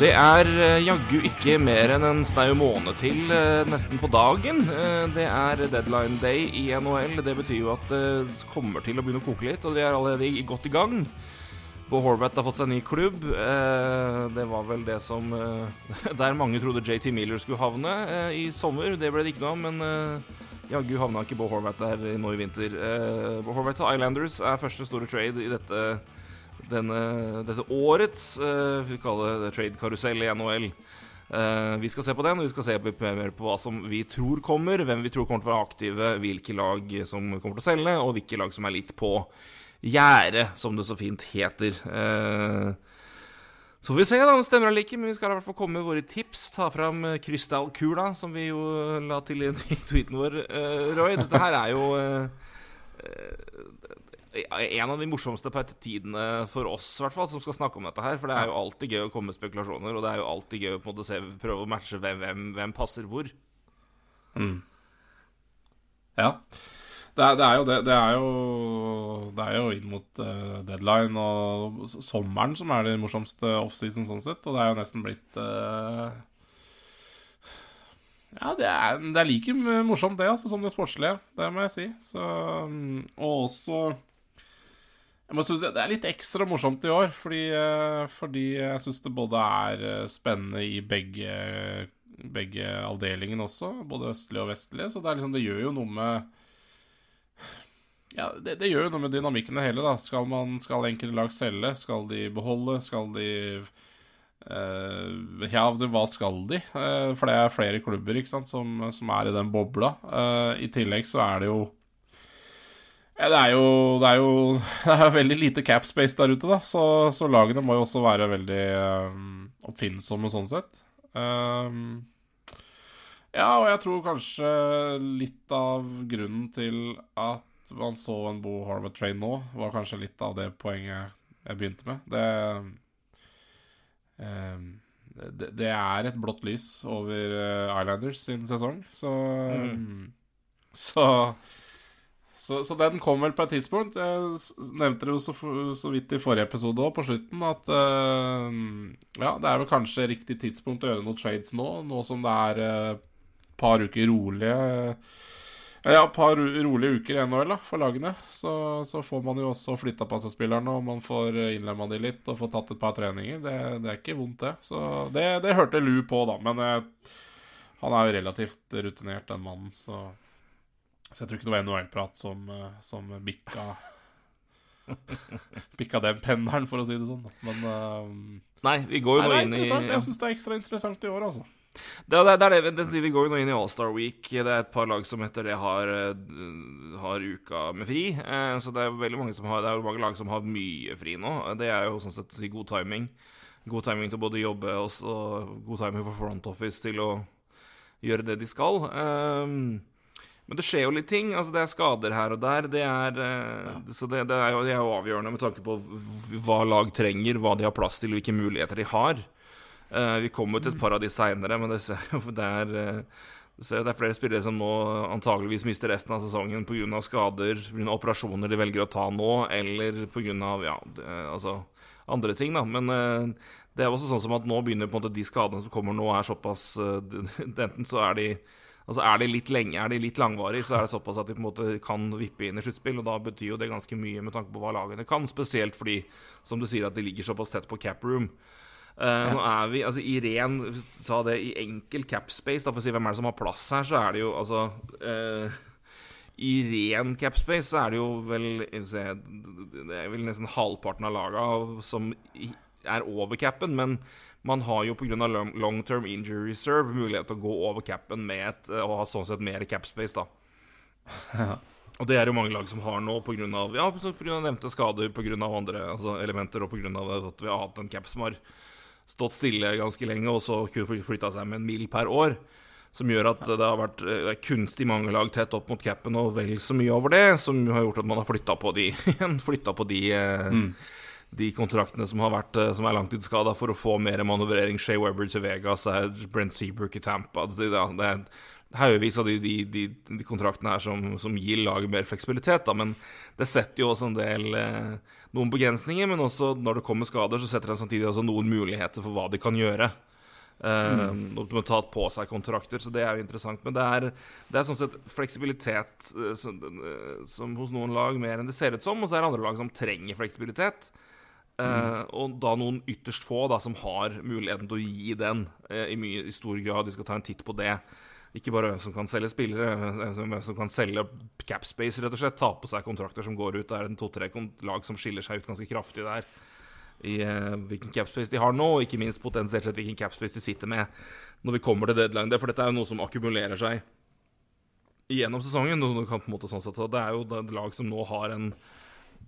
Det er eh, jaggu ikke mer enn en snau måned til, eh, nesten på dagen. Eh, Det er deadline day i NHL. Det betyr jo at det kommer til å begynne å koke litt, og vi er allerede godt i gang. Bo Horvath har fått seg ny klubb. Det var vel det som Der mange trodde JT Miller skulle havne i sommer. Det ble det ikke noe av, men jaggu havna ikke Bo Horvath der nå i vinter. Bo Horvath og Islanders er første store trade i dette denne, dette årets uh, vi kaller det trade-karusell i NHL. Uh, vi skal se på den, og vi skal se på, mer på hva som vi tror kommer, hvem vi tror kommer til å være aktive, hvilke lag som kommer til å selge, og hvilke lag som er litt på gjerdet, som det så fint heter. Uh, så får vi se da, om det stemmer eller ikke, men vi skal i hvert fall komme med våre tips. Ta fram eh, krystallkula, som vi jo la til i tweeten vår, uh, Roy. Dette her er jo uh, eh, en av de morsomste partidene for oss, hvert fall, som skal snakke om dette her. For det er jo alltid gøy å komme med spekulasjoner, og det er jo alltid gøy å på en måte se, prøve å matche hvem, hvem, hvem passer hvor. Ja. Det er, det er jo det. Det er jo, det er jo inn mot uh, deadline og sommeren som er det morsomste offseason sånn sett, og det er jo nesten blitt uh, Ja, det er, det er like morsomt, det, altså, som det sportslige. Det må jeg si. Så, mm, og også jeg må synes det, er litt ekstra morsomt i år, fordi, eh, fordi jeg syns det både er eh, spennende i begge, begge avdelingene også, både østlig og vestlig. Så det, liksom, det gjør jo noe med ja, det, det gjør jo noe med dynamikken det hele, da. Skal, man, skal enkelte lag selge? Skal de beholde? Skal de uh, Ja, altså, hva skal de? Uh, for det er flere klubber ikke sant, som, som er i den bobla. Uh, I tillegg så er det jo ja, det er jo Det er jo det er veldig lite cap space der ute, da. Så, så lagene må jo også være veldig um, oppfinnsomme sånn sett. Um, ja, og jeg tror kanskje litt av grunnen til at man så en Bo Harvard-train nå, var kanskje litt av det poenget jeg begynte med. Det, um, det, det er et blått lys over Islanders sin sesong, så Så så, så den kom vel på et tidspunkt. Jeg nevnte det jo så, så vidt i forrige episode òg, på slutten, at uh, ja, det er vel kanskje riktig tidspunkt å gjøre noen trades nå, nå som det er et par uker rolige Ja, et par ro- rolige uker i NHL for lagene. Så, så får man jo også flytta på seg spillerne, og man får innlemma de litt og får tatt et par treninger. Det, det er ikke vondt, det. Så det, det hørte Lou på, da. Men eh, han er jo relativt rutinert, den mannen, så så jeg tror ikke det var NHL-prat som, eh, som bikka Bikka den pendelen, for å si det sånn. Men uh, Nei, vi går jo nei, nå inn i. Jeg syns det er ekstra interessant i år, altså. Det, det, det er det, Vi går jo nå inn i All-Star Week. Det er et par lag som etter det har, eh, har uka med fri. Eh, Så det er veldig mange som har Det er mange lag som har mye fri nå. Det er jo sånn sett god timing. God timing til både å jobbe og god timing for front office til å gjøre det de skal. Um, men det skjer jo litt ting. altså Det er skader her og der. Det er, ja. Så det, det, er jo, det er jo avgjørende med tanke på hva lag trenger, hva de har plass til, hvilke muligheter de har. Eh, vi kommer til et par av de seinere, men det, er, eh, det er flere spillere som nå antageligvis mister resten av sesongen pga. skader, pga. operasjoner de velger å ta nå, eller pga. Ja, altså andre ting, da. Men eh, det er også sånn som at nå begynner på en måte de skadene som kommer nå, er såpass eh, Enten så er de Altså Er de litt lenge, er de litt langvarig, så er det såpass at de på en måte kan vippe inn i sluttspill. Og da betyr jo det ganske mye med tanke på hva lagene kan. Spesielt fordi, som du sier, at de ligger såpass tett på cap room. Eh, Nå er vi altså i ren Ta det i enkel cap space, da, for å si hvem er det som har plass her, så er det jo altså uh, I ren cap space så er det jo vel se, Det er vel nesten halvparten av laga som er over capen, men man har jo pga. long term injury reserve mulighet til å gå over capen med et, og ha sånn sett mer capspace, da. Ja. Og det er jo mange lag som har nå pga. Ja, på grunn av nevnte skader, pga. andre altså elementer og pga. at vi har hatt en cap som har stått stille ganske lenge, og så kun flytta seg med en mil per år. Som gjør at det har vært eh, det kunstig mange lag tett opp mot capen og vel så mye over det, som har gjort at man har flytta på de på de, eh, de kontraktene som har vært eh, Som er langtidsskada, for å få mer manøvrering. Shea Weber til Vegas, Brent Seabrook i Tampa Det, det, er haugevis av de, de, de, de kontraktene her som, som gir laget mer fleksibilitet, da, men det setter jo også en del eh, noen begrensninger, men også når det kommer skader, så setter det samtidig også noen muligheter for hva de kan gjøre. Uh, De har tatt på seg kontrakter, så det er jo interessant. Men det er, det er sånn sett fleksibilitet uh, som, uh, som hos noen lag mer enn det ser ut som, og så er det andre lag som trenger fleksibilitet. Uh, Og da noen ytterst få da som har muligheten til å gi den i, mye, i stor grad. De skal ta en titt på det. Ikke bare hvem som kan selge spillere, men hvem som kan selge capspace, rett og slett. Ta på seg kontrakter som går ut. Det er en to-tre lag som skiller seg ut ganske kraftig der i uh, hvilken capspace de har nå, og ikke minst potensielt sett hvilken capspace de sitter med når vi kommer til deadline. For dette er jo noe som akkumulerer seg gjennom sesongen. Sånn det er jo et lag som nå har en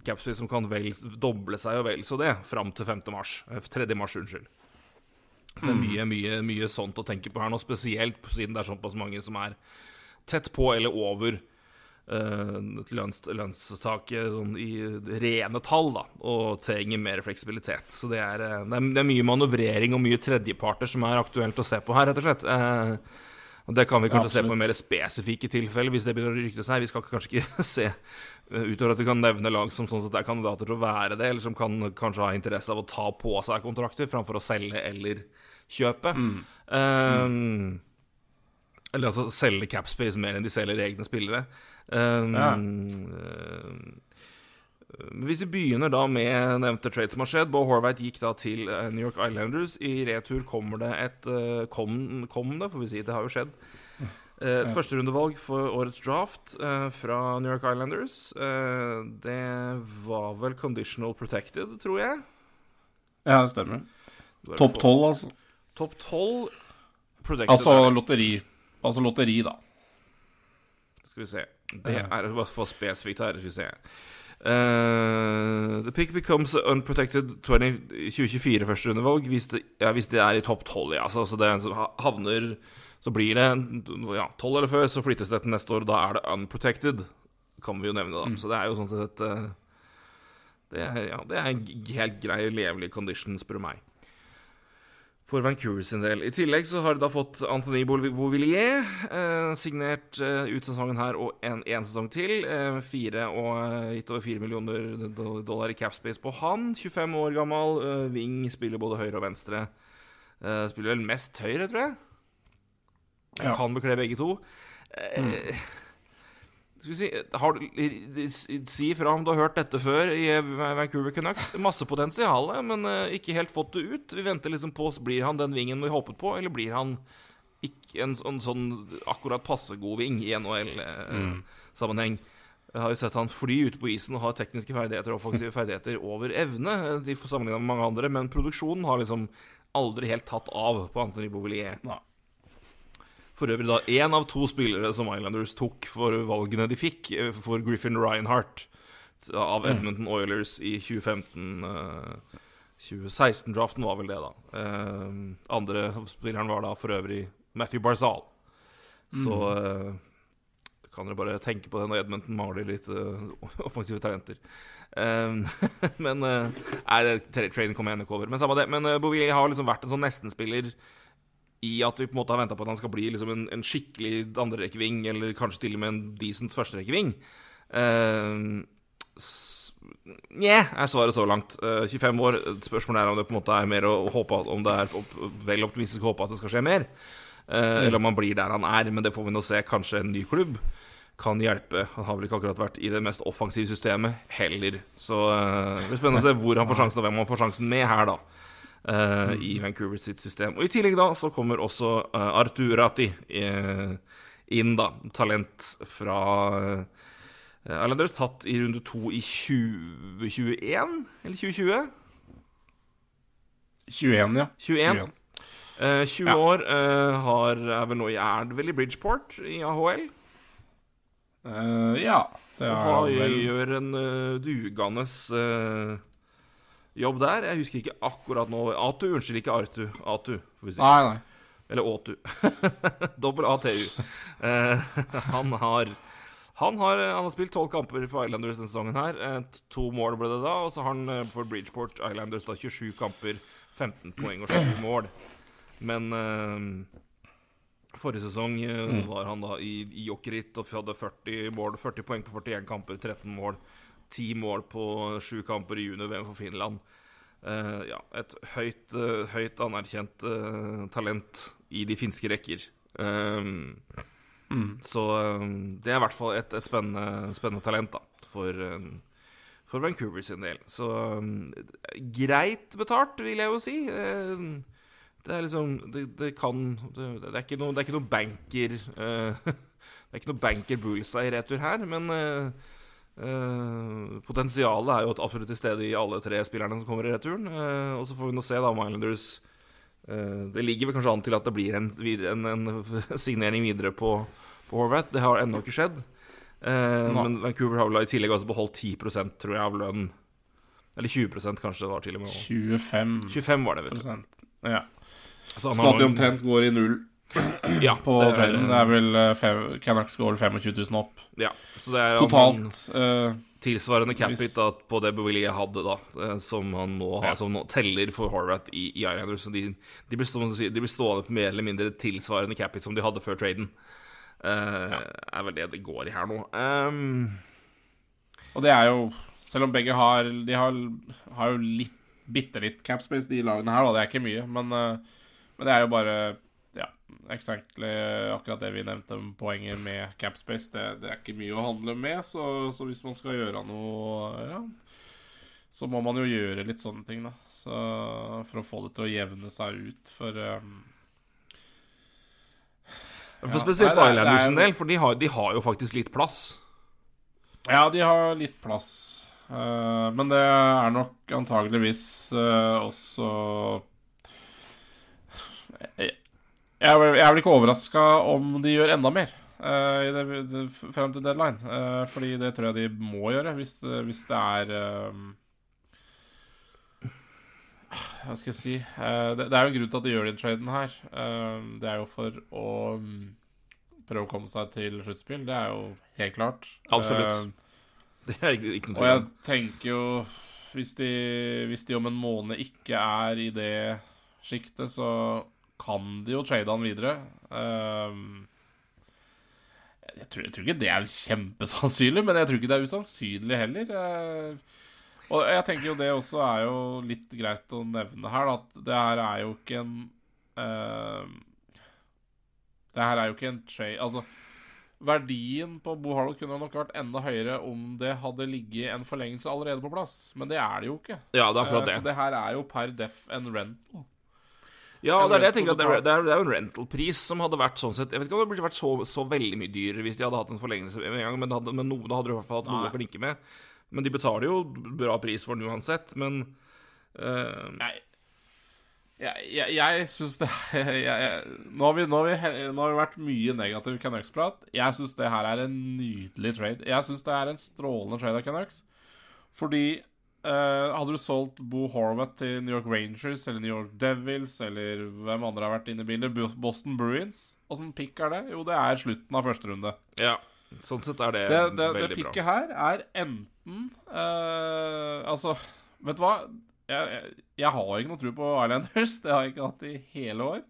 capspace som kan vel doble seg og vel så det fram til 5. mars. 3. mars, unnskyld. Så det er mye, mye, mye sånt å tenke på her nå, spesielt siden det er såpass mange som er tett på eller over uh, lønns, lønnstaket sånn i rene tall, da, og trenger mer fleksibilitet. Så det er, det er, det er mye manøvrering og mye tredjeparter som er aktuelt å se på her, rett og slett. Uh, og Det kan vi kanskje ja, se på mer spesifikke tilfeller, hvis det begynner å rykte seg. Vi skal kanskje ikke se utover at vi kan nevne lag som sånn sett er kandidater til å være det, eller som kan kanskje ha interesse av å ta på seg kontrakter framfor å selge eller kjøpe. Mm. Um, eller altså selge capspace mer enn de selger egne spillere. Um, ja. uh, hvis vi begynner da med nevnte trade som har skjedd Bo Horvath gikk da til New York Islanders. I retur kommer det et uh, kom, kom, det, får vi si. Det har jo skjedd. Et ja. førsterundevalg for årets draft fra New York Islanders. det var vel conditional protected, tror jeg. Ja, det stemmer. Topp tolv, altså. Topp tolv Altså lotteri. Altså lotteri, da. Skal vi se Det er bare for spesifikt her. Skal vi se. Uh, the pick becomes unprotected 20, 2024 førsterundevalg hvis, det, ja, hvis det er i topp tolv. Ja. Så, så det havner Så blir det ja, tolv eller før, så flyttes det til neste år. Da er det unprotected, kan vi jo nevne. da mm. Så det er jo sånn sett uh, det, er, ja, det er en helt grei, levelig condition, spør du meg for Vancouver sin del. I tillegg så har de da fått Anthony Bouvillier eh, signert eh, ut sesongen her og en, en sesong til. Eh, fire og eh, litt over fire millioner dollar i capspace på han. 25 år gammel. Eh, Wing spiller både høyre og venstre. Eh, spiller vel mest høyre, tror jeg. Ja. Kan bekle begge to. Mm. Skal vi si, har, si ifra om du har hørt dette før i Vancouver Canucks. Masse potensial, men uh, ikke helt fått det ut. Vi venter liksom på Blir han den vingen vi håpet på, eller blir han ikke en, sånn, sånn akkurat passe god ving i NHL-sammenheng? Mm. Jeg har jo sett han fly ute på isen og ha tekniske ferdigheter og offensive ferdigheter over evne. De får sammenligna med mange andre, men produksjonen har liksom aldri helt tatt av på Anthony Bouvillier. Ja. For øvrig da én av to spillere som Islanders tok for valgene de fikk eh, for Griffin Reinhardt av mm. Edmonton Oilers i 2015. 2016-draften eh, var vel det, da. Uh, andre spilleren var da for øvrig Matthew Barzal. Så uh, kan dere bare tenke på det når Edmonton mangler litt offensive talenter. men Nei, traden kom igjen i cover. Men samme det. Men Bouvillier har liksom vært en sånn nestenspiller i at vi på en måte har venta på at han skal bli liksom en, en skikkelig andrerekkeving, eller kanskje til og med en decent førsterekkeving. Uh, Nja, er svaret så langt. Uh, eh, 25 år. Spørsmålet er om det på en måte er mer å håpe Om det er opp, vel optimistisk å håpe at det skal skje mer. Uh, mm. Eller om han blir der han er. Men det får vi nå se. Kanskje en ny klubb kan hjelpe. Han har vel ikke akkurat vært i det mest offensive systemet heller. Så uh, det blir spennende å se hvor han får sjansen, og hvem han får sjansen med her, da uh, i Vancouver sitt system. Og I tillegg da så kommer også uh, Artur Rati uh, inn, da. Talent fra uh, Islanders, tatt i runde to i 2021, eller 2020? 21, ja. 21. 21. Uh, 20 ja. år uh, har, er vel nå i Er vel i Bridgeport i AHL? Uh, ja. Det er vel Gjør en dugende jobb der. Jeg husker ikke akkurat nå Atu, unnskyld, ikke Artu. Atu, får vi si. Nei, nei. Eller Åtu. Dobbel ATU. Eh, han har han har, han har spilt tolv kamper for Islanders denne sesongen. her eh, To mål ble det da. Og så har han eh, for Bridgeport Islanders da 27 kamper, 15 poeng og 7 mål. Men eh, forrige sesong eh, Mm. var han da i, i Jokerit og hadde 40, mål, 40 poeng på 41 kamper, 13 mål. 10 mål på sju kamper i junior-VM for Finland. Uh, ja, et høyt, uh, høyt anerkjent uh, talent i de finske rekker. Um, så um, det er i hvert fall et, et spennende, spennende talent da, for, um, for Vancouver sin del. Så greit betalt, vil jeg jo si. Det er liksom Det, det kan det, det, er ikke noe, det er ikke noe banker Det er ikke noe banker bullseye retur her, men uh, uh, potensialet er jo absolutt til stede i alle tre spillerne som kommer i returen. Uh, og så får vi nå se da om Islanders uh, Det ligger vel kanskje an til at det blir en, videre, en, en signering videre på, på Horvath. Det har ennå ikke skjedd. Men Vancouver har vel i tillegg altså beholdt 10% tror jeg, av lønnen. Eller 20% kanskje det var til og med. 25 25 var det, vet du. Ja. Så han har at de omtrent går i null ja, på det er-. Det er vel eh, fem, Canucks går 25 000 opp Ja, så det er totalt. eh, tilsvarende cap-hit på det Bouvillier hadde, da, eh, som han nå har, Ja. som nå teller for Horvath i, i Islanders. De, de, blir stående, de blir stående på mer eller mindre tilsvarende cap hit som de hadde før traden. Eh, Er vel det det går i her nå. Um, og det er jo Selv om begge har De har, har jo litt, bitte litt capspace, de lagene her, da. Det er ikke mye, men, uh, men det er jo bare Ja, exactly akkurat det vi nevnte om poenget med capspace. Det, det er ikke mye å handle med, så, så hvis man skal gjøre noe ja, så må man jo gjøre litt sånne ting, da. Så, for å få det til å jevne seg ut, for um, for Ja, spesielt for er- Islanders er- sin del, for de har, de har jo faktisk litt plass. Ja, de har litt plass. Uh, men det er nok antageligvis uh, også Jeg er jeg er vel ikke overraska om de gjør enda mer uh, det, det, frem til deadline. Uh, fordi det tror jeg de må gjøre, hvis, hvis det er eh, Hva skal jeg si uh, det, det er jo en grunn til at de gjør den traden her. Eh, det er jo for å mm, prøve å komme seg til sluttspill. Det er jo helt klart. Absolutt. Eh, Det er ikke, ikke noe og jeg tenker jo hvis de, hvis de om en måned ikke er i det sjiktet, så kan de jo trade han videre. Ehm, jeg, tror, jeg tror ikke det er kjempesannsynlig, men jeg tror ikke det er usannsynlig heller. Uh, og jeg tenker jo det også er jo litt greit å nevne her, at det her er jo ikke en uh, Det her er jo ikke en trade Altså Verdien på Bo Harald kunne nok vært enda høyere om det hadde ligget en forlengelse allerede på plass, men det er det jo ikke. Ja, det er for Eh, det. Så det her er jo per def en rental. Ja, det er det jeg tenker at det er, det er, det er jo en rental-pris som hadde vært sånn sett Jeg vet ikke om det burde vært så, så veldig mye dyrere hvis de hadde hatt en forlengelse en gang, men, det hadde, men no, da hadde du i hvert fall hatt noe å klinke med. Men de betaler jo bra pris for den uansett, men uh, Nei Jeg, jeg, jeg syns det jeg, jeg, nå, har vi, nå, har vi, nå har vi, vært mye negativ Canucks-prat. Jeg syns det her er en nydelig trade. Jeg syns det er en strålende trade av Canucks. Fordi eh, hadde du solgt Bo Horvath til New York Rangers eller New York Devils eller hvem andre har vært inne i bildet, Boston Bruins, åssen pick er det? Jo, det er slutten av første runde. ja. Sånn sett er det, Det, det, det veldig bra. picket her er enten uh, Altså, vet du hva? Jeg, jeg, jeg har ikke noe tro på Islanders. Det har jeg ikke hatt i hele år.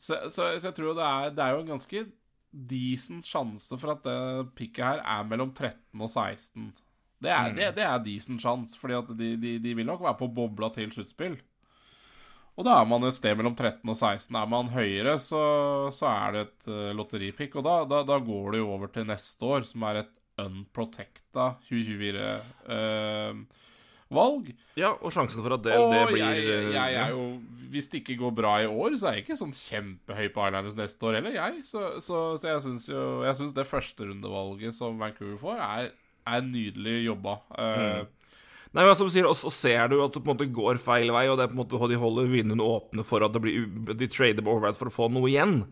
Så, så, så jeg tror det er, det er jo en ganske decent sjanse for at det picket her er mellom 13 og 16. Det er, det, det er decent sjanse, fordi de, de, de vil nok være på bobla til sluttspill. Og da er man et sted mellom 13 og 16. Er man høyere, så, så er det et uh, lotteripick. Og da, da, da går det jo over til neste år, som er et unprotecta 2024-valg. Ja, og sjansen for at det, og det blir jeg, jeg, jeg eh, er jo Hvis det ikke går bra i år, så er jeg ikke sånn kjempehøy på Islanders neste år heller, jeg. Så, så, så jeg syns jo Jeg synes det førsterundevalget som Vancouver får, er, er nydelig jobba. Uh, Nei, men som du sier, så ser du at det på en måte går feil vei, og det er på en måte, de holder vinduene åpne for at det blir, de trader på override for å få noe igjen.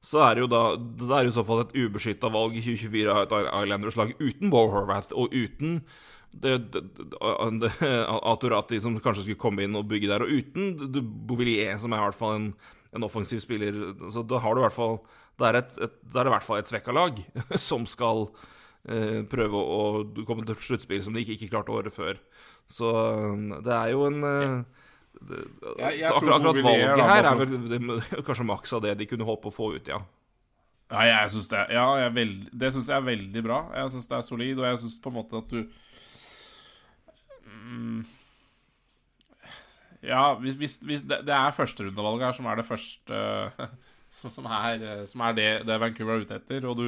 Så er det jo da Det er i så fall et ubeskytta valg i 2024 av et Islanders-lag uten Bo Horvath og uten det, det, det, Aturati som kanskje skulle komme inn og bygge der, og uten Bovillier, som er i hvert fall en, en offensiv spiller. Så da har du i hvert fall Det er, et, et, det er i hvert fall et svekka lag som skal eh, prøve å, komme til sluttspill som de ikke, ikke klarte året før. Så det er jo en eh, det, Jeg- jeg så akkurat, akkurat valget da, her er vel det, kanskje maks av det de kunne håpe å få ut, ja. Ja, jeg synes det, ja, jeg veld, det syns jeg er veldig bra. Jeg syns det er solid, og jeg syns på en måte at du mm, Ja, hvis, hvis, hvis det, det er førsterundevalget her som er det første som, som, er, som er det, det Vancouver er ute etter, og du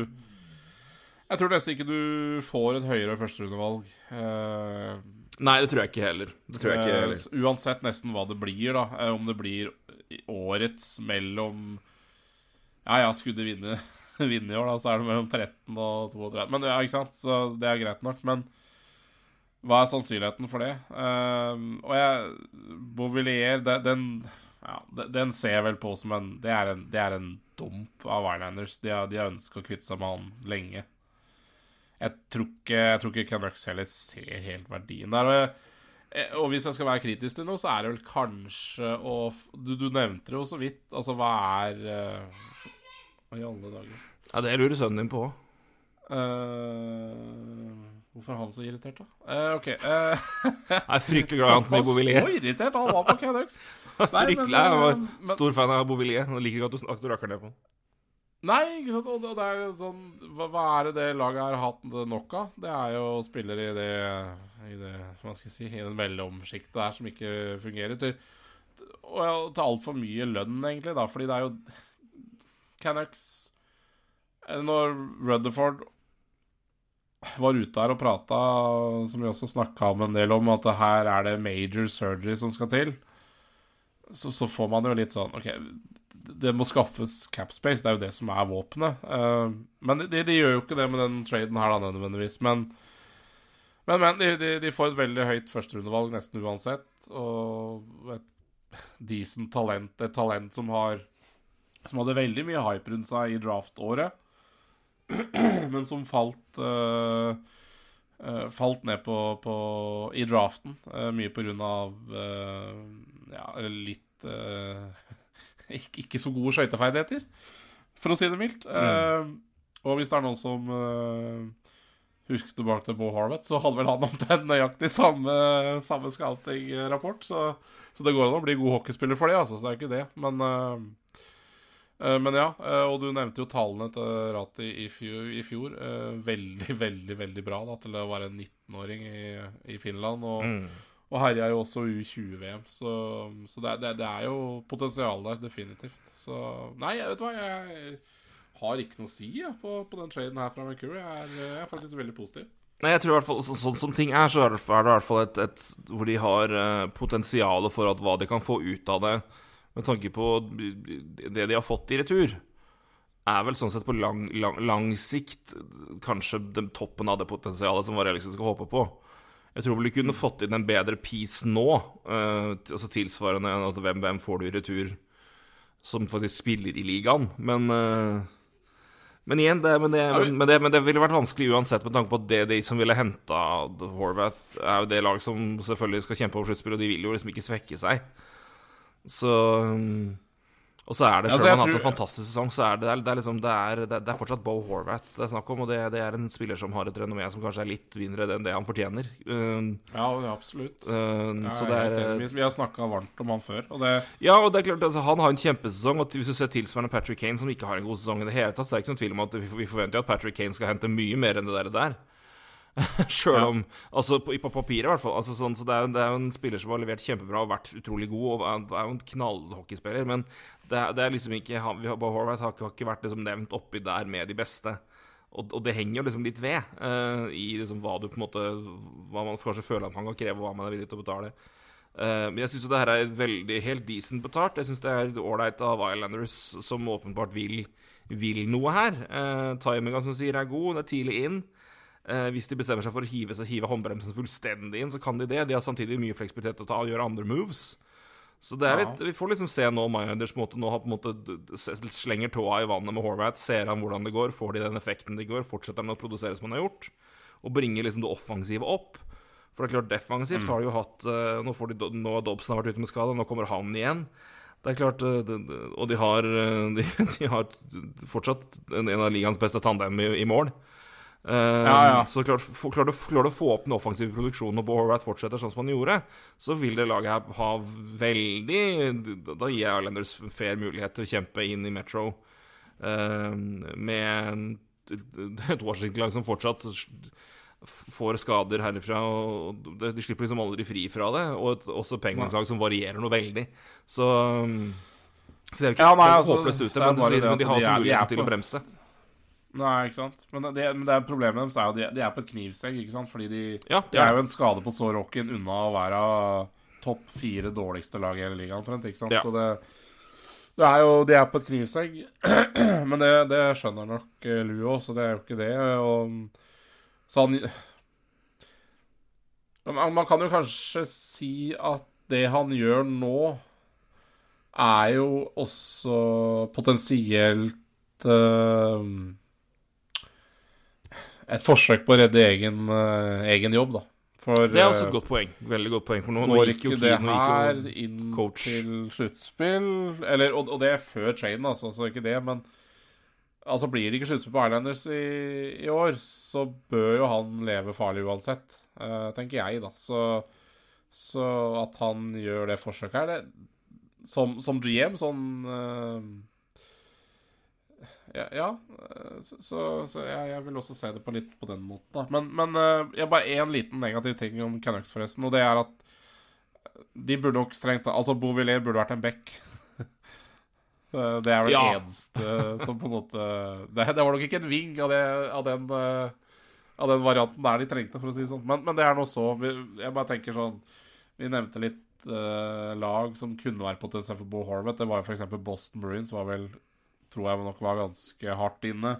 Jeg tror nesten ikke du får et høyere førsterundevalg. Uh, Nei, det tror jeg ikke heller. Det tror jeg ikke heller. Eh, uansett nesten hva det blir, da. Eh, Om det blir årets mellom Ja ja, skulle de vinne, vinne i år, da, så er det mellom 13 og 32. Men ja, ikke sant? Så det er greit nok. Men hva er sannsynligheten for det? Eh, og jeg Beauvillier, det- den ja, den ser jeg vel på som en Det er en, det er en dump av Winelanders. De har, de har ønska å kvitte seg med han lenge. Jeg tror ikke, jeg tror ikke Canucks heller ser helt verdien der. Og, hvis jeg skal være kritisk til noe, så er det vel kanskje å Du, du nevnte det jo så vidt. Altså, hva er uh, Hva i alle dager? Ja, det lurer sønnen din på. Eh, hvorfor er han så irritert, da? Uh, OK. Uh, Jeg er fryktelig glad i Anthony han var så irritert han var på Canucks. Fryktelig, Jeg var eh, stor fan av Bovillier. Liker ikke at du rakker ned på han. Nei, ikke sant. Og det, er jo sånn hva, hva er det det laget har hatt nok av? Det er jo spillere i det I det Hva skal jeg si I den mellomsjiktet der som ikke fungerer. Til, og til altfor mye lønn, egentlig, da. Fordi det er jo Canucks eh, Når Rutherford var ute her og prata, som vi også snakka om en del om, at her er det major surgery som skal til, så, så får man jo litt sånn OK, det må skaffes capspace. Det er jo det som er våpenet. Eh, men de, de gjør jo ikke det med den traden her, da, nødvendigvis. Men, men, men de, de, de får et veldig høyt førsterundevalg nesten uansett. Og et decent talent. Et talent som har Som hadde veldig mye hype rundt seg i draftåret, men som falt uh, uh, Falt ned på, på i draften, uh, mye på grunn av Ja, litt ikke, ikke så gode skøyteferdigheter, for å si det mildt. Eh, og hvis det er noen som uh, husker tilbake til Bo Harvett, så hadde vel han omtrent nøyaktig samme, samme scouting-rapport. Så, så det går an å bli god hockeyspiller for det, altså, så det er ikke det. Men, uh, men ja, og du nevnte jo tallene til Rati i fjor. I fjor. Veldig, veldig veldig bra da, til å være en 19-åring i, i Finland. Og, og herja jo også U20-VM, så, så det, det, det er jo potensial der, definitivt. Så nei, vet du hva, jeg har ikke noe å si ja, på, på den traden her fra Vancouver. Jeg er, jeg er faktisk veldig positiv. Nei, jeg tror i hvert fall, så, Sånn som ting er, så er det, er det i hvert fall et, et hvor de har uh, potensial for at hva de kan få ut av det, med tanke på det de har fått i retur, er vel sånn sett på lang, lang, lang sikt kanskje den toppen av det potensialet som var realistisk å håpe på. Jeg tror vel du kunne fått inn en bedre piece nå, uh, altså tilsvarende enn at hvem, hvem får du i retur som faktisk spiller i ligaen, men uh, men igjen, det, men, det, men, det, men det ville vært vanskelig uansett, med tanke på at det de som ville henta Horvath, er jo det lag som selvfølgelig skal kjempe over sluttspill, og de vil jo liksom ikke svekke seg. Så um, Og så er det, selv om ja, han har hatt en fantastisk sesong, så er det, det, er liksom, det, er, det, er, det er fortsatt Bo Horvath det er snakk om, og det, det er en spiller som har et renommé som kanskje er litt mindre enn det han fortjener. Uh, Ja, ja, absolutt. Uh, ja, så det er. Vi- har snakka varmt om han før, og det Ja, og det er klart, altså, han har en kjempesesong, og hvis du ser tilsvarende Patrick Kane, som ikke har en god sesong i det hele tatt, så er det ikke noen tvil om at vi vi forventer at Patrick Kane skal hente mye mer enn det der. Sjøl Ja. om Altså på, på papiret, i hvert fall. Altså, sånn, så det er, jo- det er jo en spiller som har levert kjempebra og vært utrolig god, og er, er jo en knallhockeyspiller, men det, det er liksom ikke vi har- Horvath har, har ikke vært liksom nevnt oppi der med de beste. Og, og det henger jo liksom litt ved uh, i liksom hva du på en måte Hva man kanskje føler at man kan kreve, og hva man er villig til å betale. Uh, Men jeg syns det her er veldig helt decent betalt. Jeg syns det er ålreit av Islanders, som åpenbart vil, vil noe her. Uh, Timinga, som sier, er god. Det er tidlig inn. Eh, hvis de bestemmer seg for å hive, så hive håndbremsen fullstendig inn, så kan de det. De har samtidig mye fleksibilitet til å ta og gjøre andre moves. Så det er Ja. litt, Vi får liksom se nå Islanders måte, nå har på en måte slenger tåa i vannet med Horvath, ser han hvordan det går, får de den effekten de går, fortsetter han å produsere som han har gjort, og bringer liksom det offensive opp. For det er klart, defensivt har de jo hatt eh, Nå, får de, nå Dobson har vært ute med skade, nå kommer han igjen. Det er klart, eh, det, det, Og de har, de, de har fortsatt en, en av ligaens beste tandem i, i mål. Uh, Ja, ja. Så klart, for, klarer, du, klarer du å få opp den offensive produksjonen, og Bo fortsetter sånn som han gjorde, så vil det laget her ha veldig Da gir jeg Islanders fair mulighet til å kjempe inn i Metro uh, med et Washington-lag som fortsatt får skader herifra, og de, slipper liksom aldri fri fra det. Og et, også Penguins-lag som varierer noe veldig. Så, um, så det er jo ikke Ja, nei, altså, håpløst ute, men, de, men de har også muligheten til å bremse. Nei, ikke sant. Men det, men det er problemet deres er jo de, de er på et knivsegg, ikke sant. Fordi de, Ja, de er jo en skade på så rocken unna å være topp fire dårligste lag i hele ligaen, omtrent. Ikke sant. Ja. Så det, det er jo De er på et knivsegg. men det, det skjønner nok Luo, òg, så det er jo ikke det. Og så han man, kan jo kanskje si at det han gjør nå, er jo også potensielt eh, et forsøk på å redde egen, eh, egen jobb, da. For Det er også eh, et godt poeng. Veldig godt poeng. For nå, nå gikk jo det nå her inn coach. til sluttspill? Eller, og, og det er før traden, altså, så ikke det, men Altså Blir det ikke sluttspill på Islanders i, i år, så bør jo han leve farlig uansett, uh, tenker jeg, da. Så, så at han gjør det forsøket her, det, som, som GM, sånn eh, ja, ja, eh, så, så, så jeg, jeg vil også se det på litt på den måten. Da. Men, men eh, jeg har bare én liten negativ ting om Canucks, forresten. Og det er at de burde nok strengt Altså, Bouvillier burde vært en. Eh, det er vel Ja. det eneste som på en måte det, det var nok ikke en ving av, det, av, den, eh, av den varianten der de trengte, for å si det sånn. Men, men det er nå så. Jeg bare tenker sånn Vi nevnte litt eh, lag som kunne være potensielt for Bo Horvath. Det var jo f.eks. Boston Bruins, var vel tror jeg nok var ganske hardt inne.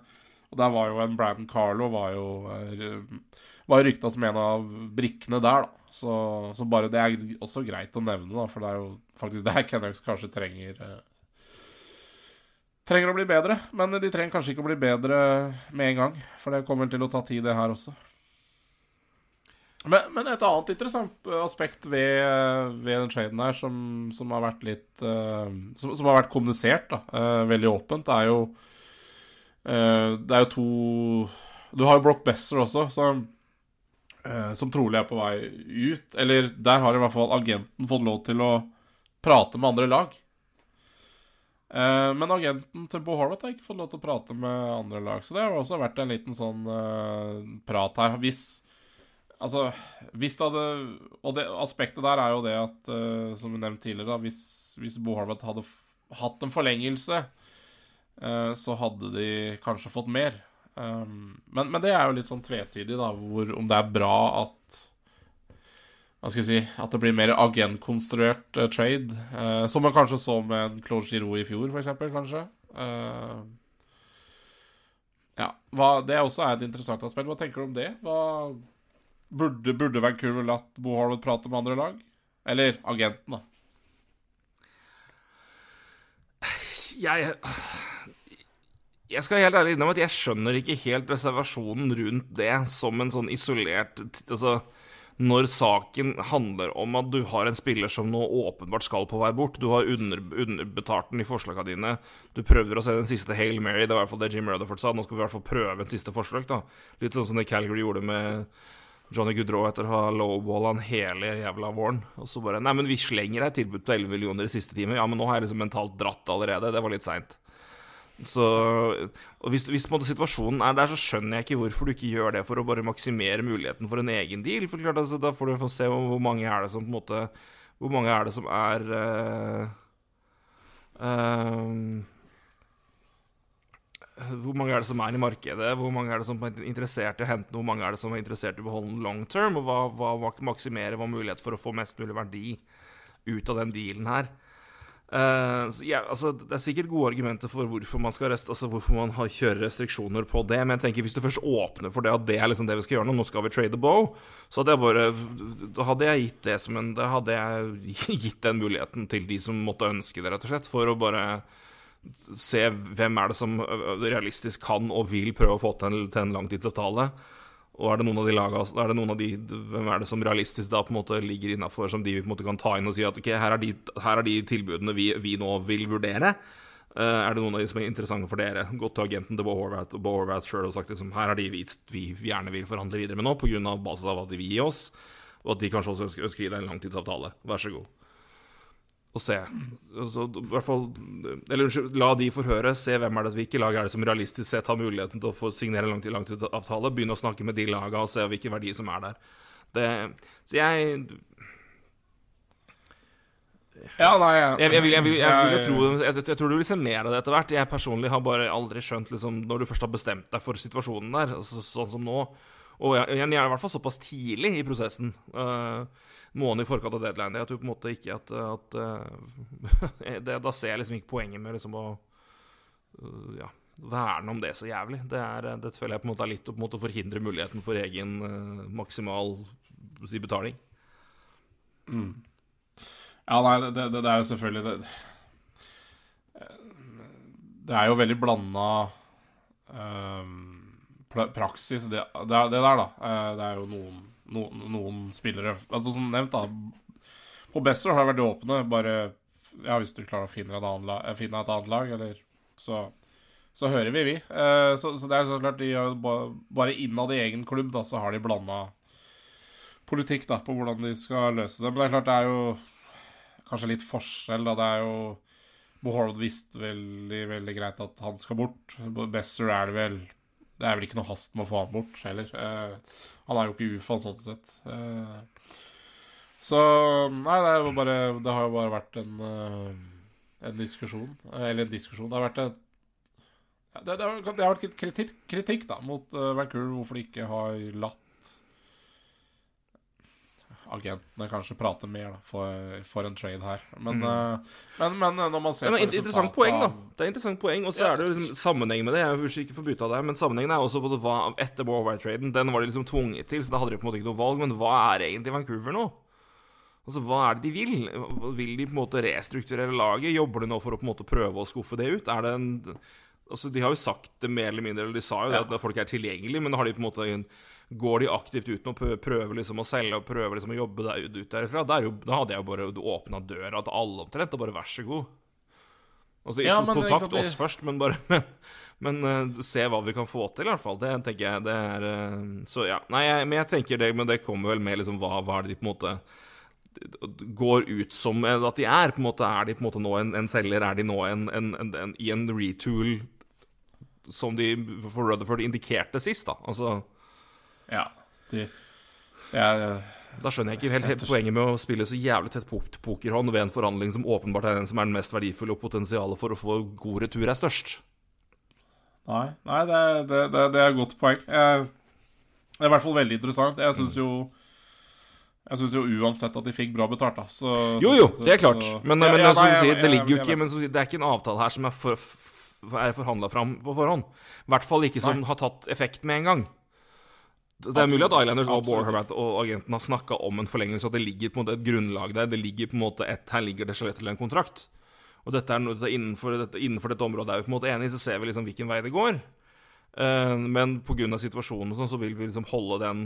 Og der var jo en Brandon Carlo var jo, eh, var rykta som en av brikkene der, da. Så, så bare det er også greit å nevne, da, for det er jo faktisk der Canucks kanskje trenger eh, Trenger å bli bedre, men de trenger kanskje ikke å bli bedre med en gang. For det kommer til å ta tid, det her også. Men, men et annet interessant eh, aspekt ved, ved den traden her, som, som har vært litt uh, som, som har vært kommunisert da, uh, veldig åpent, er jo uh, Det er jo to Du har jo Brock Besser også, som, eh, som trolig er på vei ut. Eller der har i hvert fall agenten fått lov til å prate med andre lag. Eh, men agenten til Bo Horvath har ikke fått lov til å prate med andre lag. Så det har også vært en liten sånn eh, prat her. Hvis Altså, hvis det hadde Og det aspektet der er jo det at, uh, som vi nevnte tidligere, da, hvis, hvis Bo Horvath hadde hatt en forlengelse, uh, så hadde de kanskje fått mer. Um, men, men det er jo litt sånn tvetydig, da, hvor, om det er bra at hva skal jeg si At det blir mer agentkonstruert uh, trade. Uh, som man kanskje så med en Claude Giroux i fjor, f.eks. Kanskje. Uh, ja. Hva, det også er et interessant aspekt. Hva tenker du om det? Hva, burde, burde Vancouver latt Bo Harwood prate med andre lag? Eller agenten, da. Jeg Jeg skal helt ærlig innrømme at jeg skjønner ikke helt reservasjonen rundt det som en sånn isolert Altså, når saken handler om at du har en spiller som nå åpenbart skal på vei bort, du har under, underbetalt den i forslagene dine, du prøver å se den siste Hail Mary, det var i hvert fall det Jim Rutherford sa, nå skal vi i hvert fall prøve en siste forsøk, da. Litt sånn som det Calgary gjorde med Johnny Goodrow etter å ha lowballa han hele jævla våren. Og så bare Nei, men vi slenger deg tilbud på 11 millioner i siste time. Ja, men nå har jeg liksom mentalt dratt allerede. Det var litt seint. Så og hvis, hvis situasjonen er der, så skjønner jeg ikke hvorfor du ikke gjør det for å bare maksimere muligheten for en egen deal. For klart, altså, Da får du se hvor, mange er det som på en måte Hvor mange er det som er uh, eh, hvor mange er det som er i markedet? Hvor mange er det som er interessert i å hente Hvor mange er det som er interessert i å beholde den long term? Og hva, hva, maksimerer hva mulighet for å få mest mulig verdi ut av den dealen her? Uh, ja, altså, det er sikkert gode argumenter for hvorfor man skal rest, altså hvorfor man har, kjører restriksjoner på det, men jeg tenker hvis du først åpner for det, at det er liksom det vi skal gjøre nå, nå skal vi trade the bow, så hadde jeg bare Da hadde jeg gitt det som en Da hadde jeg gitt den muligheten til de som måtte ønske det, rett og slett, for å bare se hvem er det som realistisk kan og vil prøve å få til til en langtidsavtale. Og er det noen av de laga er det noen av de, Hvem er det som realistisk da på en måte ligger innafor, som de på en måte kan ta inn og si at ok, her er de, her er de tilbudene vi, vi, nå vil vurdere? Uh, er det noen av de som er interessante for dere? Gått til agenten til Bo Horvath og Bo sjøl og sagt liksom, her er de vi, vi, gjerne vil forhandle videre med nå, pga. basis av at de vil gi oss, og at de kanskje også ønsker, ønsker gi deg en langtidsavtale. Vær så god og se. Altså, i hvert fall, eller unnskyld, la de forhøre, se hvem er det, hvilke lag er det som realistisk sett har muligheten til å få signere en langtid, langtidsavtale. Begynne å snakke med de laga og se hvilke verdier som er der. Det, så jeg ja, nei, jeg, jeg, jeg, vil, jeg, vil, jeg, vil, tro, jeg, tror du vil se mer av det etter hvert. Jeg personlig har bare aldri skjønt liksom, Når du først har bestemt deg for situasjonen der, altså, sånn som nå Og jeg, jeg, er i hvert fall såpass tidlig i prosessen. Uh, måned i forkant av deadline. Jeg tror på en måte ikke at, at uh, det, Da ser jeg liksom ikke poenget med liksom å uh, ja, verne om det så jævlig. Det, er, det føler jeg på en måte er litt å på en måte forhindre muligheten for egen maksimal si, betaling. Mm. Ja, nei, det, det, det, er jo selvfølgelig det, det er jo veldig blanda um, praksis, det, der, da. Det er jo noen no, noen spillere Altså Som nevnt, da På Besser har det vært åpne. Bare Ja, hvis du klarer å finne lag, finne et annet lag eller så, så hører vi, vi. Eh, så, så, det er så klart de Bare innad i egen klubb da så har de blanda politikk da på hvordan de skal løse det. Men det er klart det er jo kanskje litt forskjell, da. Det er jo Bohorod visste veldig, veldig greit at han skal bort. Besser er det vel Det er vel ikke noe hast med å få han bort heller. Eh, han er jo ikke UFA sånn sett. Eh, så Nei, det, bare, det har jo bare vært en, eh, en diskusjon. Eh, eller en diskusjon. Det har vært en det, det, har, det har vært kritikk, kritikk da, mot Vancouver hvorfor de ikke har latt agentene kanskje prate mer da, for, for en trade her. Men, mm. uh, men, men, eh, når man ser ja, på Interessant poeng, da. Det er interessant poeng, Og så ja. er det liksom sammenheng med det. Jeg vil ikke forbudt av det, men sammenhengen er også på det hva etter Warware-traden. Den var de liksom tvunget til, så da hadde de på en måte ikke noe valg. Men hva er egentlig Vancouver nå? Altså, Hva er det de vil? Vil de på en måte restrukturere laget? Jobber de nå for å på en måte prøve å skuffe det ut? Er det en Altså, De har jo sagt det mer eller mindre, eller de sa jo ja. at folk er tilgjengelige, men har de på en måte Går de aktivt ut og prøver liksom å selge og prøver liksom å jobbe der, ut derfra, der da hadde jeg jo bare åpna døra til alle omtrent, og bare vær så god. Altså, ja, men, kontakt oss først, men bare Men, men uh, se hva vi kan få til, i hvert fall. Det tenker jeg det er uh, Så ja. Nei, jeg, men jeg tenker det Men det kommer vel med liksom hva, hva er det de på en måte går ut som at de er. på en måte Er de på en måte nå en, en selger? Er de nå en, en, en, i en retool som de for Rutherford indikerte sist, da? Altså ja. De, jeg, da skjønner jeg ikke helt, helt poenget med å spille så jævlig tett pokerhånd ved en forhandling som åpenbart er den som er den mest verdifulle, og potensialet for å få god retur er størst. Nei, nei det, det, det, det er et godt poeng. Jeg, det er i hvert fall veldig interessant. Jeg syns jo jeg synes jo uansett at de fikk bra betalt, da. Så, jo, jo, det er klart. Men, men ja, nei, som du sier, det ligger jo ikke men, Det er ikke en avtale her som er, for, er forhandla fram på forhånd. I hvert fall ikke som nei. har tatt effekt med en gang. Det er mulig at Islanders og Borherbat og agenten har snakka om en forlengelse, og at det ligger på en måte et grunnlag der. Det ligger på en måte et, Her ligger det skjelett til en kontrakt. Og dette er, dette innenfor, dette, innenfor, dette, området er vi på en måte enige, så ser vi liksom hvilken vei det går. Uh, men pga. situasjonen sånn, så vil vi liksom holde den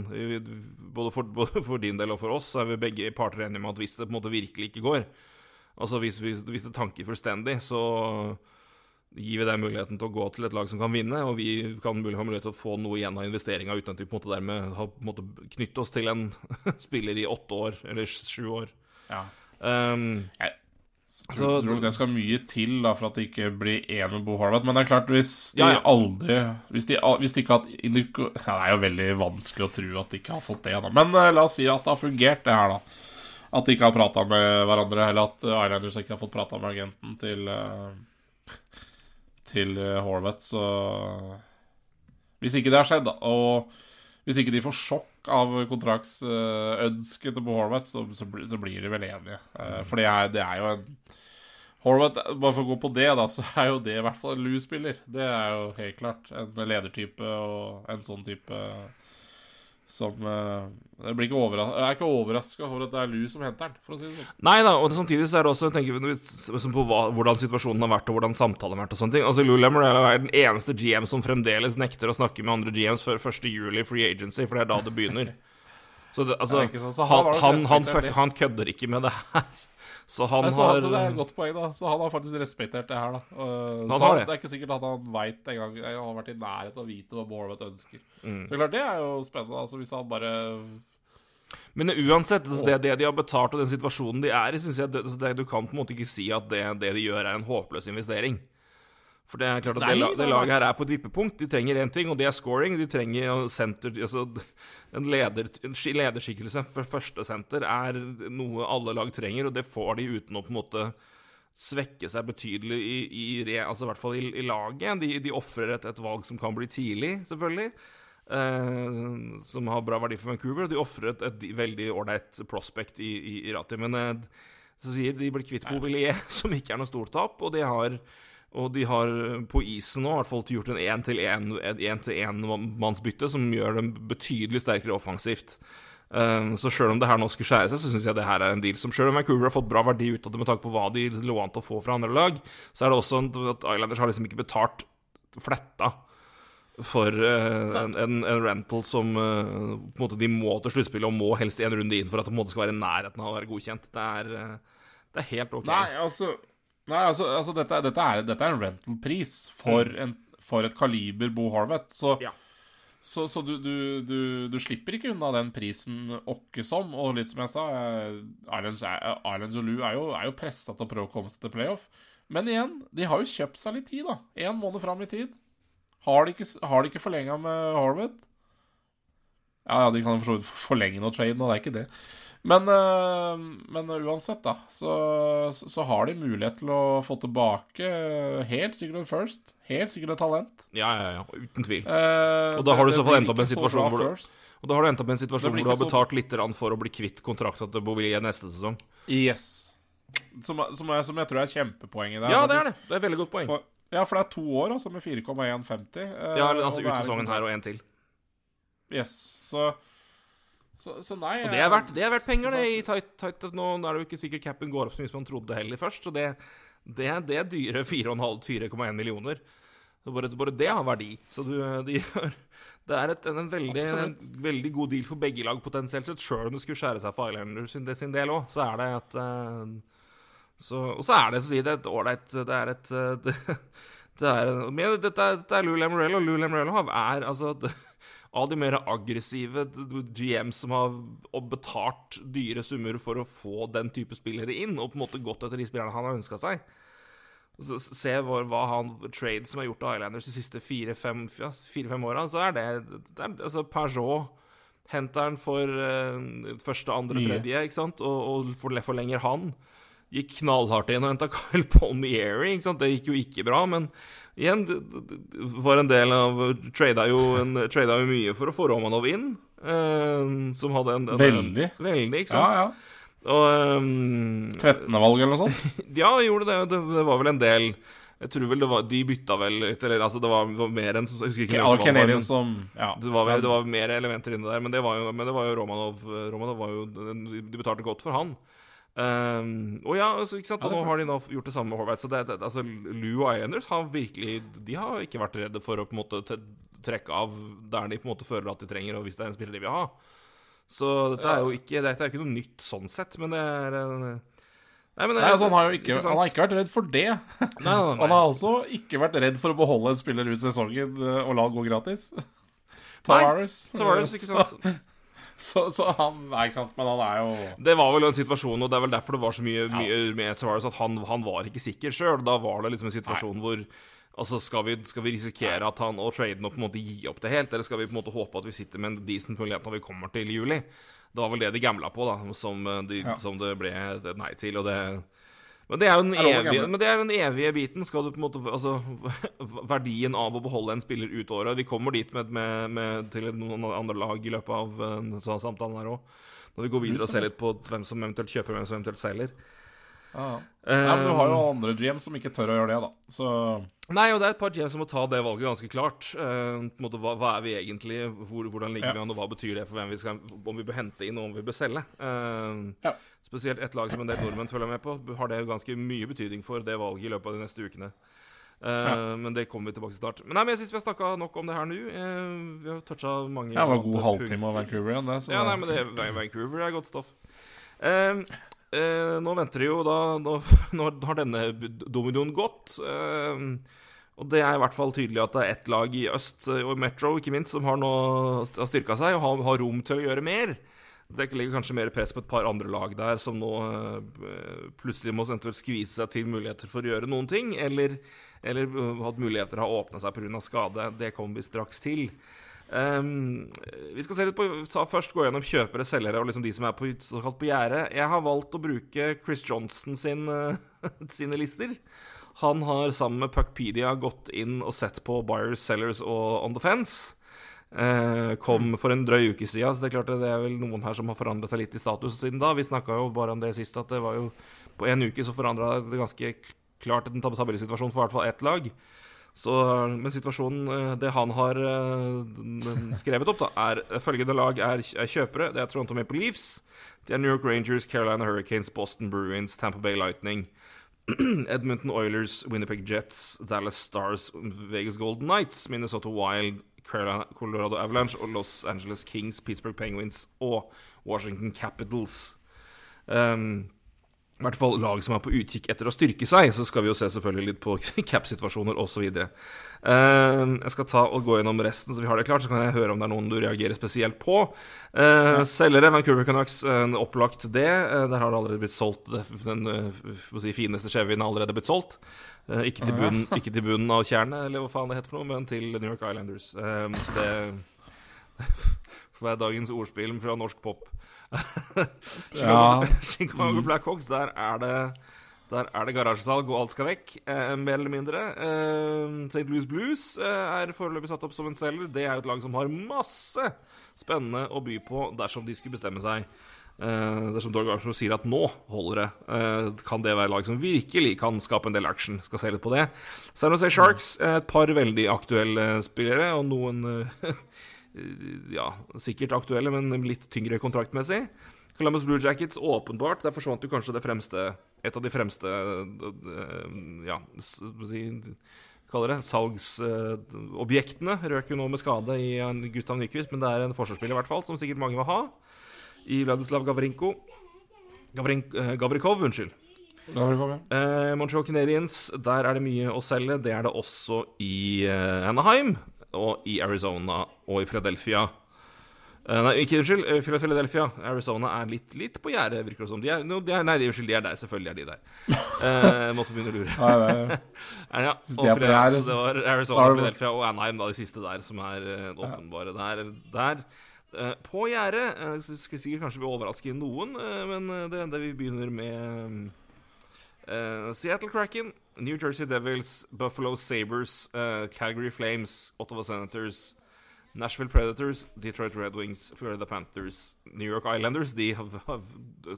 både for, både for, din del og for oss, så er vi begge parter enige med at hvis det på en måte virkelig ikke går Altså hvis, hvis, hvis det tanker fullstendig, så gir vi deg muligheten til å gå til et lag som kan vinne, og vi kan ha mulighet til å få noe igjen av investeringa uten at vi på en måte dermed har måte knyttet oss til en spiller i åtte år, eller sju år. Ja. Um, jeg tror, så, tror det skal mye til da, for at de ikke blir én med Bo Harvard. Men det er klart, hvis de ja, ja. aldri Hvis de, hvis de ikke har hatt det er jo veldig vanskelig å tro at de ikke har fått det. Da. Men uh, la oss si at det har fungert, det her, da. At de ikke har prata med hverandre, eller at Islanders ikke har fått prata med agenten til uh, til eh, Horvath, så Hvis ikke det har skjedd, da, og hvis ikke de får sjokk av kontraktsønsket til Horvath, så, så, så, blir de vel enige. Uh, for det er, det er jo en Horvath, bare for å gå på det, da, så er jo det i hvert fall en Lou-spiller. Det er jo helt klart en ledertype og en sånn type som eh, Jeg, blir ikke jeg er ikke overraska over at det er Lu som henter den, for å si det sånn. Nei da, og samtidig så er det også tenker vi liksom på hva, hvordan situasjonen har vært, og hvordan samtalen har vært og sånne ting. Altså Lou Lemmer er den eneste GM som fremdeles nekter å snakke med andre GMs før 1. juli free agency, for det er da det begynner. Så, det, altså, ikke? Så han han, han, det. han kødder ikke med det her. Så han Nei, så, har altså, det er et godt poeng, da. Så han har faktisk respektert det her, da. Uh, Han så har det. det er ikke sikkert at han veit engang Han har vært i nærheten av å vite hva Borwet ønsker. Mm. Så klart, det er jo spennende, altså, hvis han bare Men uansett, altså, det, det de har betalt og den situasjonen de er i, syns jeg det, altså, det, Du kan på en måte ikke si at det, det de gjør, er en håpløs investering. For det er klart at Nei, det, det laget her er på et vippepunkt. De trenger én ting, og det er scoring. De trenger jo senter altså, En, leder, en lederskikkelse for første senter er noe alle lag trenger, og det får de uten å på en måte svekke seg betydelig i, i, altså, i hvert fall i, i laget. De, de ofrer et, et valg som kan bli tidlig, selvfølgelig. eh, som har bra verdi for Vancouver. De ofrer et, et veldig ålreit prospect i, i, i Rati. Men eh, så sier de blir kvitt Bouvillier, som ikke er noe stort tap, og de har og de har på isen nå i hvert fall gjort en én-til-én-mannsbytte som gjør dem betydelig sterkere offensivt. Eh, Så sjøl om det her nå skulle skjære seg, så syns jeg det her er en deal som Sjøl om Vancouver har fått bra verdi ut av det med tanke på hva de lå an til å få fra andre lag, så er det også at Islanders har liksom ikke betalt fletta for eh, en, en, en rental som eh, måte de må til sluttspillet og må helst en runde inn for at det på en måte skal være i nærheten av å være godkjent. Det er, eh, det er helt OK. Nei, altså, nei, altså, altså dette, dette, er, dette er en rental-pris for, en, for et kaliber Bo Horvath Så, Ja. så, så du, du, du, du slipper ikke unna den prisen åkke som. Og litt som jeg sa, Island Jolou er- og Lou er jo, er jo pressa til å prøve å komme seg til playoff. Men igjen, de har jo kjøpt seg litt tid, da. Én måned fram i tid. Har de ikke, har de ikke forlenga med Horvath? Ja, ja, de kan jo for så vidt forlenge noe trade nå, det er ikke det. Men, øh, men uansett, da, så, så, har de mulighet til å få tilbake øh, helt sikkert en first. Helt sikkert et talent. Ja, ja, ja, uten tvil. Eh, Og da har du så fall endt opp en situasjon hvor du- Og da har du endt opp i en situasjon hvor du har betalt litt for å bli kvitt kontrakta til Bouvillier neste sesong. Yes. Som, som, jeg, som jeg tror er kjempepoenget der. Ja, det er det. Det er et veldig godt poeng. For, ja, for det er to år, altså, med 4,150. eh, Ja, altså ut sesongen her og en til. Yes. Så, så, så nei Og det er verdt, det er verdt penger, det. i tight, tight, Nå er det jo ikke sikkert capen går opp så mye som man trodde heller først, så det, det, det er dyre 4,5-4,1 millioner. Så bare, bare det har verdi. Så du, de gjør Det er et, en, veldig, en veldig god deal for begge lag potensielt sett, sjøl om det skulle skjære seg for Islanders sin, sin del òg, så er det et eh, så, Og så er det, så å si, det et ålreit Det er et eh, det, det er, men dette, dette er Lou Lamorello. Lou Lamorello er altså det, av de mer aggressive GM som har betalt dyre summer for å få den type spillere inn, og på en måte gått etter de spillerne han har ønska seg. Så Se hva, hva han trade som er gjort av Islanders de siste fire-fem ja, fire, åra, så er det, det er, altså Peugeot henter han for uh, første, andre, tredje, ikke sant, og, og forlenger han. Gikk knallhardt inn og henta Kyle Palmieri. Ikke sant? Det gikk jo ikke bra, men igjen var en del av Trada jo, jo mye for å få Romanov inn, eh, som hadde en, en Veldig. Veldig, ikke sant? ja. Og um, 13. valg eller noe sånt. ja, gjorde det. det. Det var vel en del Jeg tror vel det var De bytta vel litt, eller altså det var, var mer enn Jeg husker ikke Alle det var, men som Ja. det var, vel- det var mer elementer inni der, men det var jo, men det var jo Romanov Romanov var jo De betalte godt for han. Ehm, og ja, altså, ikke sant? Og nå har de nå gjort det samme med Horvath. Så det, det, altså, Lou og Islanders har virkelig De har ikke vært redde for å på en måte trekke av der de på en måte føler at de trenger, og hvis det er en spiller de vil ha. Så dette er jo ikke, dette er ikke noe nytt sånn sett, men det er Nei, men det Nei, altså, han, har jo ikke, han har ikke vært redd for det. Nei, nei, nei. Han har altså ikke vært redd for å beholde en spiller ut sesongen eh, og la han gå gratis. Tavares. Tavares, ikke sant? Så, så han Nei, ikke sant, men han er jo Det var vel en situasjon, og det er vel derfor det var så mye, mye med Tavares, at han, han var ikke sikker sjøl. Da var det liksom en situasjon hvor Altså, skal vi, skal vi risikere at han og traden og på en måte gi opp det helt, eller skal vi på en måte håpe at vi sitter med en decent mulighet når vi kommer til juli? Det var vel det de gambla på, da, som, eh, de, Ja. som det ble et nei til, og det men det er jo den evige, men det er den evige biten. Skal du på en måte Altså, verdien av å beholde en spiller ut året Vi kommer dit med, med, med, til noen andre lag i løpet av sånn samtalen her òg. Når vi går videre og ser litt på hvem som eventuelt kjøper, hvem som eventuelt selger. Ja. Nei, men du har jo andre GM som ikke tør å gjøre det, da. Så Nei, og det er et par GM som må ta det valget ganske klart. Uh, på en måte, hva, hva er vi egentlig, Hvor, hvordan ligger Ja. vi an, og hva betyr det for hvem vi skal, om vi bør hente inn, og om vi bør selge? Uh, Ja. Spesielt et lag som en del nordmenn følger med på, har det ganske mye betydning for det valget i løpet av de neste ukene. Eh, Men det kommer vi tilbake til snart. Men nei, men jeg syns vi har snakka nok om det her nå. Uh, vi har toucha mange det var en god halvtime av Vancouver igjen, det. Så Ja, nei, men det, Vancouver er godt stoff. Uh, eh, nå venter det jo da Nå, nå har denne dominoen gått. Eh, og det er i hvert fall tydelig at det er ett lag i øst, og Metro ikke minst, som har nå har styrka seg og har, har rom til å gjøre mer. Det ligger kanskje mer press på et par andre lag der, som nå eh, plutselig må skvise seg til muligheter for å gjøre noen ting, eller, eller eh, at muligheter har åpna seg pga. skade. Det kommer vi straks til. Um, vi skal se litt på først gå gjennom kjøpere, selgere og liksom de som er på, såkalt på gjerdet. Jeg har valgt å bruke Chris Johnson sin, eh, sine lister. Han har sammen med Puckpedia gått inn og sett på buyers, sellers og on the fence. Eh, kom for en drøy uke siden, så det er klart det er vel noen her som har forandret seg litt i status siden da. Vi snakka jo bare om det sist, at det var jo på en uke så forandra det ganske klart en tab- tabellsituasjon for i hvert fall ett lag. Så, men situasjonen, eh, det han har eh, skrevet opp, da, er følgende lag er, er kjøpere. Det er Toronto Maple Leafs, det er New York Rangers, Carolina Hurricanes, Boston Bruins, Tampa Bay Lightning, Edmonton Oilers, Winnipeg Jets, Dallas Stars, Vegas Golden Knights, Minnesota Wild, Colorado Avalanche og Los Angeles Kings, Pittsburgh Penguins og Washington Capitals. Um, i hvert fall lag som er på utkikk etter å styrke seg. Så skal vi jo se selvfølgelig litt på cap-situasjoner osv. Uh, jeg skal ta og gå gjennom resten, så vi har det klart. Så kan jeg høre om det er noen du reagerer spesielt på. Uh, selgere, Vancouver Canucks, opplagt det. Uh, der har det allerede blitt solgt. Den uh, si, fineste Chevyen har allerede blitt solgt. Uh, ikke, til bunnen, ikke til bunnen av tjernet, eller hva faen det heter for noe, men til New York Islanders. Um, så det får være dagens ordspill fra norsk pop. Ja. Chicago Blackhawks, der er det der er det garasjesalg, og alt skal vekk, eh, mer eller mindre. Eh, St. Louis Blues eh, er foreløpig satt opp som en selger. Det er jo et lag som har masse spennende å by på dersom de skulle bestemme seg. Eh, dersom Dorg Armstrong sier at nå holder det, eh, kan det være lag som virkelig kan skape en del action. Skal se litt på det. San Jose Sharks, eh, et par veldig aktuelle spillere, og noen ja, sikkert aktuelle, men litt tyngre kontraktmessig. Columbus Blue Jackets, åpenbart. Der forsvant jo kanskje det fremste Et av de fremste Ja, hva skal si kaller det salgsobjektene. Røk jo nå med skade i en Gustav Nyquist, men det er en forsvarsspiller i hvert fall, som sikkert mange vil ha. I Vladislav Gavrinko Gavrin, eh, Gavrikov, unnskyld. Da ja. Eh, Montreal Canadiens, der er det mye å selge. Det er det også i eh, Anaheim, og i Arizona og i Philadelphia. Eh, nei, ikke unnskyld. eh, Philadelphia. Arizona er litt, litt på gjerdet, virker det som. De er, no, de er, nei, unnskyld, de er der. Selvfølgelig er de der. Eh, måtte begynne å lure. Nei, nei, Nei, ja. Og de på så det var Arizona, Philadelphia og Anaheim, da, de siste der, som er åpenbare der. der. Eh, på gjerdet uh, Skal sikkert kanskje vi overraske noen, eh, men det er det vi begynner med eh, Seattle Kraken, New Jersey Devils, Buffalo Sabres, eh, Calgary Flames, Ottawa Senators, Nashville Predators, Detroit Red Wings, Florida Panthers, New York Islanders De har, har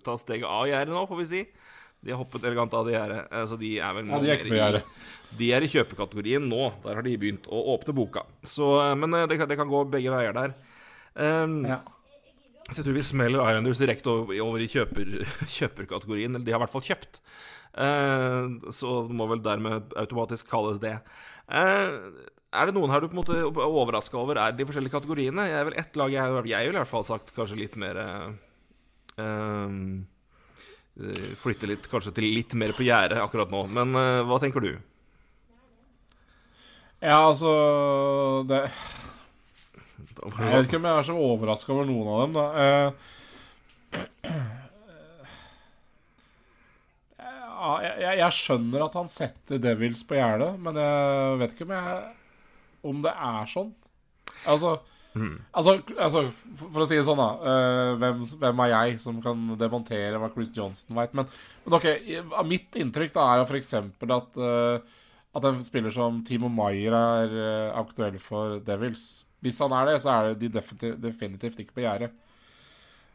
tatt steget av gjerdet nå, får vi si. De har hoppet elegant av det gjerdet. eh, Så de er vel Ja, de er mer De er i kjøpekategorien nå. Der har de begynt å åpne boka. Så, eh, men eh, det kan, det kan gå begge veier der. Um, ja. så jeg tror vi smeller Islanders direkte over, over i kjøper, kjøperkategorien. Eller de har i hvert fall kjøpt. Uh, så det må vel dermed automatisk kalles det. Uh, er det noen her du på en måte er overraska over? Er de forskjellige kategoriene? Jeg er vel ett lag jeg, jeg ville i hvert fall sagt kanskje litt mer eh, Flytte litt, kanskje til litt mer på gjerdet akkurat nå. Men eh, hva tenker du? ja, altså det, Jeg vet ikke om jeg er så overraska over noen av dem, da. Eh, jeg, jeg- jeg skjønner at han setter Devils på gjerdet, men jeg vet ikke om jeg Om det er sånn. Altså Altså, altså, for å si det sånn, da. eh, hvem, hvem er jeg som kan demontere hva Chris Johnston veit? Men, men ok, mitt inntrykk da er f.eks. at eh, At en spiller som Timo Maier er aktuell for Devils. Hvis han er det, så er det de definitivt, definitivt ikke på gjerdet.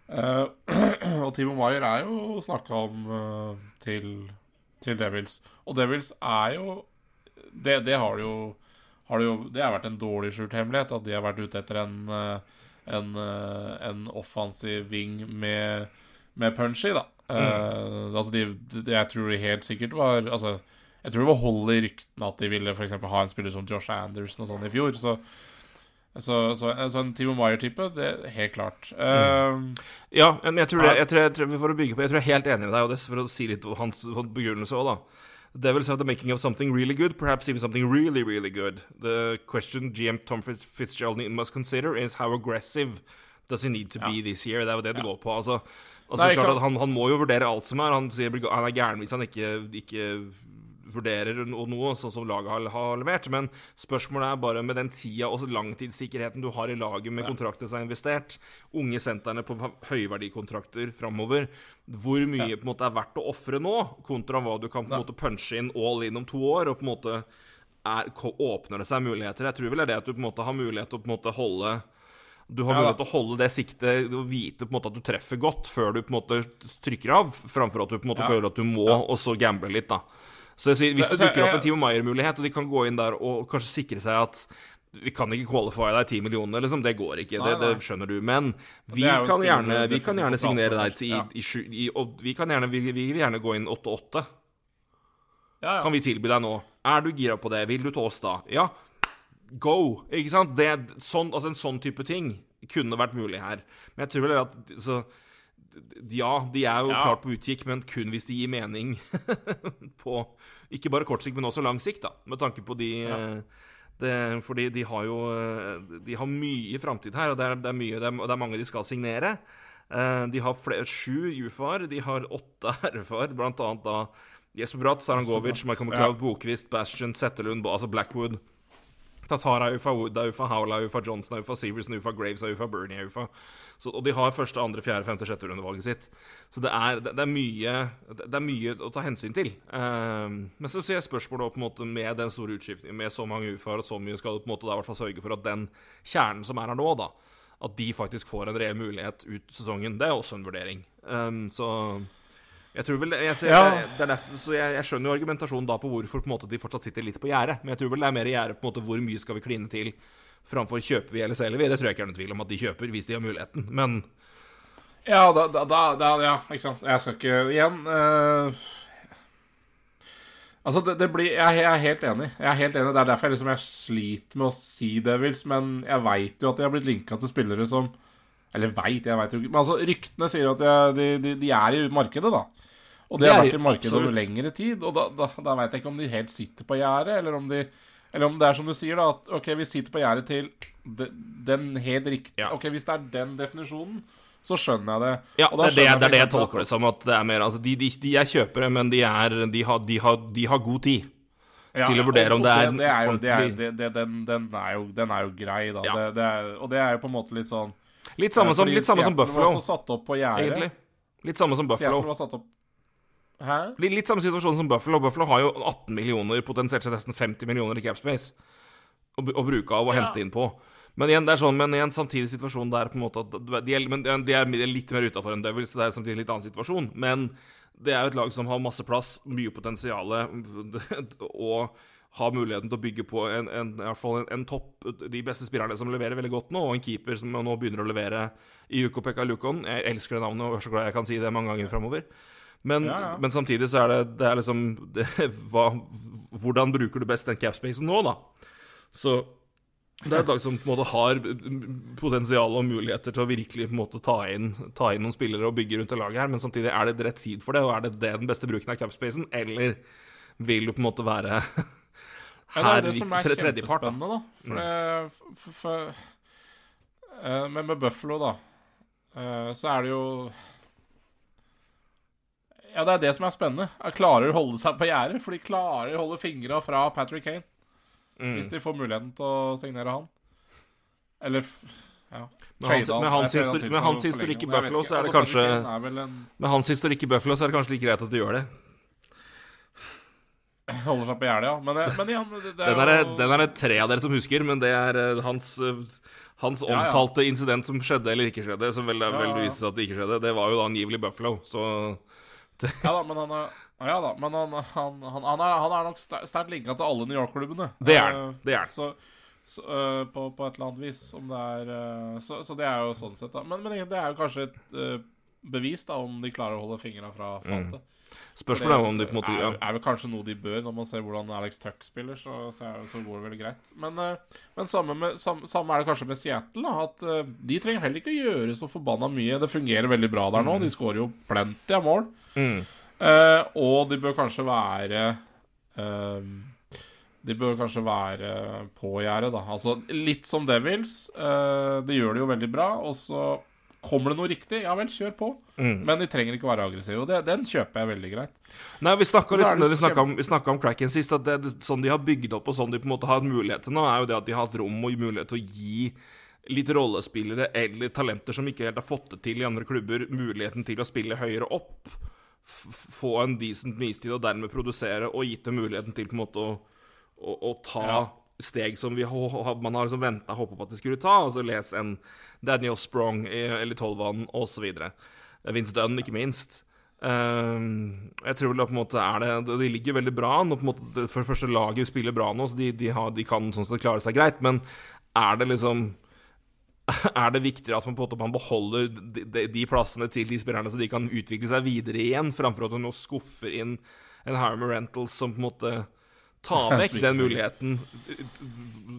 Uh, og Timo Maier er jo snakka om uh, til, til Devils. Og Devils er jo Det, det har det jo har det, jo, det har vært en dårlig skjult hemmelighet at de har vært ute etter en, eh, en, en offensiv wing med, med punch i, da. Eh, altså de, de, jeg tror de helt sikkert var Altså, jeg tror det var hold i ryktene at de ville for eksempel ha en spiller som Josh Anderson og sånn i fjor. Så, så, så, så en Timo Maier-type, det er helt klart. Eh, Ja, men jeg tror, det, jeg, tror, jeg, tror, for å bygge på, jeg tror jeg er helt enig med deg, og det er for å si litt om hans begrunnelse òg, da. The Devils have the making of something really good, perhaps even something really, really good. The question GM Tom Fitz- Fitzgerald must consider is how aggressive does he need to be this year? Det er jo det det går på. Altså, altså Nei, klart at han, han må jo vurdere alt som er. Han, sier, han er gæren hvis han ikke, ikke vurderer no- noe, sånn som laget har, har levert. Men spørsmålet er bare med den tida og langtidssikkerheten du har i laget med kontraktene som er investert, unge sentrene på høyverdikontrakter framover, hvor mye på en måte er verdt å ofre nå, kontra hva du kan på en måte punche inn all in om to år, og på en måte er, åpner det seg muligheter. Jeg tror vel det er det at du på en måte har mulighet til å på en måte holde du har Ja, mulighet til å holde det siktet og vite på en måte at du treffer godt før du på en måte trykker av, framfor at du på en måte Ja. føler at du må, og så gamble litt, da. Så jeg sier, hvis det dukker opp en Timo Maier-mulighet, og de kan gå inn der og kanskje sikre seg at vi kan ikke qualify deg 10 millioner, liksom. Det går ikke. Nei, det, det skjønner du. Men vi kan gjerne, vi kan gjerne signere deg til i, i, i Og vi kan gjerne, vi, vi vil gjerne gå inn 8-8. ja, ja. Kan vi tilby deg nå? Er du gira på det? Vil du til oss da? Ja. Go! Ikke sant? Det, sånn, altså en sånn type ting kunne vært mulig her. Men jeg tror vel at så, Ja, de er jo Ja. klart på utkikk, men kun hvis det gir mening på ikke bare kort sikt, men også lang sikt, da. Med tanke på de ja. det, fordi de har jo De har mye framtid her, og det er, det er mye det er, det er mange de skal signere. Eh, De har flere, sju UFA-er, de har åtte RFA-er, blant annet da Jesper Bratt, Sarangovic, Michael McLeod, Bokvist, Bastion, Settelund, altså Blackwood. Tatara er UFA, Wood UFA, Howell UFA, Johnson UFA, Severson er UFA, Graves UFA, Bernie er UFA. Så, og de har første, andre, fjerde, femte, sjette rundevalget sitt. Så det er, det er mye Det er mye å ta hensyn til. Um, men så ser jeg spørsmålet opp på en måte med den store utskiftningen, med så mange UFA-er og så mye, skal du på en måte da i hvert fall sørge for at den kjernen som er her nå, da, at de faktisk får en reell mulighet ut sesongen. Det er også en vurdering. Um, så jeg tror vel jeg, ser, Ja. er derfor, Så jeg, jeg skjønner jo argumentasjonen da på hvorfor på måte, de fortsatt sitter litt på gjerdet. Men jeg tror vel det er mer gjerdet på en måte hvor mye skal vi kline til framfor kjøper vi eller selger vi. Det tror jeg ikke er noen tvil om at de kjøper hvis de har muligheten. Men Ja, da, da, da, Ja, ikke sant. Jeg skal ikke Igjen uh... Altså, det, det blir jeg, jeg er helt enig. Jeg er helt enig Det er derfor jeg liksom jeg sliter med å si Devils, men jeg veit jo at de har blitt linka til spillere som Eller veit, jeg veit jo ikke Men altså, ryktene sier at jeg, de, de, de er i markedet, da. Og de De har vært i markedet over lengre tid. Og da, da, da veit jeg ikke om de helt sitter på gjerdet, eller om de Eller om det er som du sier, da, at ok, vi sitter på gjerdet til den helt riktige Ja. Ok, hvis det er den definisjonen, så skjønner jeg det. ja, det er det, jeg, det er det jeg tolker det som. At det er mer Altså, de, de, de er kjøpere, men de, er, de, har, de, har, de har god tid. Ja, til å vurdere om det er det er jo, den, den, er jo, grei, da. Ja. Det, det og det er jo på en måte litt sånn Litt samme som, litt samme som Buffalo, var også satt opp på gjerdet. egentlig. Litt samme som Buffalo. Seattle var satt opp Hæ? Litt, litt samme situasjon som Buffalo. Buffalo har jo 18 millioner, potensielt sett nesten 50 millioner i capspace å, å bruke av og hente inn på. Men igjen, det er sånn, men i en samtidig situasjon der på en måte at de er, men de er litt mer utafor enn Devils, så det er samtidig en litt annen situasjon. Men det er jo et lag som har masse plass, mye potensial, og har muligheten til å bygge på en, en, i hvert fall en, en topp De beste spillerne som leverer veldig godt nå, og en keeper som nå begynner å levere i Ukopeka Lukon. Jeg elsker det navnet og er så glad jeg kan si det mange ganger framover. Men, Ja, ja. men samtidig så er det, det er liksom det, hva, Hvordan bruker du best den capspacen nå, da? Så det er et lag som på en måte har potensial og muligheter til å virkelig på en måte ta inn, ta inn noen spillere og bygge rundt det laget her, men samtidig er det rett tid for det, og er det det den beste bruken av capspacen, eller vil du på en måte være Ja, det er det som er kjempespennende, da. For det for, for, uh, Men med Buffalo, da, uh, så er det jo Ja, det er det som er spennende. Jeg klarer å holde seg på gjerdet, for de klarer å holde fingra fra Patrick Kane. Mm. Hvis de får muligheten til å signere han. Eller ja. Med hans- han. med hans histori- med hans historikk i Buffalo, så er det Altså, kanskje- Med hans historikk i Buffalo så er det kanskje like greit at de gjør det. Holder seg på gjerdet, ja. Men, men igjen, det, det Den er jo den er det tre av dere som husker, men det er hans, hans, omtalte Ja, ja. incident som skjedde eller ikke skjedde, som vel, vel viste seg at det ikke skjedde, det var jo da angivelig Buffalo, så Ja da, men han er ja da, men han, han, han, han, er, han er nok sterkt linka til alle New York-klubbene. Det er han, Eh, det er han. Så, så, uh, på, på et eller annet vis. Om det er uh, så, så det er jo sånn sett, da. Men, men det er jo kanskje et uh, bevis da om de klarer å holde fingra fra fatet. Spørsmålet er om de på en måte er, ja. er vel kanskje noe de bør, når man ser hvordan Alex Tuck spiller. Så, så, er, så går det vel greit. Men, eh, men samme, med, samme, samme er det kanskje med Seattle. Da, at eh, De trenger heller ikke gjøre så forbanna mye. Det fungerer veldig bra der nå. De skårer jo plenty av mål. Mm. Eh, og de bør kanskje være eh, De bør kanskje være på gjerdet, da. Altså litt som Devils. Eh, de gjør det jo veldig bra, og så kommer det noe riktig. Ja vel, kjør på. Mm. Men de trenger ikke være aggressive. Og det, den kjøper jeg veldig greit. Nei, vi snakka om, om Kraken sist, at det, det, sånn de har bygd opp og sånn de på en måte har hatt mulighet til nå, er jo det at de har hatt rom og mulighet til å gi litt rollespillere eller talenter som ikke helt har fått det til i andre klubber, muligheten til å spille høyere opp. Få en decent mistid og dermed produsere, og gitt dem muligheten til på en måte å, å, å ta Ja. Steg som vi, man har liksom venta og håpa på at de skulle ta. Altså les en Daniel Sprong eller Tolvan osv. Vince Dunn, ikke minst. Ehm, jeg tror at på en måte er det De ligger veldig bra an. Det for det første laget spiller bra nå, så de, de, har, de kan sånn sett klare seg greit. Men er det liksom Er det viktigere at man, på en måte, beholder de, de, de plassene til de spillerne, så de kan utvikle seg videre igjen, framfor at man nå skuffer inn en Harmer Rentals som på en måte tar vekk den muligheten,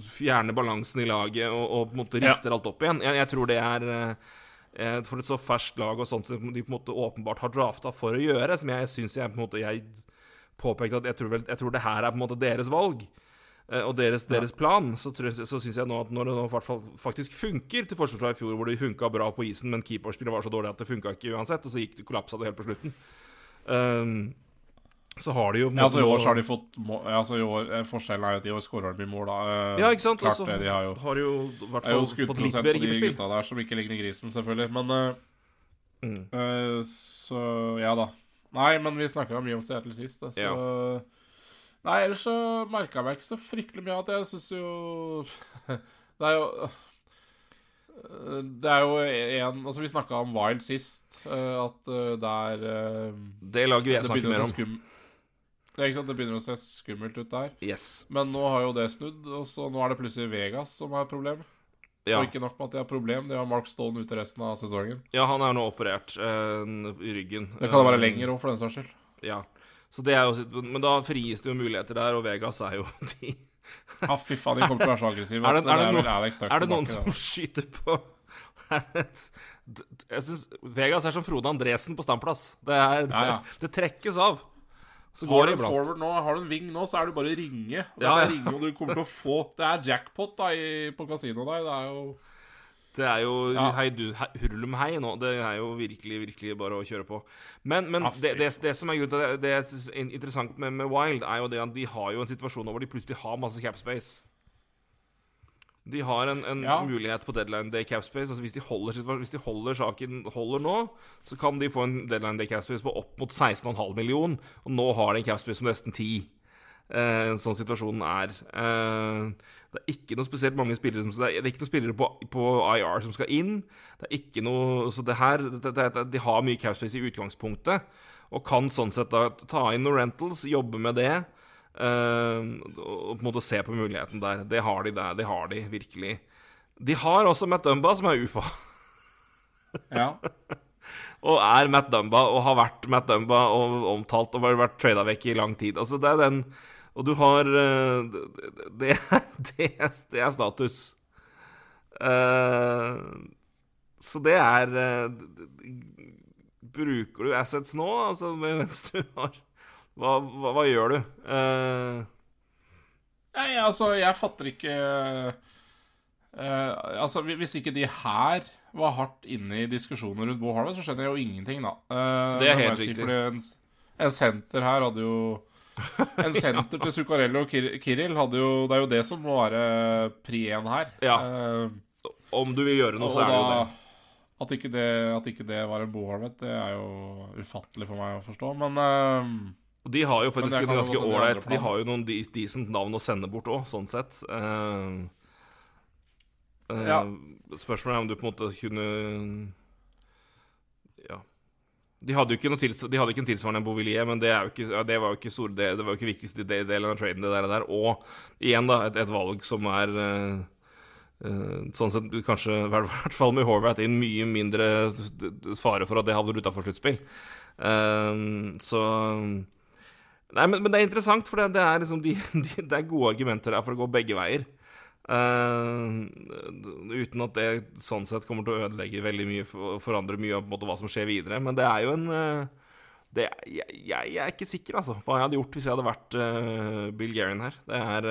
Fjerne balansen i laget og, og på en måte rister alt opp igjen? Jeg, jeg tror det er eh, for et så ferskt lag og sånt som de på en måte åpenbart har drafta for å gjøre, som jeg syns jeg på en måte Jeg påpekte at jeg tror, vel, jeg tror det her er på en måte deres valg. eh, Og deres, deres plan, så, så syns jeg nå at når det nå faktisk funker, til forskjell fra i fjor hvor det funka bra på isen, men keeperspillet var så dårlig at det funka ikke uansett, og så gikk det, kollapsa det helt på slutten, um, så har de jo mål, Ja, altså I år så har de fått ja, altså i år, eh, Forskjellen er jo at i år skårer de mye mål. da Eh, Ja, ikke sant? Klart Og det, de har jo har jo i hvert er fall fått litt bedre på de gutta der som ikke ligner grisen, selvfølgelig. Men eh, Mm. uh, Så ja da. Nei, men vi snakka mye om Seattle sist, da, så Nei, ellers så merka jeg meg ikke så fryktelig mye at jeg syns jo Det er jo Det er jo en Altså, vi snakka om Wild sist, at der Det laget jeg begynner mer om. Ja, ikke sant? Det begynner å se skummelt ut der. Yes. Men nå har jo det snudd, og så nå er det plutselig Vegas som er et problem. Ja. Og ikke nok med at de har problem, de har Mark Stone ute resten av sesongen. ja, han er nå operert øh, i ryggen. Det kan det være Eh, lenger òg, for den saks skyld. Ja. Så det jo, men da frigis det jo muligheter der, og Vegas er jo de Ja, fy faen, de kommer til å være så aggressive. Er det- er det noen- Er det noen som som skyter på det Jeg synes Vegas er som Frode Andresen på standplass. Det, er, Ja, ja. det trekkes av. Så går Har du en forward nå, har du en wing nå, så er det bare å ringe. Det Ja, ja. ringe, og du kommer til å få Det er jackpot da i, på kasino der. Det er jo Det er jo Ja. hei du, hei, hurlum hei nå. Det er jo virkelig, virkelig bare å kjøre på. Men, men det, det, det som er det, det er interessant med, med Wild, er jo det at de har jo en situasjon hvor de plutselig har masse capspace. De har en, en Ja. mulighet på deadline day capspace. Altså hvis de, holder, hvis de holder saken holder nå, så kan de få en deadline day capspace på opp mot 16,5 million. Og nå har de en capspace på nesten 10. Eh, sånn situasjonen er. Eh, det er ikke noe spesielt mange spillere som Det er, det er ikke noen spillere på, på IR som skal inn. Det er ikke noe Så det her det, det, det, De har mye capspace i utgangspunktet, og kan sånn sett da ta inn noen rentals, jobbe med det. Eh, og på en måte se på muligheten der. Det har de der. Det har de virkelig. De har også Matt Dumba, som er UFA. Ja. Og er Matt Dumba, og har vært Matt Dumba og omtalt og har vært trada vekk i lang tid. Altså, det er den Og du har eh, Det, det, er, det er status. Uh, så det er uh, Bruker du assets nå, altså mens du har Hva, hva, hva gjør du? Uh... Nei, altså, jeg fatter ikke uh, Altså, Hvis ikke de her var hardt inne i diskusjoner rundt Bo Harlow, så skjønner jeg jo ingenting, da. Uh, Det er helt jeg riktig. en, en senter her hadde jo En senter til Zuccarello og Kir Kiril hadde jo Det er jo det som må være pri én her. Ja. Uh, om du vil gjøre noe, så er det jo det. at ikke det, at ikke det var en Bo Harlow, det er jo ufattelig for meg å forstå. Men eh, Og de har jo faktisk en ganske ålreit De har jo noen decent navn å sende bort òg, sånn sett. Uh, uh, Ja. Spørsmålet er om du på en måte kunne Ja. De hadde jo ikke, tils de hadde ikke en tilsvarende Bouvillier, men det, ikke, ja, det var jo ikke store det, Det var jo ikke viktigste del- delen av traden, det der, der. Og igjen, da, et, et valg som er uh, sånn sett kanskje, i hvert fall med Horvath, inn mye mindre fare for at det havner utafor sluttspill. Så Nei, men, men det er interessant, for det, det er liksom de, de, det er gode argumenter her for å gå begge veier. Uh, uten at det sånn sett kommer til å ødelegge veldig mye, og forandre mye av hva som skjer videre. Men det er jo en uh, det, jeg, jeg, er ikke sikker, altså, hva jeg hadde gjort hvis jeg hadde vært uh, Bill her. Det er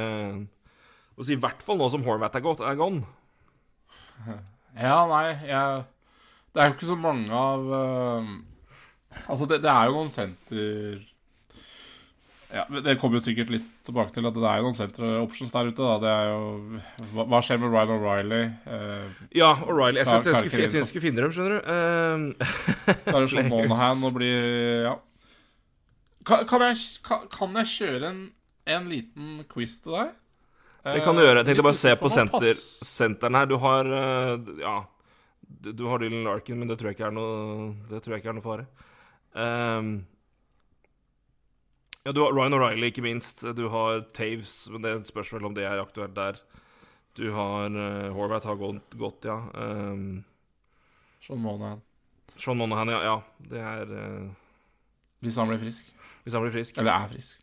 I hvert fall nå som Horvath er, gått, er gone. Ja, nei, jeg Det er jo ikke så mange av Altså, det, det er jo noen senter ja, Det kommer jo sikkert litt tilbake til at det er jo noen center options der ute. da Det er jo Hva, hva skjer med Ryan O'Reilly? Eh, Ja, O'Reilly. Jeg, skulle- jeg, jeg, jeg skulle finne dem, skjønner du. Uh, det er jo sånn Monahan og blir Ja. Kan, kan, jeg, kan, kan jeg kjøre en, en liten quiz til deg? det kan du gjøre. Jeg tenkte bare å se på senter, senteren her. Du har eh, Ja, du, du har Dylan Larkin, men det tror jeg ikke er noe Det tror jeg ikke er noe fare. Ehm, ja, du har Ryan O'Reilly, ikke minst. Du har Taves, men det er et spørsmål om det er aktuelt der. Du har uh, Horvath har gått, gått ja. Um, Sean Monahan. Sean Monahan, ja. ja. Det er uh, Hvis han blir frisk. Hvis han blir frisk. Eller er frisk.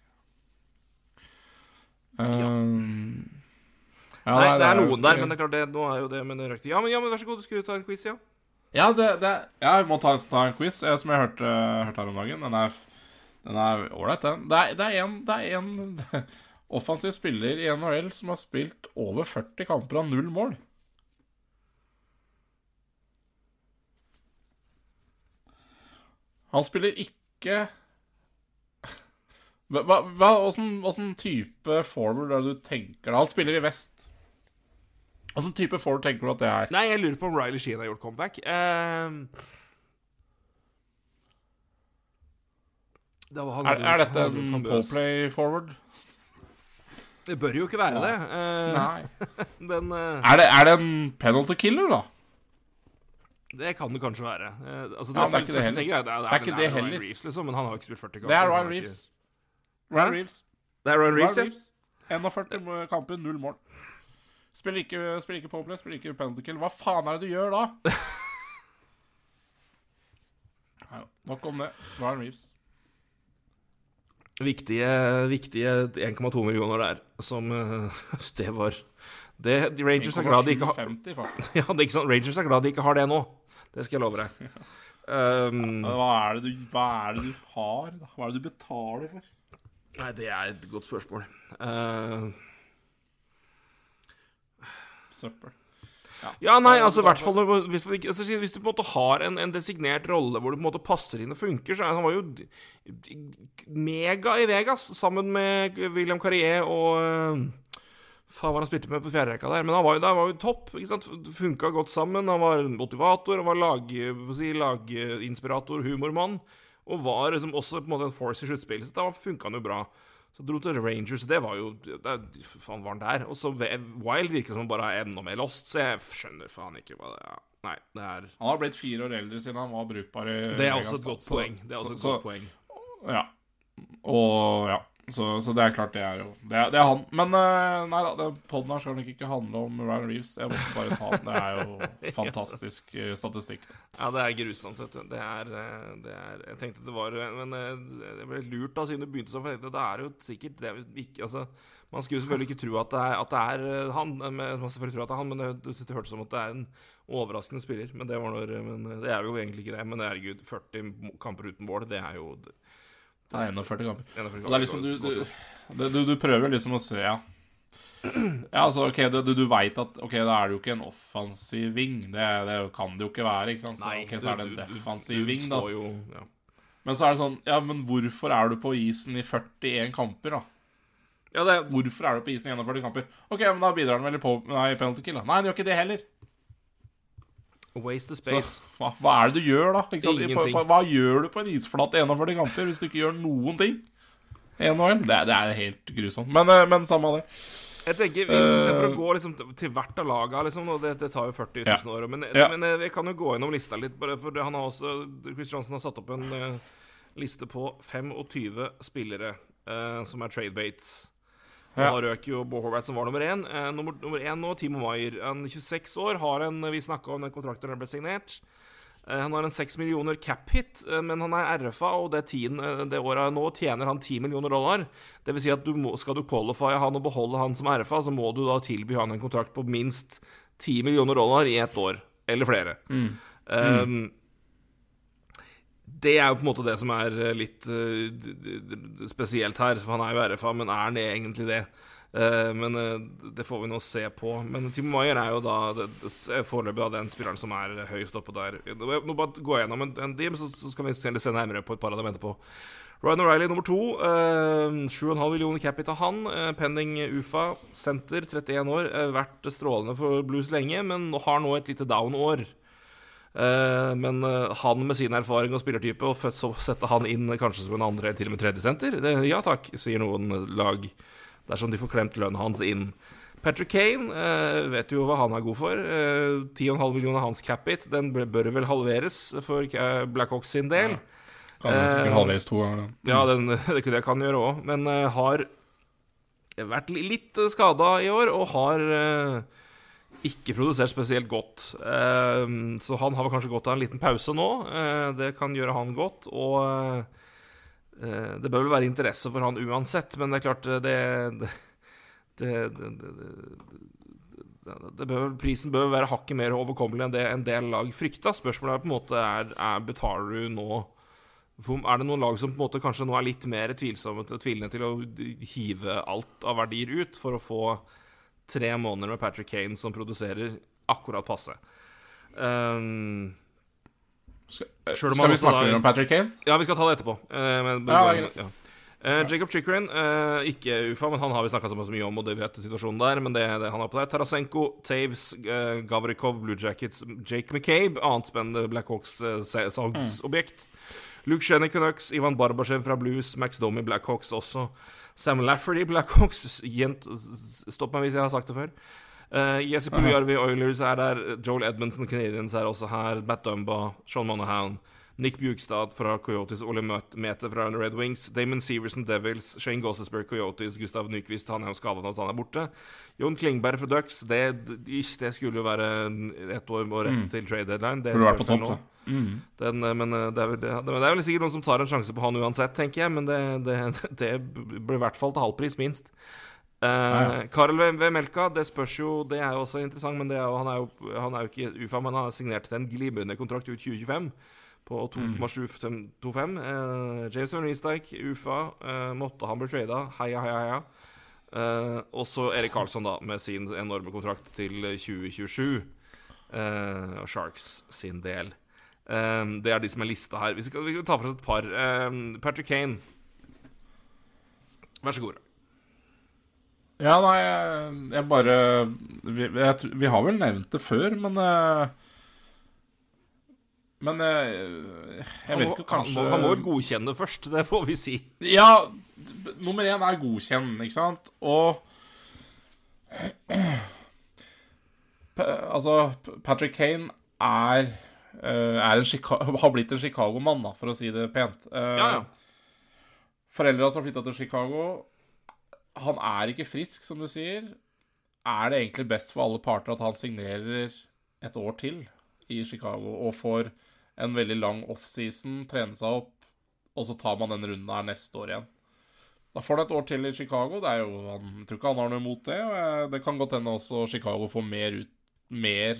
Um, ja, Nei, det er noen der, men det er klart det, nå er jo det men det røkte. Ja, men, ja, men vær så god, du skulle ta en quiz, ja. Ja, det, det, ja, jeg må ta, ta en quiz, jeg, som jeg hørte, hørte her om dagen. Den er Den er ålreit, den. Det er, en, offensiv spiller i NHL som har spilt over 40 kamper av null mål. Han spiller ikke Hva, åssen, type forward er det du tenker? Han spiller i vest. Åssen type forward tenker du at det er? Nei, jeg lurer på om Riley Sheen har gjort comeback. Ehm, det var- han Er, er dette en famøs- forward? Det bør jo ikke være det. Uh, men uh, Er det, er det en penalty killer, da? det kan det kanskje være. Eh, altså, Ja, men det er ikke det heller. er, det er, Det er ikke det Ryan heller. Reeves, liksom, men han har ikke spilt 40 kamper. Det er Ryan Reeves. Ryan Reeves. Det er Ryan Reeves, Ryan ja. Reeves. 41 kamper, null mål. Spiller ikke, spiller ikke powerplay, spiller ikke penalty kill. Hva faen er det du gjør da? Nei, nok om det. Ryan Reeves. Viktige, viktige 1,2 millioner der, som eh, Det var det, de Rangers er glad de ikke har Ja, det er ikke sånn Rangers er glad de ikke har det nå. Det skal jeg love deg. Um, Hva er, det du, hva er det du har? da? Hva er det du betaler for? nei, det er et godt spørsmål. Uh, Søppel. Ja, nei, altså i hvert fall hvis, altså, hvis du på en måte har en, en designert rolle hvor du på en måte passer inn og funker, så er han var jo mega i Vegas sammen med William Carrier og uh, Faen, hva han spilte med på fjerderekka der. Men han var jo, der var jo topp. ikke sant? Funka godt sammen. Han var motivator, han var lag, si, laginspirator, humormann. Og var liksom også på en måte en force i sluttspillet. Da funka han jo bra. Så dro til Rangers, det var jo det, Faen, var han der? Og så Wild virker som han bare er enda mer lost, så jeg skjønner faen ikke hva det er. Nei, det er Han har blitt fire år eldre siden han var brukbar i Det er også et godt poeng. Det er også et så- godt poeng. Ja. Og ja. Så, så det er klart, det er jo Det er, det er han. Men eh, nei da, den poden her skal nok ikke handle om Ryan Reeves. Jeg måtte bare ta den. Det er jo fantastisk eh, statistikk. Ja, det er grusomt, vet du. Det er, eh, det er Jeg tenkte det var Men det ble lurt, da, siden du begynte sånn. Det er jo sikkert det ikke Altså, man skulle selvfølgelig ikke tro at det er, at det er han. Man selvfølgelig tro at det er han, men det, det hørtes som at det er en overraskende spiller. Men det var når Men det er jo egentlig ikke det. Men herregud, 40 kamper uten mål, det er jo Det er 41 kamper. 41 Og det er liksom du, du, du, du prøver liksom å se Ja, ja altså, ok, du, du veit at Ok, da er det jo ikke en offensiv ving. Det, det kan det jo ikke være, ikke sant? Så, Nei, ok, så er det en defensiv ving, da. Jo, ja. Men så er det sånn Ja, men hvorfor er du på isen i 41 kamper, da? ja, det er Hvorfor er du på isen i 41 kamper? Ok, men da bidrar han vel i penalty kill, da. Nei, han gjør ikke det heller. Waste of Så hva, hva er det du gjør, da? På, hva gjør du på en isflat i 41 kamper hvis du ikke gjør noen ting? NHL? Det, det er helt grusomt. Men, eh, men samme det. Jeg tenker, Istedenfor å gå liksom til- hvert av lagene liksom, det, det tar jo 40 000 Ja. år Men, Ja. men eh, jeg kan jo gå gjennom lista litt, for han har også Chris Johnson har satt opp en uh, liste på 25 spillere uh, som er tradebates. Ja. Da røk jo Bo Horvath, som var nummer én. Eh, nummer, nummer én nå, Timo Maier. Er 26 år, har en Vi snakka om den kontrakten der ble signert. Eh, Han har en 6 millioner cap-hit, eh, men han er RFA, og det, tiden, eh, det året nå tjener han 10 millioner dollar. Det vil si at du må, skal du qualify han og beholde han som RFA, så må du da tilby han en kontrakt på minst 10 millioner dollar i ett år. Eller flere. Um, det er jo på en måte det som er eh, litt d- spesielt her. For han er jo RFA, men er det egentlig det? Uh, men uh, det får vi nå se på. Men Timo Maier er jo da foreløpig den spilleren som er høyest oppe der. Nå bare gå gjennom en, en dim, så, så skal vi se nærmere på et par av dem etterpå. Ryan O'Reilly nummer to. eh, 7,5 millioner capita han. Uh, pending UFA. Senter, 31 år. vært strålende for Blues lenge, men har nå et lite down-år. Eh, men eh, han med sin erfaring og spillertype, og så sette han inn kanskje som en andre til og med tredje senter, ja takk, sier noen lag. Dersom de får klemt lønnen hans inn. Patrick Kane eh, vet jo hva han er god for. Eh, 10,5 millioner hans cap-it. Den bør vel halveres for Blackhawks sin del. Kan jo sikkert Eh, halveres to ganger. da. Ja, den, det kunne jeg kan gjøre òg, men eh, har vært litt skada i år og har eh, ikke produsert spesielt godt. Eh, så han har kanskje godt av en liten pause nå. Eh, det kan gjøre han godt. Og eh, det bør vel være interesse for han uansett, men det er klart eh, det, det, det, det bør, Prisen bør være hakket mer overkommelig enn det en del lag frykta. Spørsmålet er på en måte er, er betaler du nå Er det noen lag som på en måte kanskje nå er litt mer tvilsomme tvilende til å hive alt av verdier ut for å få tre måneder med Patrick Kane som produserer akkurat passe? Um, Skal, skal vi snakke da- om Patrick Kane? ja, vi skal ta det etterpå. Uh, men, Ja, det ja. Uh, Jacob Chikrin, uh, ikke UFA, men han har vi snakka så mye om, og det vet situasjonen der. Men det, det han er på der. Tarasenko, Taves, Gavrikov, Blue Jackets, Jake McCabe, annet spennende Blackhawks uh, salgsobjekt. Luke Shenny Canucks, Ivan Barbashev fra Blues, Max Domi Blackhawks også. Sam Lafferty Blackhawks, stopp meg hvis jeg har sagt det før. Uh, Jesse Pugliarvi Oilers er der. Joel Edmondson-Canadians er også her. Matt Dumba, Sean Monahan. Nick Bjugstad fra Coyotes, Ole Mete fra Red Wings, Damon Severson Devils, Shane Gossesberg Coyotes, Gustav Nyquist Han er jo skada når han er borte. Jon Klingberg fra Ducks, det, det skulle jo være ett år og rett til trade deadline. Det Mm. På topp, nå. Mm. Den, eh, men eh, det er, vel, det, det er vel sikkert noen som tar en sjanse på han uansett, tenker jeg. Men det, det, blir i hvert fall til halvpris, minst. Uh, ja. Karel Vemelka, det spørs jo Det er jo også interessant, men det er jo, han, er jo, han er jo ikke UFA, men han har signert til en glimrende kontrakt ut 2025 på 2,725. Uh, James Van Riesdijk, UFA, uh, måtte han bli trada. Heia, heia, heia. Eh, og så Erik Karlsson, da, med sin enorme kontrakt til 2027. eh, og Sharks sin del. Um, det er de som er lista her. Vi skal, vi skal ta for oss et par. Um, Patrick Kane. Vær så god. Ja, nei, jeg, jeg bare vi, jeg, vi har vel nevnt det før, men eh, Men eh, jeg Han vet må, ikke, kanskje han, må, vel godkjenne først, det får vi si. Ja, nummer én er godkjenn, ikke sant? Og Altså, Patrick Kane er, eh, er har blitt en Chicago-mann, for å si det pent. Eh, Ja, ja. Foreldra hans har flytta til Chicago. Han er ikke frisk, som du sier. Er det egentlig best for alle parter at han signerer et år til i Chicago og får en veldig lang offseason, trene seg opp, og så tar man den runden her neste år igjen? Da får han et år til i Chicago. Det er jo, han, jeg tror ikke han har noe imot det. Og jeg, det kan godt hende også Chicago får mer ut Mer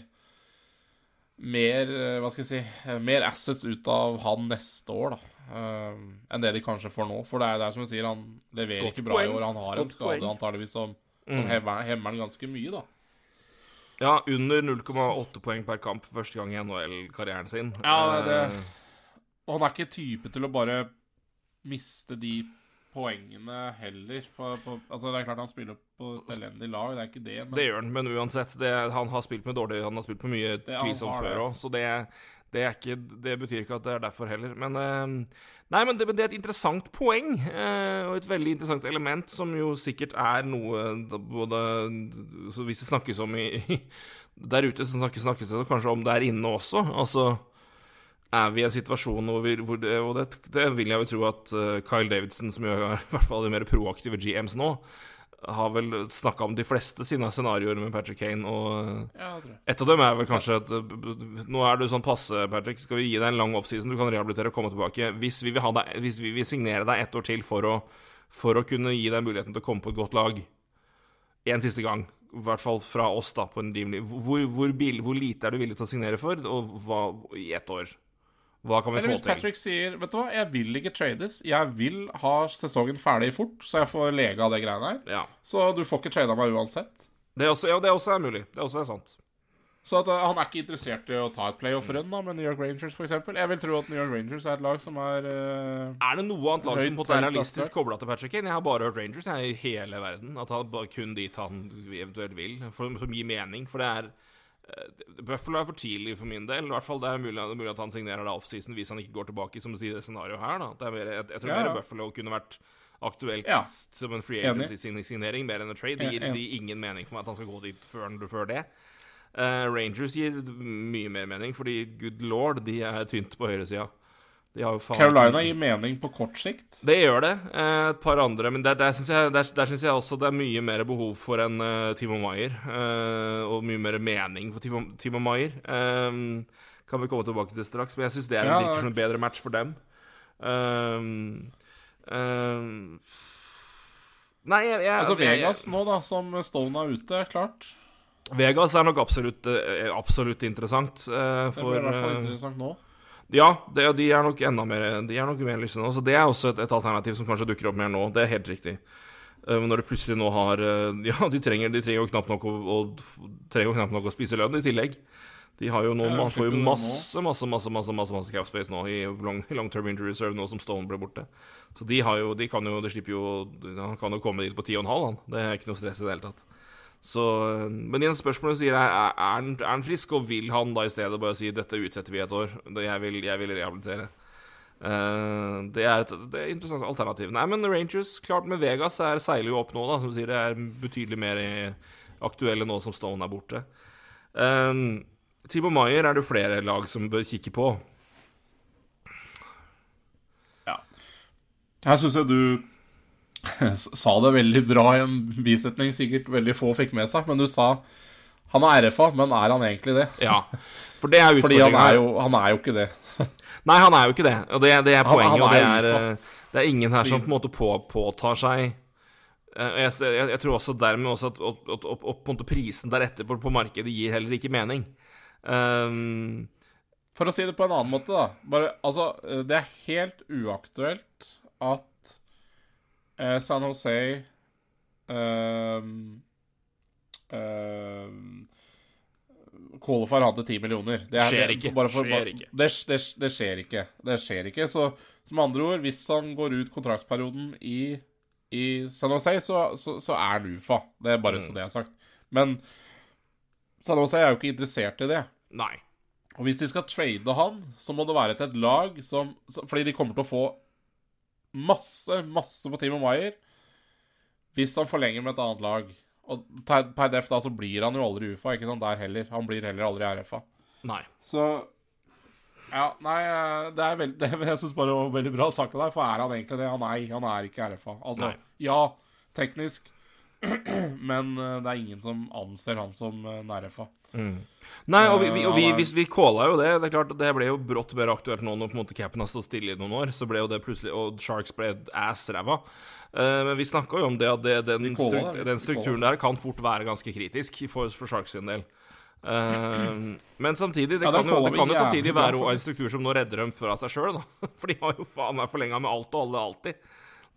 Mer, eh, hva skal jeg si eh, Mer assets ut av han neste år, da. eh, enn det de kanskje får nå. For det er, det er som du sier, han leverer Godt ikke bra poeng. i år. Han har en skade antageligvis som, som mm. hemmer han ganske mye, da. Ja, under 0,8 poeng per kamp første gang i NHL-karrieren sin. Ja, det- Eh, Og han er ikke type til å bare miste de poengene heller. På, på, altså Det er klart han spiller på et elendig lag, det er ikke det. Men Det gjør han, men uansett, det, han har spilt med dårlig Han har spilt med mye tvilsomt før det. òg, så det, det, ikke, det betyr ikke at det er derfor heller. Men eh, Nei, men det, det er et interessant poeng, eh, og et veldig interessant element, som jo sikkert er noe både hvis det snakkes om i, Der ute, så snakkes, snakkes det kanskje om der inne også. Altså er vi i en situasjon hvor, vi, hvor det, Og det vil jeg jo tro at eh, Kyle Davidson, som jo er i hvert fall de mer proaktive GMs nå, har vel snakka om de fleste sine scenarioer med Patrick Kane, og ja, et av dem er vel kanskje at Nå er du sånn passe, Patrick. Skal vi gi deg en lang offseason? Du kan rehabilitere og komme tilbake. Hvis vi vil, deg, hvis vi vil signere deg ett år til for å, for å kunne gi deg muligheten til å komme på et godt lag en siste gang, i hvert fall fra oss, da, på en rimelig hvor, hvor, hvor lite er du villig til å signere for, og hva i ett år? Hva kan vi Eller få hvis til? Patrick sier Vet du hva, jeg vil ikke trades. Jeg vil ha sesongen ferdig fort, så jeg får lege av det greiene her. Ja. Så du får ikke trada meg uansett. Det er også, ja, det er også mulig. Det er også sant. Så at, uh, han er ikke interessert i å ta et playoff-run med New York Rangers, f.eks. Jeg vil tro at New York Rangers er et lag som er uh, Er det noe annet lag som er høyt realistisk kobla til Patrick Kane? Jeg har bare hørt Rangers jeg, i hele verden. At han kun dit han eventuelt vil. For, som gir mening. For det er Buffalo er for tidlig for min del. I hvert fall Det er mulig, det er mulig at han signerer det offseason hvis han ikke går tilbake, som du sier, det scenarioet her. det er mer, jeg, jeg tror Ja, ja. mer Buffalo kunne vært aktuelt Ja. som en free agency-signering mer enn en trade. Det gir, de ingen mening for meg at han skal gå dit før, før det. Uh, Rangers gir mye mer mening, fordi good lord, de er tynt på høyresida. Carolina gir mening på kort sikt. det gjør det. Eh, et par andre. Men der, der syns jeg, der, der synes jeg også det er mye mer behov for en uh, Timo Maier. Uh, og mye mer mening for Timo, Timo Maier. Um, kan vi komme tilbake til straks. Men jeg syns det er en, Ja, det- som en bedre match for dem. Um, um, nei, jeg, jeg Altså jeg- Vegas nå, da, som Stone er ute, klart. Vegas er nok absolutt, eh, absolutt interessant. eh, Det for blir i hvert fall eh, interessant nå. Ja, det, de er nok enda mer De er nok mer lyst nå. Så det er også et, et alternativ som kanskje dukker opp mer nå. Det er helt riktig. Uh, når du plutselig nå har uh, Ja, de trenger, de trenger jo knapt nok å, å, trenger jo knapt nok å spise lønn i tillegg. De har jo nå, man får jo masse, masse, masse masse, masse, masse cap space nå i long, long term injury reserve nå som Stone ble borte. Så de har jo De kan jo De slipper jo Han kan jo komme dit på 10,5, han. Det er ikke noe stress i det hele tatt. Så, men igjen spørsmålet sier er, er, han, er han frisk, og vil han da i stedet bare si dette utsetter vi et år? Jeg vil, jeg vil rehabilitere. Uh, det, er et, det er et interessant alternativ. Nei, men Rangers, klart med Vegas, er, seiler jo opp nå, da. Som du sier, det er betydelig mer aktuelle nå som Stone er borte. Uh, Timo Maier er det flere lag som bør kikke på. Ja. Her syns jeg du sa det veldig bra i en bisetning, sikkert veldig få fikk med seg. Men du sa han er RFA, men er han egentlig det? Ja, for det er Fordi han er jo, han er jo ikke det. Nei, han er jo ikke det, og det, det er Han- poenget. han og det er er, jo eh, det er ingen her som på en måte på, påtar seg eh, jeg, jeg, jeg tror også dermed også at, at, at, at, prisen deretter på, på markedet gir heller ikke mening. Um, For å si det på en annen måte, da. Bare, altså, eh, det er helt uaktuelt at eh, San Jose eh, eh, Qualifier hadde 10 millioner. Det Skjer ikke. for- Skjer ikke. Det, det, det skjer ikke. Det skjer ikke. Så som andre ord, hvis han går ut kontraktsperioden i, i San Jose, så, så, så er han UFA. Det er bare Mm. så det er sagt. Men San Jose er jo ikke interessert i det. nei. Og hvis de skal trade han, så må det være til et lag som Fordi de kommer til å få masse, masse for Timo Maier hvis han forlenger med et annet lag. Og per, def da så blir han jo aldri UFA, ikke sant, der heller. Han blir heller aldri RFA. Nei. Så Ja, nei, eh, det er veldig det, Jeg syns bare det var veldig bra sagt av deg, for er han egentlig det? Han er, han er ikke RFA. Altså, Nei. ja, teknisk, men eh, det er ingen som anser han som eh, en RFA. Nei, og, vi, vi, og vi, hvis vi calla jo det Det er klart at det ble jo brått mer aktuelt nå når på en måte capen har stått stille i noen år. Så ble jo det plutselig Og Sharks ble ass-ræva. Eh, men vi snakka jo om det at det, den, Vi calla struk, det, vi den strukturen der kan fort være ganske kritisk for, for Sharks sin del. Uh, men samtidig, det Ja, kan jo, det kan jo samtidig være en struktur som nå redder dem fra seg sjøl, da. For de har jo faen meg forlenga med alt og alle alltid.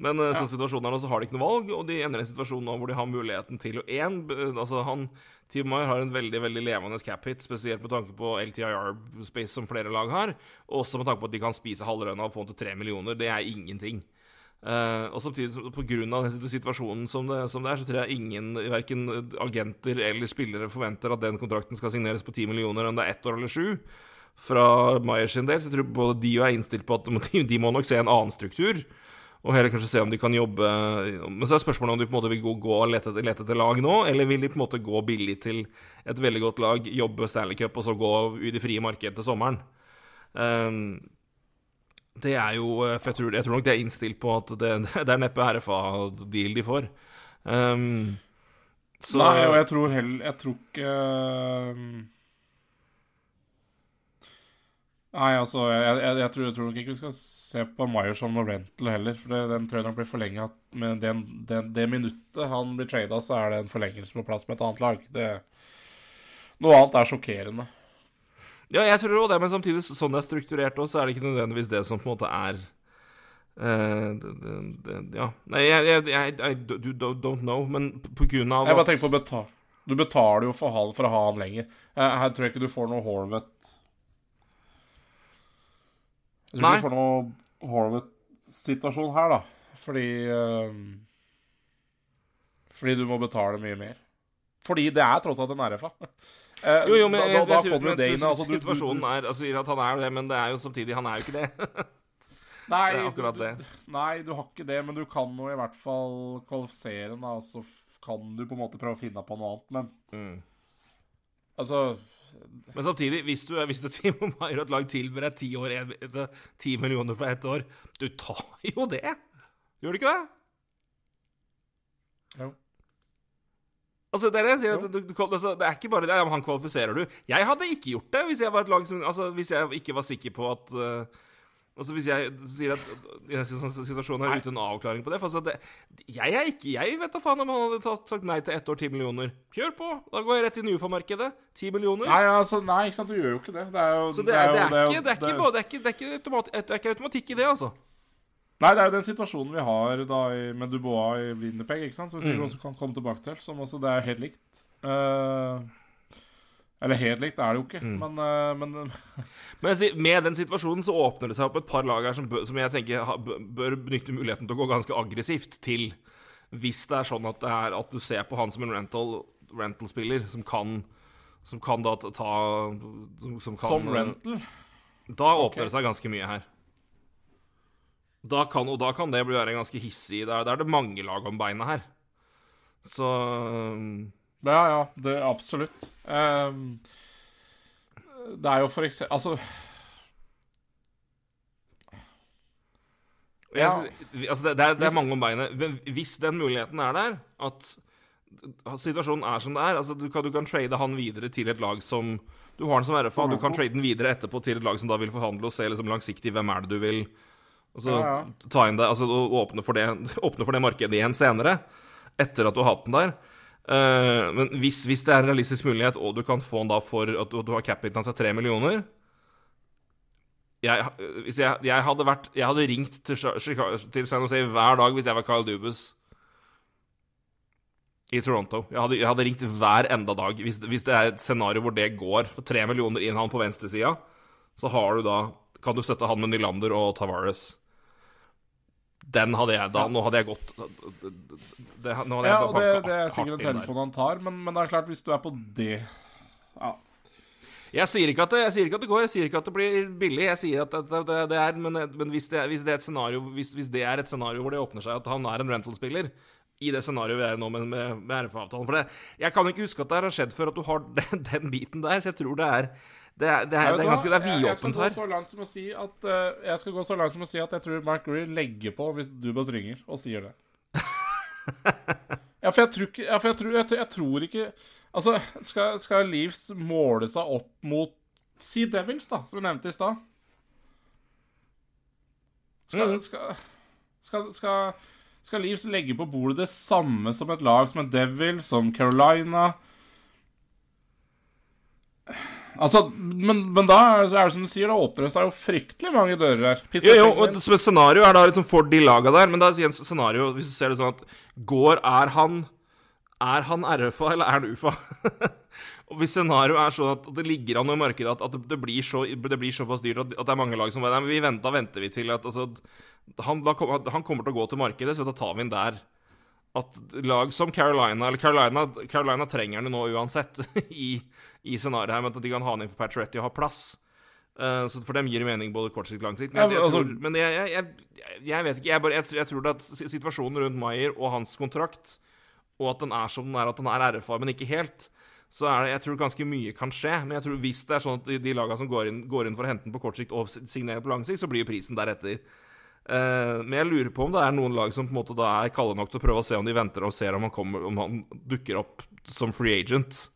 Men ja. sånn situasjonen er nå, så har de ikke noe valg, og de ender i en situasjon nå hvor de har muligheten til å én Altså, han Team Mayer har en veldig veldig levende cap hit, spesielt med tanke på LTIR-space som flere lag har, og også med tanke på at de kan spise halve lønna og få den til tre millioner. Det er ingenting. Uh, og samtidig, pga. den situasjonen som det, som det er, så tror jeg ingen, verken agenter eller spillere, forventer at den kontrakten skal signeres på 10 millioner, om det er ett år eller sju. Fra Maier sin del, så jeg tror både de og jeg er innstilt på at de de må nok se en annen struktur. Og heller kanskje se om de kan jobbe Men så er spørsmålet om de på en måte vil gå, gå og lete, lete etter lag nå, eller vil de på en måte gå billig til et veldig godt lag, jobbe Stanley Cup og så gå i det frie markedet til sommeren. Um, det er jo For jeg tror, jeg tror nok det er innstilt på at det, det er neppe RFA-deal de får. Um, så Nei, og jeg tror heller Jeg tror ikke øhm, Nei, altså jeg, jeg, jeg, tror, jeg tror ikke vi skal se på Meyer som noe rental heller. For det, den tror jeg nok blir forlenga med den, den, det minuttet han blir trada, så er det en forlengelse på plass med et annet lag. Det, noe annet er sjokkerende. Ja, jeg tror også det, men samtidig, sånn det er strukturert også, så er det ikke nødvendigvis det som på en måte er Uh, det, det, det, Ja. Nei, jeg, jeg, jeg, I do- do- don't know, men på grunn av Jeg bare tenker på betal. Du betaler jo for, han, for å ha han lenger. Jeg Her tror jeg ikke du får noe Horvet Jeg tror Nei. vi får noe Hornet-situasjon her, da. Fordi eh, Fordi du må betale mye mer. Fordi det er tross alt en RFA. Eh, Jo, jo, men da, da, da kommer men det inn altså, du- Situasjonen er Altså, at han er det, men det er jo samtidig Han er jo ikke det. Nei, Det det. du- Nei, du har ikke det, men du kan jo i hvert fall kvalifisere, den, og så kan du på en måte prøve å finne på noe annet. Men Mm. altså Men samtidig, hvis du hvis du Timo Maier et lag tilbyr deg ti år, altså, ti millioner for ett år Du tar jo det! Gjør du ikke det? Jo. Altså, det er det jeg sier. Du, du, altså, det er ikke bare det. Han kvalifiserer du. Jeg hadde ikke gjort det hvis jeg var et lag som Altså, hvis jeg ikke var sikker på at uh, Altså, Hvis jeg sier at i denne sånn situasjonen er uten avklaring på det for altså, det, Jeg er ikke Jeg vet da faen om han hadde tatt, sagt nei til ett år, ti millioner. Kjør på! Da går jeg rett inn i UFA-markedet. Ti millioner. Nei, altså, nei, ikke sant, du gjør jo ikke det. Det er jo Så det det, er ikke, automatikk i det, altså. Nei, det er jo den situasjonen vi har da i, med Dubois i Winnerpeg, ikke sant? som vi sikkert Mm. også kan komme tilbake til. Som også det er helt likt. Eh, eller helt likt er det jo ikke, Mm. men, eh, men Men med den situasjonen så åpner det seg opp et par lag her som, bør, som jeg tenker bør benytte muligheten til å gå ganske aggressivt til hvis det er sånn at, det er, at du ser på han som en rental- rental-spiller som kan Som kan da ta Som, som kan som eh, rental Da åpner okay. det seg ganske mye her. Da kan, og da kan det bli være ganske hissig. Da er, er det mange lag om beina her. Så Ja, ja, det absolutt. Um, det er jo for eksempel Altså Ja. synes- altså det, det, er, det er mange om beinet. Men hvis den muligheten er der, at at situasjonen er som det er altså Du kan, du kan trade han videre til et lag som Du har han som RFA, du kan trade den videre etterpå til et lag som da vil forhandle og se liksom langsiktig hvem er det du vil Altså Ja, ja. ta inn det Altså og åpne for det, åpne for det markedet igjen senere, etter at du har hatt den der. Eh, men hvis, hvis det er en realistisk mulighet, og du kan få den da for at du, du har capiten hans av tre millioner jeg, hvis jeg, jeg hadde vært Jeg hadde ringt til, til San Jose hver dag hvis jeg var Kyle Dubus i Toronto. Jeg hadde, jeg hadde ringt hver enda dag. Hvis, hvis det er et scenario hvor det går, for tre millioner inn han på venstresida, så har du da Kan du støtte han med Nylander og Tavares. Den hadde jeg da. Nå hadde jeg gått det, Nå hadde jeg Ja, og det, det er sikkert en telefon han tar, men, men det er klart, hvis du er på det Ja. Jeg sier, ikke at det, jeg sier ikke at det går, jeg sier ikke at det blir billig. Jeg sier at det, det, er Men, men hvis, det, hvis, det er et scenario, hvis, hvis det er et scenario hvor det åpner seg at han er en rental-spiller i det scenarioet vi er i nå med, med, med RFA-avtalen For det, jeg kan ikke huske at det har skjedd før at du har den, den biten der, så jeg tror det er Det er, det er, det er ganske Det er vidåpent her. si at eh, Jeg skal gå så langt som å si at jeg tror Mark Greer legger på hvis Dubas ringer og sier det. ja, for jeg tror ikke Ja, jeg tror, jeg, jeg tror ikke Altså, skal, skal Leaves måle seg opp mot Sea Devils, da, som vi nevnte i stad. Skal, Mhm. skal, skal, skal, skal Leaves legge på bordet det samme som et lag som en Devil, som Carolina Altså, men, men da er det, som du sier, da åpner det seg jo fryktelig mange dører her. Jo, jo, og som et scenario er da liksom for de laga der, men da er et scenario Hvis du ser det sånn at Går Er han Er han RFA, eller er han UFA? Og hvis scenarioet er sånn at det ligger an i markedet at, at det, blir så, det blir såpass dyrt at, at det er mange lag som Nei, men vi venter, venter vi til at altså, han, da, han kommer til å gå til markedet, så da tar vi han der. At lag som Carolina Eller Carolina, Carolina trenger jo nå uansett i, i scenarioet her, men at de kan ha han inn for Pacioretty og ha plass. Uh, så For dem gir det mening både kortsikt og langsikt. Men, jeg, jeg, altså- tror, men jeg, jeg, vet ikke. Jeg, bare, jeg, tror det at situasjonen rundt Maier og hans kontrakt, og at den er som den er, at den er RFA, men ikke helt, så er det, jeg tror ganske mye kan skje. Men jeg tror hvis det er sånn at de, de lagene som går inn, går inn for å hente den på kort sikt og signere på lang sikt, så blir jo prisen deretter. Eh, men jeg lurer på om det er noen lag som på en måte da er kalde nok til å prøve å se om de venter og ser om han, kommer, om han dukker opp som free agent.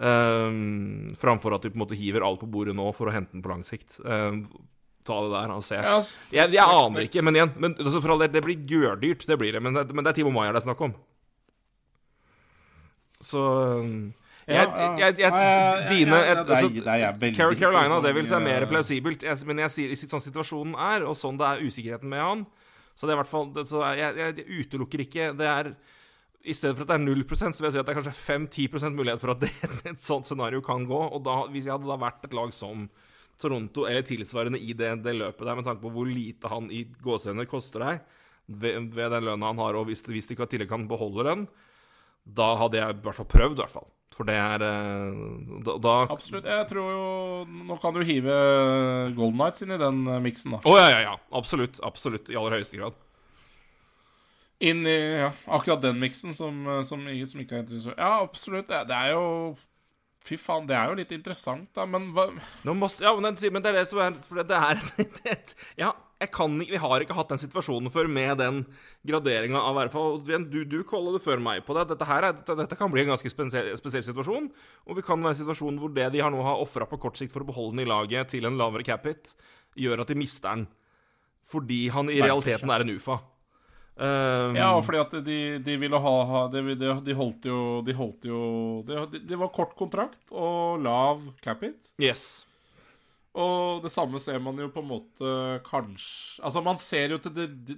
Um, framfor at de på en måte hiver alt på bordet nå for å hente den på lang sikt. Eh, ta det der og se. Jeg, jeg aner ikke, men igjen men, altså for all del, Det blir gørdyrt, det blir det. Men det, men det er Timo Maier det er snakk om. Så um, ja, det Carolina Devils er mer plausibelt. Jeg, men jeg sier i sånn situasjonen er, og sånn det er usikkerheten med han Så det er i hvert fall så jeg, jeg, jeg utelukker ikke Det er i stedet for at det er 0% så vil jeg si at det er kanskje 5-10 mulighet for at det, et sånt scenario kan gå. Og da, hvis jeg hadde da vært et lag som Toronto, eller tilsvarende i det, det løpet der, med tanke på hvor lite han i gåsehudene koster deg ved, ved den lønna han har, og hvis, hvis de i tillegg kan beholde den, da hadde jeg i hvert fall prøvd, i hvert fall. For det er eh, Da, da Absolutt. Jeg tror jo Nå kan du hive Golden Nights inn i den eh, miksen, da. Å ja, ja, ja. Absolutt. Absolutt. I aller høyeste grad. Inn i ja, akkurat den miksen som, eh, som, som ikke er interessant. Ja, absolutt. Det, det er jo Fy faen, det er jo litt interessant, da. Men hva må, ja, men, det- er det som er For det er et Ja, jeg kan ikke Vi har ikke hatt den situasjonen før med den graderinga av hvert fall, igjen, Du, du kalla det før meg på det. Dette, her er, dette, dette kan bli en ganske spesiell, spesiell situasjon. Og vi kan være i en situasjon hvor det de har nå har ofra på kort sikt for å beholde den i laget til en lavere cap-hit, gjør at de mister den. Fordi han i Nei, realiteten er en UFA. Um, Ja, og fordi at de, de ville ha, ha de, de, de holdt jo De holdt jo Det de, de var kort kontrakt og lav cap-hit. Yes. Og det samme ser man jo på en måte kanskje Altså, man ser jo til det,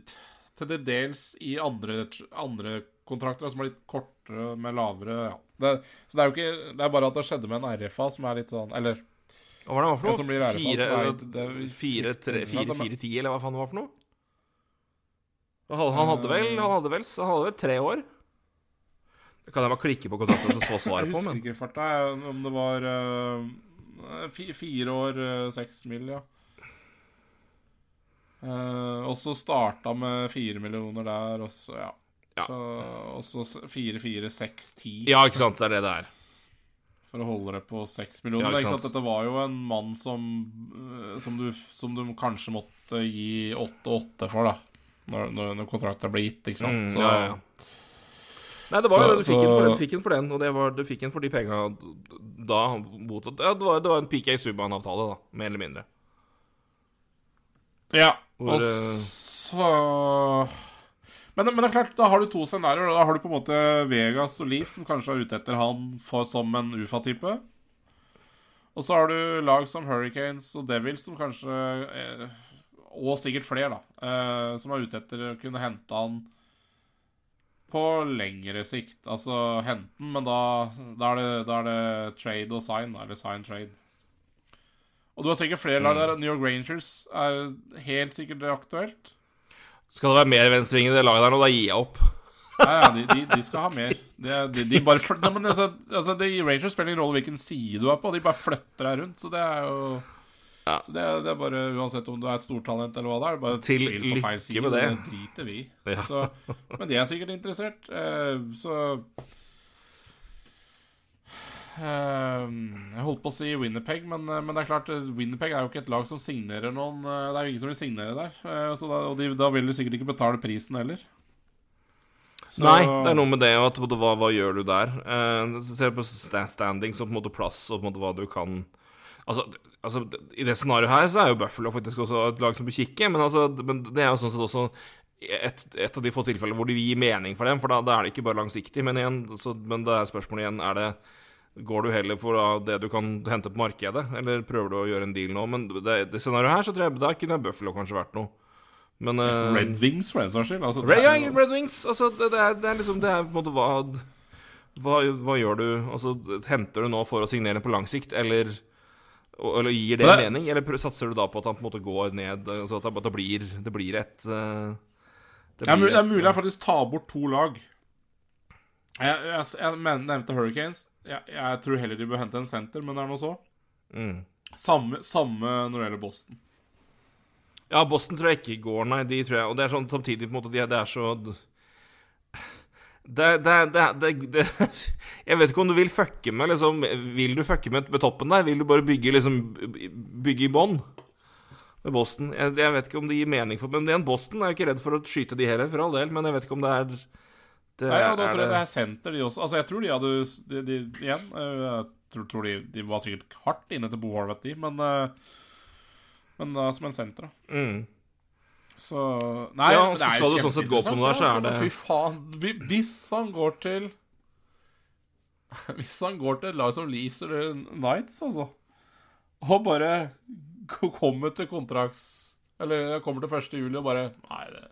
til det dels i andre, andre kontrakter som er litt kortere, med lavere ja. det, Så det er jo ikke Det er bare at det skjedde med en RFA som er litt sånn Eller Hva var det for som noe? blir RFA, Fire, som er- det er- fire, tre, fire, Ja, det- fire, ti, eller hva faen det var for noe? Han han hadde vel Han hadde vel, han hadde vel tre år? Det kan jeg bare klikke på kontrakten og få svaret på, men Jeg husker ikke farta om det var fi, fire år, eh, seks mil, ja. Uh, og så starta med fire millioner der, og så, ja. Ja. Så, og så fire, fire, seks, ti Ja, ikke sant, det er det det er. for å holde det på seks millioner. Ja, ikke sant? Dette var jo en mann som, eh, som, du, som du kanskje måtte gi åtte og åtte for, da. Når, når, kontrakten ble gitt, ikke sant. Mm, så, ja, ja. Nei, det var jo det. Du fikk, så- den, fikk en for den, og det var, du fikk en for de penga da. Mot, ja, det, var, det var en PK Subhaan-avtale, da, mer eller mindre. Ja, Hvor, og eh, så men, men det er klart, da har du to scenarioer. Da har du på en måte Vegas og Leaf, som kanskje er ute etter han for, som en UFA-type. Og så har du lag som Hurricanes og Devils, som kanskje eh, Og sikkert flere, da. Eh, som er ute etter å kunne hente han på lengre sikt. Altså hente han, men da, da, er det, da er det trade og sign, eller sign trade. Og du har sikkert flere lag der. New York Rangers er helt sikkert aktuelt. Skal det være mer venstreving i det laget der nå, da gir jeg opp. Ja, ja, de, de, de skal ha mer. De, de, de bare flytter, men altså, altså de Rangers spiller ingen rolle hvilken side du er på, de bare flytter deg rundt. Så det er jo Ja. Så det, det er bare Uansett om du er et stortalent eller hva det er, bare Til spill på feil side. med det. Det driter vi. Ja. Så, men de er sikkert interessert. eh, så eh, Jeg holdt på å si Winnerpeg, men, eh, men det er klart Winnerpeg er jo ikke et lag som signerer noen Det er jo ingen som vil signere der. Så da, og de, da vil du sikkert ikke betale prisen heller. Så- Nei, det er noe med det, at, hva, hva gjør du der? Eh, ser du på standing som på en måte plass og på en måte hva du kan Altså, altså I det scenarioet her så er jo Buffalo faktisk også et lag som bør kikke, men, altså, men det er jo sånn sett også et, et av de få tilfellene hvor det gir mening for dem, for da, da er det ikke bare langsiktig. Men igjen, så, men det er spørsmålet igjen er det Går du heller for da, det du kan hente på markedet, eller prøver du å gjøre en deal nå? Men det, det scenarioet her, så tror jeg da kunne Buffalo kanskje vært noe. Men uh, Red Wings, for den saks skyld. Altså, Red, ja, Red Wings. Altså, det, det, er, det er liksom Det er på en måte hva hva, hva gjør du? Altså, Henter du nå for å signere på lang sikt, eller, eller gir det Det- mening? Eller satser du da på at han på en måte går ned, altså at det, blir, det blir et eh, Det blir mulig, det er mulig jeg faktisk tar bort to lag. Jeg, jeg, jeg men- nevnte Hurricanes. Jeg, jeg tror heller de bør hente en senter, men det er noe så. mm. Samme, samme når det gjelder Boston. Ja, Boston tror jeg ikke går, nei. De tror jeg Og det er sånn samtidig på en måte de, Det er så det, det, det, Jeg vet ikke om du vil fucke med liksom Vil du fucke med, med toppen der? Vil du bare bygge liksom Bygge i bånn? Med Boston. Jeg, jeg vet ikke om det gir mening for Men igjen, Boston er jo ikke redd for å skyte de heller, for all del. Men jeg vet ikke om det er Nei, ja, da tror jeg det er senter, de også. Altså, jeg tror de hadde de, de, Igjen, eh, jeg tror, tror de, de var sikkert hardt inne til Bo Horvath, de, men eh, Men da som en senter, da. mm. Så Nei, Ja, så skal du sånn sett gå på noe der, så er det- altså. Fy faen. Hvis han går til Hvis han går til et lag som Leeds eller Nights, altså, og bare kommer til kontrakts... Eller kommer til 1. juli og bare Nei, det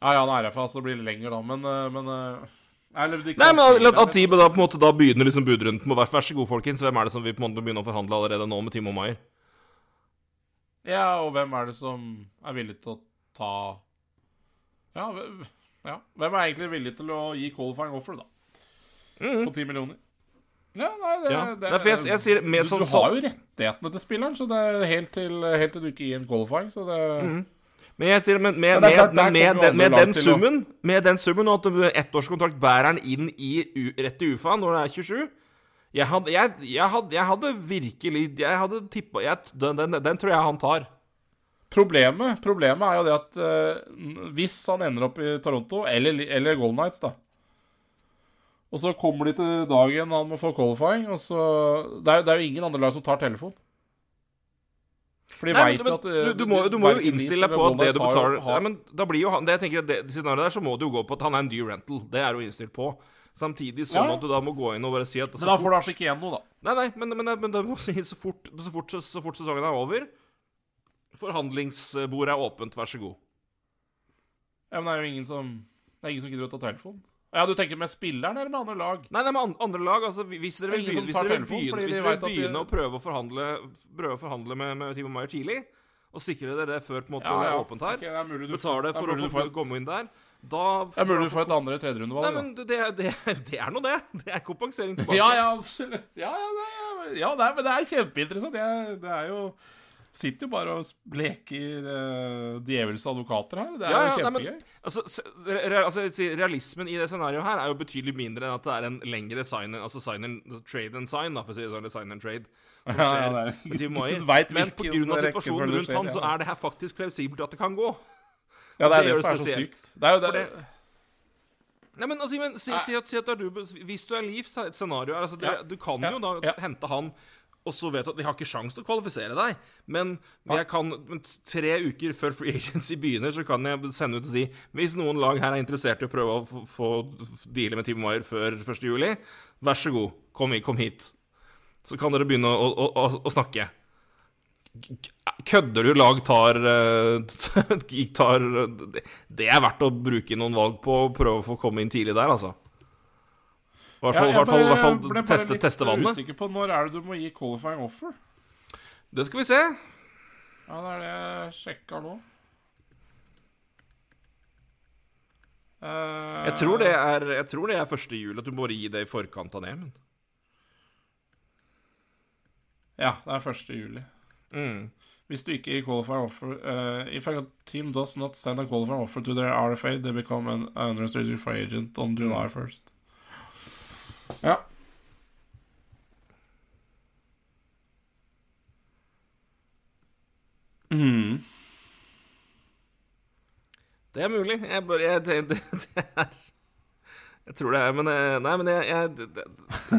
Ja, ja, han er herfra, så det blir lenger da, men, eh, men eh, eller, Nei, men at, at de da på en måte da begynner liksom budrunden på Vær vær så god, folkens. Hvem er det som vil på en måte begynne å forhandle allerede nå med Timo Maier? Ja, og hvem er det som er villig til å ta Ja, ja. hvem er egentlig villig til å gi qualifying offer, da? Mhm. På 10 millioner? Ja, nei, det, Ja. det Nei, jeg- jeg sier du, sånn du har jo rettighetene til spilleren, så det er helt til, helt til du ikke gir en qualifying, så det Men jeg sier, men med, med, med, den, med den summen Med den summen, og at ettårskontrakt bærer den inn i, rett til UFA når det er 27 Jeg hadde, jeg, jeg hadde, jeg hadde virkelig Jeg hadde tippa den, den, den tror jeg han tar. Problemet, problemet er jo det at uh, hvis han ender opp i Toronto, eller, eller Golden Knights, da Og så kommer de til dagen han må få qualifying, og så Det er, det er jo ingen andre lag som tar telefon. For de veit men, at eh, du, du, må, du må jo innstille deg på at det du betaler har har- Nei, men da blir jo han Det jeg tenker det scenarioet der, så må du jo gå på at han er en due rental. Det er du innstilt på. Samtidig som Ja. at du da må gå inn og bare si at Men da får du altså ikke igjen noe, da. Nei, nei, men, men, men det må si så fort, så, fort, så fort sesongen er over Forhandlingsbordet er åpent, vær så god. Ja, men det er jo ingen som Det er ingen som gidder å ta telefon. Ja, du tenker med spilleren eller med andre lag? Nei, nei, med andre lag, altså hvis dere vil begynne, hvis dere vil begynne, hvis dere vil begynne de- å prøve å forhandle, prøve å forhandle med, med Timo Maier tidlig, og sikre dere det før på en måte det er åpent her, okay, det er mulig du betale for å få komme inn der, da Det er mulig du får et andre- eller Nei, tredjerundevalg. men det, det, det, er nå det. Det er kompensering tilbake. Ja, ja, absolutt. Ja, ja, det er, ja det er, men det er kjempeinteressant. Jeg, det er jo Sitter jo bare og leker uh, djevelens advokater her. Det er Ja, jo ja, nei, men- kjempegøy. Altså, se- re, re, altså, si, Realismen i det scenarioet her er jo betydelig mindre enn at det er en lengre sign Altså sign and, trade and sign, da, for å si det sånn. Eller sign and trade. Som Ja, skjer det er- med Timo Maier. Du vet Men hvilken pga. situasjonen rekkefølge rundt det han, skjer, så ja. er det her faktisk plausibelt at det kan gå. Ja, det er det, det som er så sykt. Det er jo det. Det- Nei, men, altså, men si, si, at, si at du Hvis du er Leaves et scenario altså, du, Ja. Du kan jo da Ja. hente han, og så vet du at de har ikke sjans til å kvalifisere deg. Men jeg kan tre uker før free agency begynner, så kan jeg sende ut og si Hvis noen lag her er interessert i å prøve å få, deale med Timo Wire før 1. juli, vær så god, kom, kom hit. Så kan dere begynne å, å, å, å snakke. Kødder du lag tar, eh, tar det- er verdt å bruke noen valg på å prøve å få komme inn tidlig der, altså. I hvert fall, Ja, jeg fall, hvert fall ble bare teste, litt teste vannet. usikker på når er det du må gi qualifying offer. Det skal vi se. Ja, det er det jeg sjekker nå. Jeg tror det er, jeg tror det er 1. juli, at du må gi det i forkant av det. Men. Ja, det er første juli. Mm. Hvis du ikke gir qualifying offer uh, If a team does not send a qualifying offer to their RFA, they become an unrestricted free agent on July 1st. Ja. Mm. Det er mulig. Jeg bare jeg, det, det er Jeg tror det er Men eh, Nei, men jeg, jeg det, det,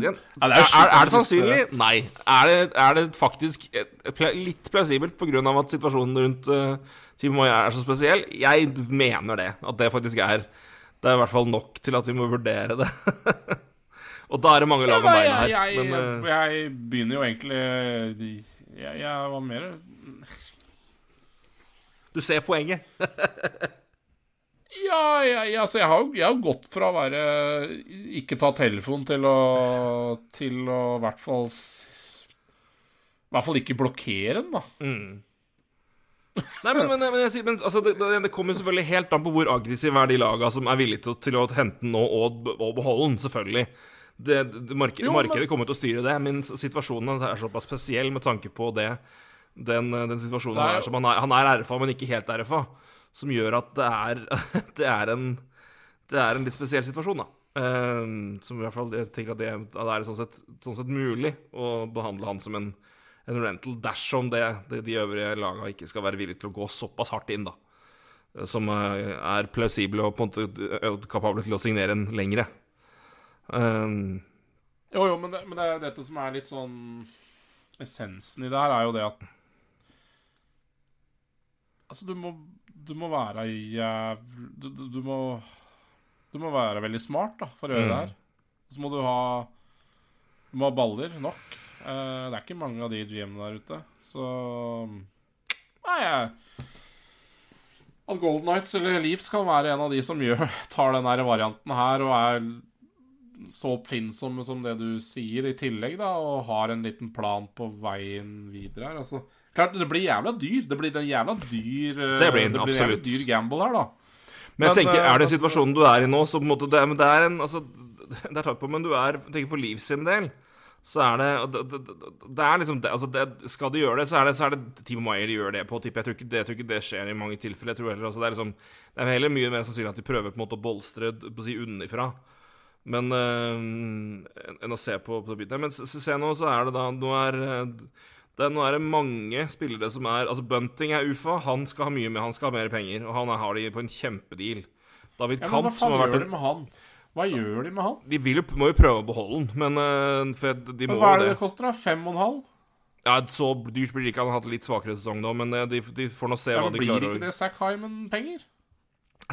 det, er er, er, det sannsynlig? Nei. Er det, er det faktisk pla- litt plausibelt pga. at situasjonen rundt uh, Team Moya er så spesiell? Jeg mener det. At det faktisk er Det er i hvert fall nok til at vi må vurdere det. Og da er det mange lag om beina her. jeg, jeg, Men uh, jeg begynner jo egentlig Jeg, jeg var mer du ser poenget. Ja, ja, ja så jeg har jo jeg har gått fra å være Ikke ta telefon til å Til å i hvert fall I hvert fall ikke blokkere den, da. Mm. Nei, men, men, men, jeg men altså, det, det, kommer selvfølgelig helt an på hvor aggressive er de laga som er villige til, til å hente den og, og beholde den, selvfølgelig. Det, det mark Jo, Markedet kommer til å styre det, men situasjonen er såpass spesiell med tanke på det. Den, den situasjonen er er som han er. Han er RFA, men ikke helt RFA. Som gjør at det er, det er en Det er en litt spesiell situasjon, da. Uh, som i hvert fall Jeg tenker at det, at det er sånn sett, sånn sett mulig å behandle han som en, en rental dersom det, det, de øvrige laga ikke skal være villige til å gå såpass hardt inn, da. Som er plausible og på en måte kapable til å signere en lengre. Uh, Jo, jo, men det, men det er dette som er litt sånn Essensen i det her er jo det at Altså, du må, du må være jæv... Du, du, du må Du må være veldig smart da, for å gjøre Mm. det her. Så må du ha Du må ha baller nok. Uh, det er ikke mange av de GM-ene der ute, så Nei, jeg At Golden Nights eller Leafs kan være en av de som gjør, tar den varianten her og er så oppfinnsomme som det du sier, i tillegg, da, og har en liten plan på veien videre her. Altså, klart, det blir jævla dyr. Det blir en jævla dyr eh, Det blir den, det blir en jævla dyr gamble her, da. Men jeg Men, tenker, eh, er det situasjonen du er i nå, så på en måte det, det er en altså, Det er tatt på, men du er tenker For Liv sin del så er det det, det, er liksom det, altså det, Skal de gjøre det, så er det, så er det Timo Maier de gjør det på. Tipper. Jeg, tror ikke, det, jeg tror ikke det skjer i mange tilfeller. Jeg tror heller, altså, det, er liksom, det er heller mye mer sannsynlig at de prøver på en måte å bolstre på å si, unnifra. Men øh, enn å se på, på det byttet. Men se, nå, så er det da Nå er, det, nå er det mange spillere som er Altså, Bunting er UFA. Han skal ha mye med, han skal ha mer penger. Og han er, har de på en kjempedeal. David Ja, men Kamp, som har vært en han? Hva gjør de med han? De vil jo, må jo prøve å beholde den, men for de Men må hva er det det. det koster, da? Fem og en halv? Ja, Så dyrt blir det ikke. Han har hatt litt svakere sesong nå, men øh, de, de får nå se Ja, hva de klarer. blir ikke det Zack Hyman-penger?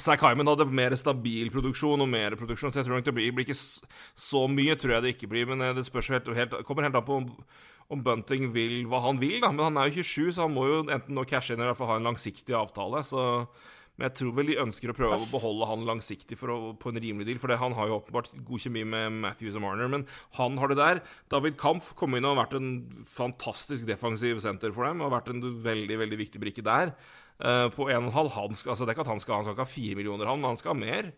Zack Hyman hadde mer stabil produksjon og mer produksjon, så jeg tror nok det blir, blir ikke så mye, tror jeg det ikke blir. Men eh, det spørs helt, helt, kommer helt an på om, Bunting vil hva han vil, da. Men han er jo 27, så han må jo enten nå cashe inn eller ha en langsiktig avtale. Så men jeg tror vel de ønsker å prøve å beholde han langsiktig for å, på en rimelig deal. For det, han har jo åpenbart god kjemi med Matthews og Marner, men han har det der. David Kampf kom inn og har vært en fantastisk defensiv senter for dem. Og har vært en veldig veldig viktig brikke der. Uh, på 1,5 han skal, altså Det er ikke at han skal, han skal ikke ha 4 millioner, han, men han skal ha mer.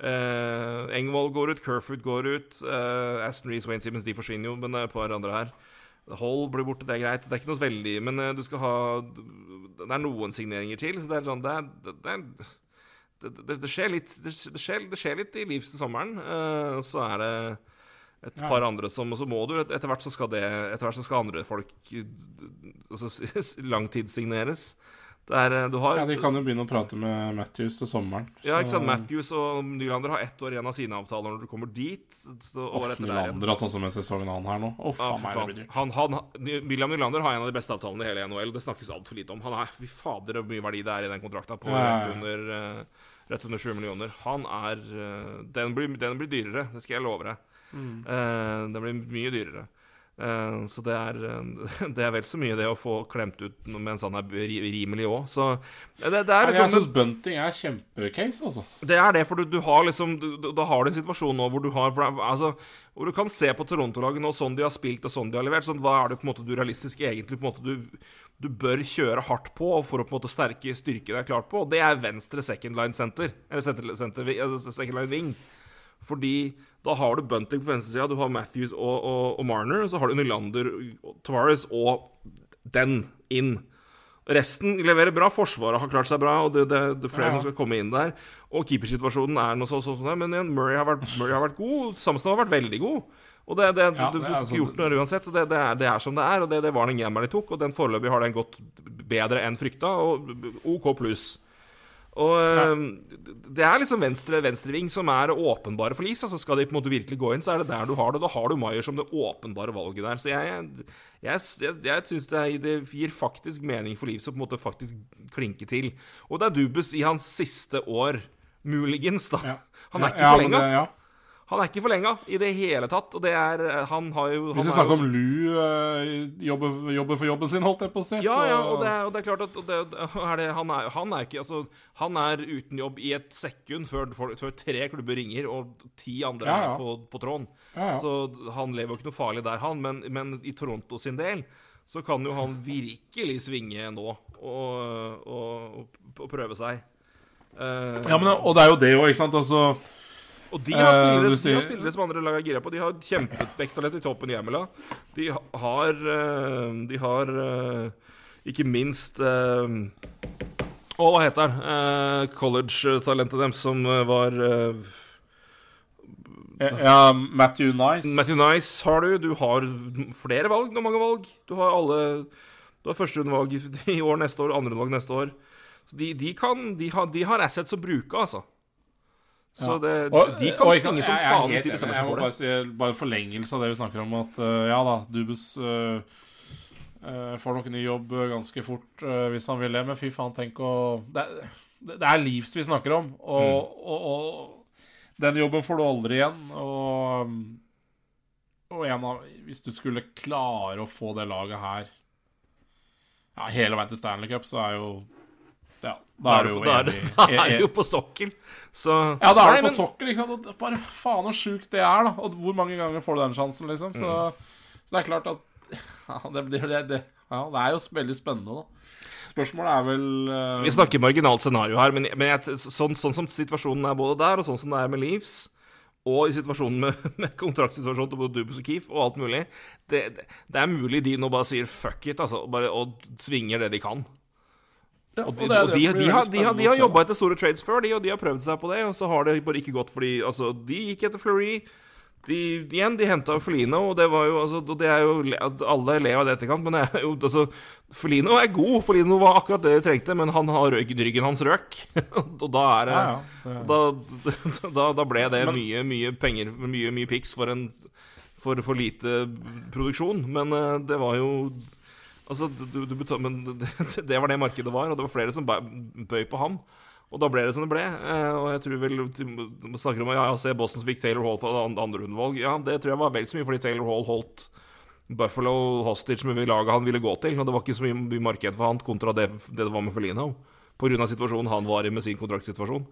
Uh, Engvold går ut, Kerfoot går ut, uh, Aston Reece, Wayne Simmons, de forsvinner jo, men det er et par andre her. Hall blir borte, det er greit. Det er ikke noe veldig Men eh, du skal ha Det er noen signeringer til, så det er sånn Det, er, det, er, det, det, skjer litt skjer, det skjer litt i livs til sommeren. eh, så er det et Ja. par andre som Og så må du et- Etter hvert så skal det Etter hvert så skal andre folk eh, altså, langtidssigneres. Er eh, Du har Ja, De kan jo begynne å prate med Matthews til sommeren. ja, ikke sant? Matthews og Nylander har ett år igjen av sine avtaler når du kommer dit. Så Off. Nylander, altså, som er sesongen han her nå. Å, Ja, faen. Han, han, William Nylander har en av de beste avtalene i hele NHL. Det snakkes altfor lite om. Han er fy fader hvor mye verdi det er i den kontrakta, på ja. rett under, eh, rett under 7 millioner. Han er eh, den, blir, den blir dyrere, det skal jeg love deg. Mm. Uh, den blir mye dyrere. Eh, så det er, eh, det er vel så mye det å få klemt ut med en sånn her rimelig òg. Så det, det er liksom jeg syns Bunting er kjempecase, altså. det er det, for du, du har liksom du, Da har du en situasjon nå hvor du har for, er- altså, Hvor du kan se på Toronto-laget nå, sånn de har spilt og sånn de har levert. Sånn, hva er det på en måte du realistisk egentlig på en måte du, du bør kjøre hardt på for å på en måte sterke styrke deg klart på? Og det er venstre second line center. Eller center, center, altså second line wing. Fordi da har du Bunting på venstresida, du har Matthews og, og, og Marner, og så har du Nylander, Tavares og den inn. Resten leverer bra. Forsvaret har klart seg bra, og det, det, det er flere Ja, ja. som skal komme inn der. Og keepersituasjonen er noe sånn, sånn, sånn men igjen, Murray har vært, Murray har vært god. Samson har vært veldig god. Og det, det, Ja, det får altså- ikke gjort noe uansett. Det, det, er, det er som det er, og det, det var den gameren de tok. Og den foreløpig har den gått bedre enn frykta, og OK pluss. Og ja. Det er liksom venstre venstreving som er åpenbare for Leeds. Altså skal de på en måte virkelig gå inn, så er det der du har det. Da har du Maier som det åpenbare valget der. Så jeg, jeg, jeg, jeg syns det, det gir faktisk mening for Leeds å på en måte faktisk klinke til. Og det er Dubus i hans siste år, muligens, da. Ja. Han er ikke ja, forlenga. Ja. Han er ikke forlenga i det hele tatt, og det er Han har jo han Hvis vi er snakker jo- om Lu eh, jobber, jobber for jobben sin, holdt jeg på å si, Ja, så ja, og det, og det er klart at det, er det, han, er, han er ikke Altså, han er uten jobb i et sekund før, før, før tre klubber ringer, og ti andre Ja, ja. er på, på tråden. Ja. Så han lever jo ikke noe farlig der, han. Men, men i Toronto sin del så kan jo han virkelig svinge nå og, og, og prøve seg. Uh, Ja, men, og det er jo det òg, ikke sant. Altså og de har, Eh, spillere, du de har spillere som andre lag er gira på. De har kjempet Bektalet i toppen i Emila. De har eh, De har eh, ikke minst Å, hva heter han? College-talentet deres som var Ja, Matthew Nice. Matthew Nice har du. Du har flere valg. Du har mange valg. Du har alle Du har førsterundevalg i år, neste år, andrerundevalg neste år. Så de, de kan De har, de har assets å bruke, altså. Så Ja. Og- de kan og svinge som jeg- jeg faen hvis de bestemmer Jeg seg må for bare si bare en forlengelse av det vi snakker om, at uh, ja da, Dubus uh, uh, får nok ny jobb ganske fort hvis han vil det, men fy faen, tenk å Det, er- det er livs vi snakker om, og, Mm. og, og den jobben får du aldri igjen. Og, og en av, hvis du skulle klare å få det laget her ja, hele veien til Stanley Cup, så er jo da er du jo da er, da er du jo på sokkel. Så ja, da er du på men- sokkel, ikke sant. Og bare faen så sjukt det er, da. Og hvor mange ganger får du den sjansen, liksom. Så, Mm. så det er klart at ja, det, blir, det, det, ja, det er jo veldig spennende, da. Spørsmålet er vel uh... Vi snakker marginalt scenario her, men, men jeg, sånn, sånn som situasjonen er både der, og sånn som det er med Leaves, og i situasjonen med, med kontraktsituasjonen til både Dubus og Keef og alt mulig det, det, det er mulig de nå bare sier fuck it, altså, og bare, og svinger det de kan. Ja, Og de, og det de, de, har, de, har, de har jobba etter store trades før, de, og de har prøvd seg på det, og så har det bare ikke gått fordi Altså, de gikk etter Fleury. De, igjen, de henta Felino, og det var jo altså, det er jo, altså, Alle ler av det etterkant, men det er jo altså Felino er god. Felino var akkurat det de trengte, men han har ryggen, ryggen hans røk. og da er det Ja, ja, det- da, da, da ble det Men- mye, mye penger, mye, mye pics for en for, for lite produksjon. Men eh, det var jo Altså, du, du betal, men det, det var det markedet var, og det var flere som bøy på ham. Og da ble det som det ble. Eh, og jeg tror vel Man snakker om ja, se Boston som fikk Taylor Hall for an- andre rundevalg. Ja, det tror jeg var vel så mye fordi Taylor Hall holdt Buffalo hostage med laget han ville gå til. Og det var ikke så mye, marked for han kontra det det, det var med Felino. Av situasjonen han var i med sin kontraktsituasjon.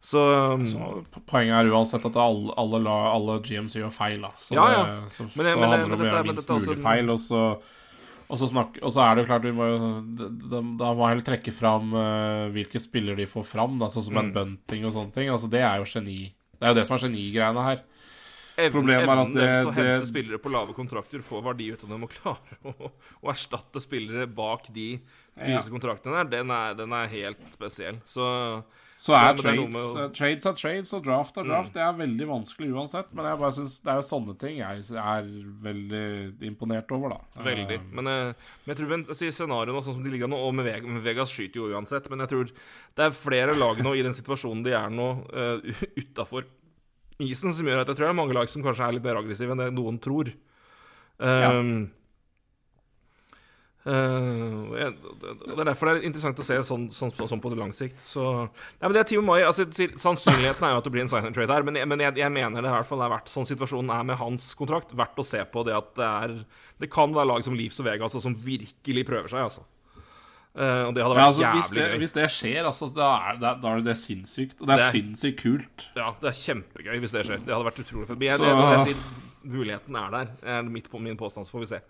Så, Så poenget er uansett at alle, alle, alle GMs gjør feil, da. Så, Ja, ja. det, så, Men så men handler det om å gjøre minst mulig feil, og så og så, snakke, og så er det jo klart vi må jo Da, da må jeg heller trekke fram uh, hvilke spillere de får fram, da, sånn som Mm. en bunting og sånne ting. Altså Det er jo geni Det er jo det som er genigreiene her. Evnen, Problemet er at evnen det- deres til å hente det- spillere på lave kontrakter, få verdi ut av dem og klare å, å erstatte spillere bak de dyreste kontraktene der, den er, den er helt spesiell. Så Så er ja, trades, er trades med Trades er trades, og draft er draft. Det er veldig vanskelig uansett. Men jeg bare synes det er jo sånne ting jeg er veldig imponert over, da. veldig. Eh, Men, eh, men jeg tror men, jeg scenarioene sånn som de ligger nå, og med Vegas, med Vegas skyter jo uansett, men jeg tror det er flere lag nå i den situasjonen de er nå, uh, utafor isen, som gjør at jeg tror det er mange lag som kanskje er litt mer aggressive enn det noen tror. Um, eh, jeg- det er derfor det er interessant å se sånn, sånn, sånn, sånn på det lang sikt. Så, nei, men det er Timo Mai, altså, Sannsynligheten er jo at det blir en sign and trade her, men, jeg, men jeg, jeg mener det i hvert fall er verdt, sånn situasjonen er med hans kontrakt, verdt å se på det at det er Det kan være lag som Leeds og Vegas altså, som virkelig prøver seg, altså. Uh, og det hadde Ja, vært jævlig hvis, det, gøy. hvis det skjer, altså, da, er, det, da er det sinnssykt. Og det er, Det er- sinnssykt kult. Ja, det er kjempegøy hvis det skjer. Det hadde vært utrolig fett. Muligheten er der. er på min påstand, så får vi se.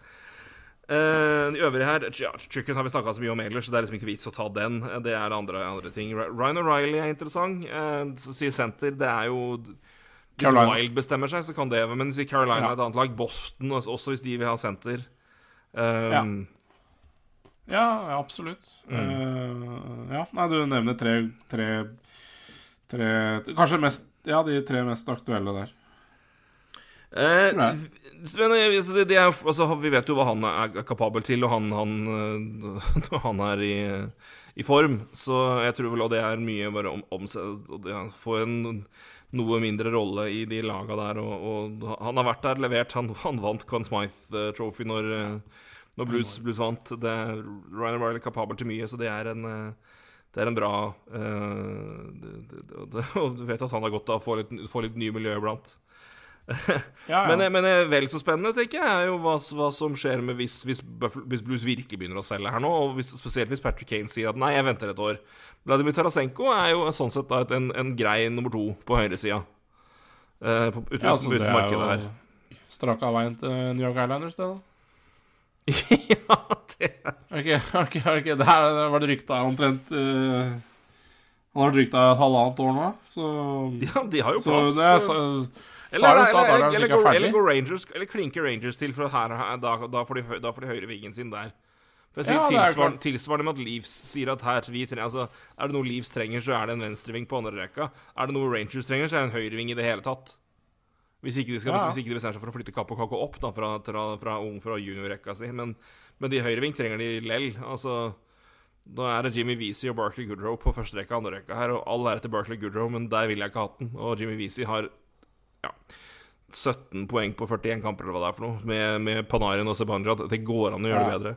Eh, de øvrige her ja, Chicken har vi snakka så mye om ellers, så det er liksom ikke vits å ta den. Det er andre, andre ting. Ryan O'Reilly er interessant. Uh, sier senter. Det er jo Hvis Carolina. Wild bestemmer seg, så kan det Men hvis Carolina Ja. er et annet lag, Boston også, også hvis de vil ha senter um, Ja, ja absolutt. Mm. Uh, ja, nei, du nevner tre, tre, tre Kanskje mest Ja, de tre mest aktuelle der. Eh, men eh, det, det er, altså, vi vet jo hva han er kapabel til, og han, han, eh, han er i, i form. Så jeg tror vel og det er mye bare om, om seg det, Få en noe mindre rolle i de laga der. Og, og han har vært der, levert. Han, han vant Conn Smythe Trophy når, eh, når Blues, Blues vant. Det Ryan O'Reilly kapabel til mye, så det er en eh, det er en bra uh, det, det, det, Og du vet at han har godt av å få litt, få litt nye miljø iblant. Ja, ja. Men, eh, men eh, vel så spennende, tenker jeg, er jo hva, hva som skjer med hvis, hvis, hvis Blues virkelig begynner å selge her nå, og hvis, spesielt hvis Patrick Kane sier at nei, jeg venter et år. Vladimir Tarasenko er jo sånn sett da en, en grei nummer to på høyresida. Uh, på, ute, ja, altså, det er markedet her. jo strak av veien til New York Islanders, det, da. ja, det Er okay, okay. er det her har vært rykta omtrent uh, Han har vært rykta et halvannet år nå, så Ja, de har jo Så plass. det er så, Eller, eller, er eller, eller, går, eller ferdig. Rangers Eller klinker Rangers til, for her, da, da, får de, da får de høyre vingen sin der. For jeg sier Ja, tilsvarende, tilsvarende med at Leafs sier at her vi trenger, altså, Er det noe Leafs trenger, så er det en venstreving på andre rekka. Er det noe Rangers trenger, så er det en høyreving i det hele tatt. Hvis ikke de, skal, Ja, ikke de bestemmer seg for å flytte Kapp og Kakko opp da, fra, fra, fra fra juniorrekka si. Men, men de høyreving trenger de lell. Altså da er det Jimmy Weezy og Barkley Goodrow på første rekka og andre rekka her. Og all ære til Barkley Goodrow, men der vil jeg ikke ha den. Og Jimmy Weezy har ja, 17 poeng på 41 kamper, eller hva det er for noe, med, med Panarin og Sebanjad. Det går an å gjøre det bedre.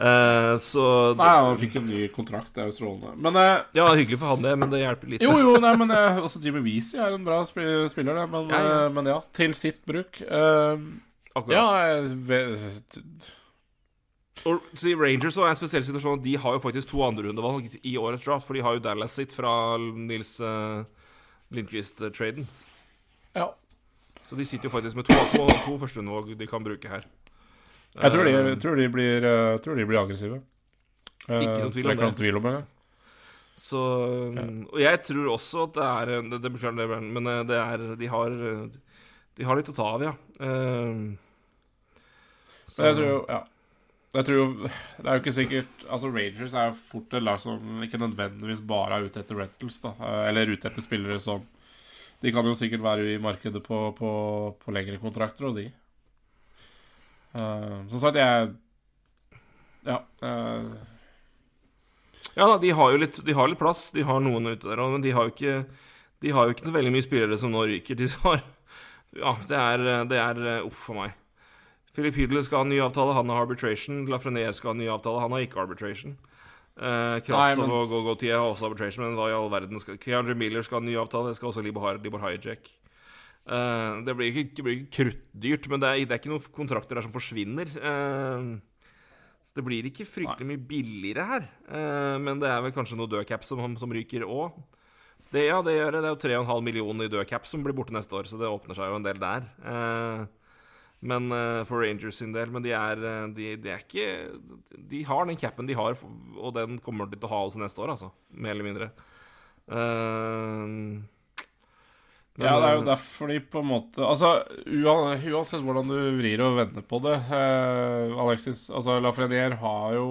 Eh, så Nei, han fikk en ny kontrakt, det er jo strålende. Men eh, Ja, hyggelig for han, det, men det hjelper litt. jo, jo, nei, men eh, også Jimmy Weezy er en bra sp- spiller, det. Men Ja, ja. eh, men ja, til sitt bruk. Eh, Akkurat. ja, Og så Rangers er en spesiell situasjon. De har jo faktisk to andrerundevalg i årets draft, for de har jo Dallas sitt fra Nils uh, Lindqvist-traden. ja. Så de sitter jo faktisk med to, to, to førsterundevalg de kan bruke her. Jeg tror de, Eh, tror de, blir, eh, tror de blir aggressive. Eh, Ikke noen tvil om det. tvil om det. Så Og jeg tror også at det er Det, det beklager det, men det er De har De har litt å ta av, ja. Eh, så- jeg tror jo Ja. Jeg tror jo Det er jo ikke sikkert Altså Rangers er jo fort et lag som ikke nødvendigvis bare er ute etter rentals, da. Eller ute etter spillere som De kan jo sikkert være i markedet på, på, på lengre kontrakter, og de. Uh, som sagt, jeg Ja. Uh, Ja da, de har jo litt, de har litt plass. De har noen ute der òg, men de har jo ikke De har jo ikke veldig mye spillere som nå ryker. De har Ja, det er, det er Uff a meg. Philip Hydler skal ha en ny avtale, han har arbitration. Lafrenier skal ha en ny avtale, han har ikke arbitration. Uh, Krasov men- og Gogotia har også arbitration, men hva i all verden skal Keandre Miller skal ha en ny avtale, det skal også Libor, Libor Hijack. Uh, det blir ikke, det blir ikke kruttdyrt, men det er, det er ikke noen kontrakter der som forsvinner. Uh, så det blir ikke fryktelig mye billigere her. Uh, men det er vel kanskje noe dødcap som, som ryker òg. Det, ja, det gjør det. Det er jo 3,5 millioner i dødcap som blir borte neste år, så det åpner seg jo en del der. Eh, men uh, for Rangers sin del Men de er, eh, de, de er ikke De har den capen de har, og den kommer de til å ha også neste år, altså. Mer eller mindre. Uh, men, ja, det er jo eh, derfor de på en måte Altså, uansett hvordan du vrir og vender på det eh, Alexis Altså, Lafreniere har jo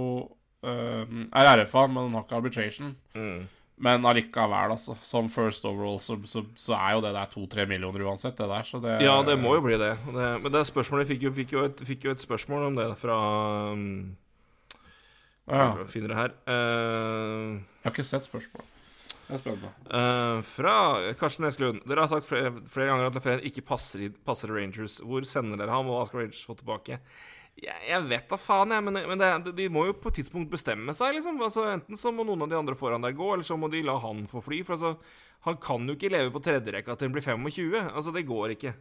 eh, er RFA, men han har ikke arbitration. mm. Men allikevel, altså. Som first overall så, så, så er jo det der to-tre millioner uansett, det der. Så det Ja, det må jo bli det. Det men det spørsmålet fikk jo, fikk, jo et, fikk jo et spørsmål om det fra um, ja. Jeg finner det her. Uh, Jeg har ikke sett spørsmål. Det spennende. eh, fra Karsten Eskelund. Dere har sagt flere, flere ganger at Lefebvre ikke passer, passer Rangers. Hvor sender dere ham, og hva skal Rangers få tilbake? Jeg, jeg vet da faen, jeg, men, men det, de må jo på et tidspunkt bestemme seg. liksom altså, Enten så må noen av de andre foran der gå, eller så må de la han få fly. For altså, han kan jo ikke leve på tredjerekka til han blir 25. Altså, det går ikke.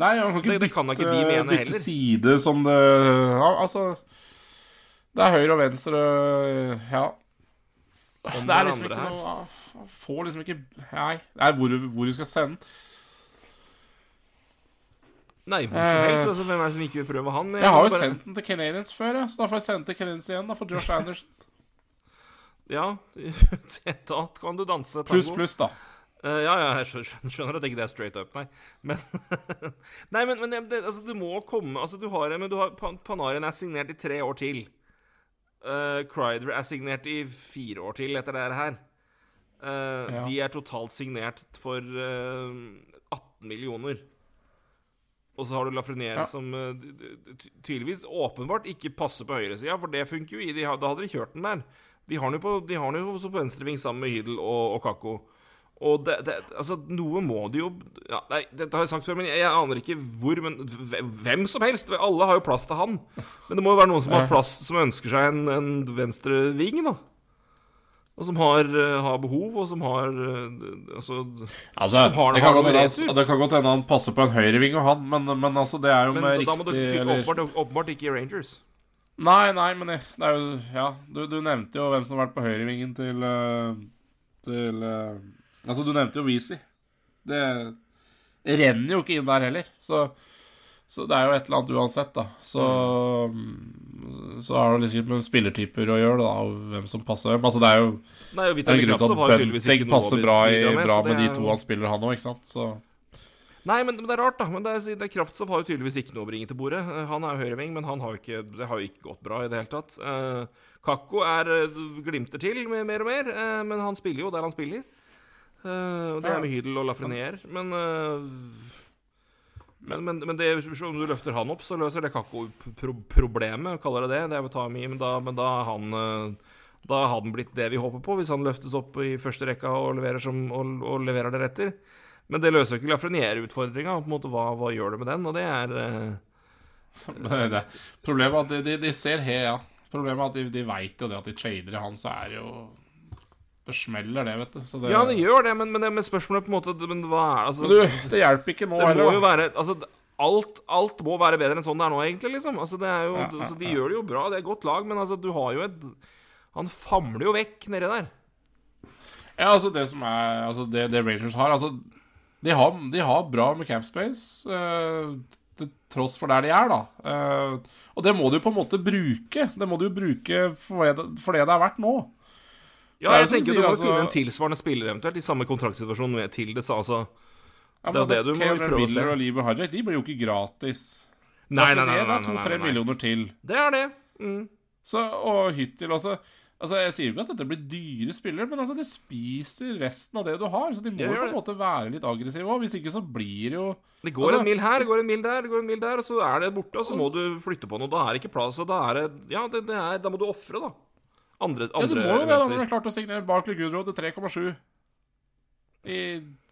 Nei, han kan ikke Det- det kan da ikke de bytte, bytte side som det ja, Altså Det er høyre og venstre Ja. Det er liksom ikke noe får liksom ikke Nei. Det er hvor, hvor du skal sende. Nei, hvor som Eh, helst. Altså, hvem er det som ikke vil prøve han? Jeg har jo bare- sendt den til Canadiens før, ja, så da får jeg sende den til Canadiens igjen. Da for Josh Anderson. Ja, da kan du danse tango. Pluss, pluss, da. Uh, ja, ja, jeg skjønner, skjønner at ikke er straight up, nei. Men Nei, men, men det, altså, det må komme Altså, du har Men du har Panarin er signert i tre år til. Uh, Crider er signert i fire år til etter det her. Uh, Ja. De er totalt signert for eh, 18 millioner. Og så har du Lafreniere, Ja. som eh, tydeligvis åpenbart ikke passer på høyresida, for det funker jo i de, Da hadde de kjørt den der. De har den jo på, de på venstreving sammen med Hydel og, og Kako. Og det, det, altså, noe må de jo ja, Nei, dette har jeg sagt før, men jeg, jeg aner ikke hvor. Men hvem- som helst. Alle har jo plass til han. Men det må jo være noen som har plass Som ønsker seg en, en venstre ving, da. Og som har, eh, har behov, og som har eh, Altså Altså, Som har- det, kan godt han- det kan godt hende han passer på en høyreving og han, men, men altså, det er jo Men med da må du tykke eller... åpenbart, åpenbart ikke i Rangers. Nei, nei, men det, det er jo Ja, du, du nevnte jo hvem som har vært på høyrevingen til eh, Til Altså, du nevnte jo Weezy. Det renner jo ikke inn der heller. Så, så det er jo et eller annet uansett, da. Så Så har det liksom med spillertyper å gjøre, da, og hvem som passer hvem. Altså, det er jo Nei, og grunn Kravtsov til har Bentek passer bra, i, med. bra med de er to han spiller, han òg, ikke sant? Så Nei, men, men det er rart, da. Men det er, det er Kraftsov har jo tydeligvis ikke noe å bringe til bordet. Eh, Han er jo høyreving, men han har jo ikke, det har jo ikke gått bra i det hele tatt. Uh, Kakko er eh, glimter til med mer og mer, uh, men han spiller jo der han spiller. Uh, og det er med Hydel og Lafreniere. Men, eh, men, men, men det, om du løfter han opp, så løser det Kakko-problemet, kaller det det. Det er å ta mye, men da, men da han eh, da har han blitt det vi håper på, hvis han løftes opp i første rekka og leverer, som, og, og leverer deretter. Men det løser jo ikke Lafreniere-utfordringa. Hva, hva gjør det med den? Og det er eh, det, Problemet er at de, de, de ser he, ja. Problemet er at de, de veit jo det at de trader i han, så er det jo Det smeller, det, vet du. Så det, Ja, det gjør det, men, men, det, men spørsmålet på en måte Men hva er altså, Men du, det hjelper ikke nå Det må heller. jo være altså, alt, alt må være bedre enn sånn det er nå, egentlig. liksom altså, det er jo, Ja, ja, altså, De ja. gjør det jo bra, det er et godt lag, men altså, du har jo et Han famler jo vekk nedi der. Ja, altså det som er Altså det, det Rangers har Altså de har, de har bra med camp space eh, Til tross for der de er da Eh, Og det må du på en måte bruke Det må du bruke for det, for det det er verdt nå Ja, jeg tenker du må altså- finne en tilsvarende spiller eventuelt i samme kontraktsituasjon med til det. Altså. ja, Det er det du må prøve prøve å se. Miller og Lieber Hajek De blir jo ikke gratis Nei, nei, nei. Det er to-tre millioner til Det er det. Mm. Så, Og Hyttil også Altså, Jeg sier jo ikke at dette blir dyre spillere, men altså, de spiser resten av det du har. Så de må jo på en måte være litt aggressive òg. Hvis ikke så blir det jo Det går Altså- en mil her, det går en mil der, det går en mil der, og så er det borte, og så må du flytte på noe. Da er det ikke plass, og da er det Ja, det, det er, da må du ofre, da. Andre, Ja, du må jo det da når du har klart å signere Barkley Goodrow til 3,7 i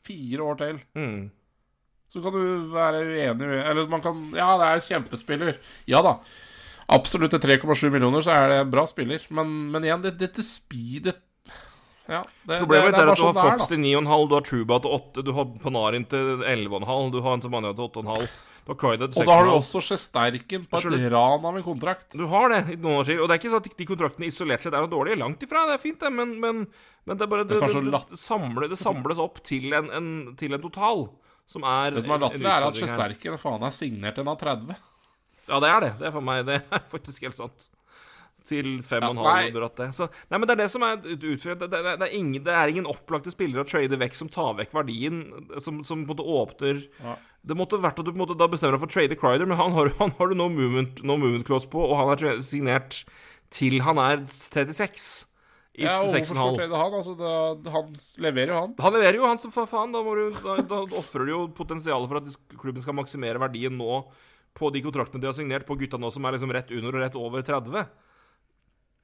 fire år til. Mm. Så kan du være uenig Eller man kan Ja, det er kjempespiller. Ja da. Absolutt til 3,7 millioner så er det en bra spiller. Men, men igjen, det, dette speedet ja, det, Problemet det, er er, at du har sånn det Fox til 9,5, du har Truba til 8, du har Panarin til 11,5, du har Antomania til 8,5, Og da har du også Sjesterken på et ran av en kontrakt. Du har det i noen år siden. Og det er ikke sånn at de kontraktene isolert sett er noe dårlige. Langt ifra, det er fint, det, men, men, men det bare Det, Det er samler, det samles opp til en, en, til en total som er Det som er latterlig, er at. Sjesterken faen er signert en av 30. Ja, det er det. Det er for meg Det er faktisk helt sant. Til fem Ja. Så, nei, men det er det som er utført. Det, det, det, er ingen, det er ingen opplagte spillere å trade vekk som tar vekk verdien, som, som på en måte åpner Ja. Det måtte vært at du på en måte da bestemmer deg for å trade Crider, men han har, han har du no movement, no movement clause på, og han er signert til han er 36. I Ja, og hvorfor skal trade han? Altså, da, han leverer jo, han. Han leverer jo, han som for faen. Da, du, da, da ofrer du jo potensialet for at klubben skal maksimere verdien nå på de kontraktene de har signert på gutta nå som er liksom rett under og rett over 30.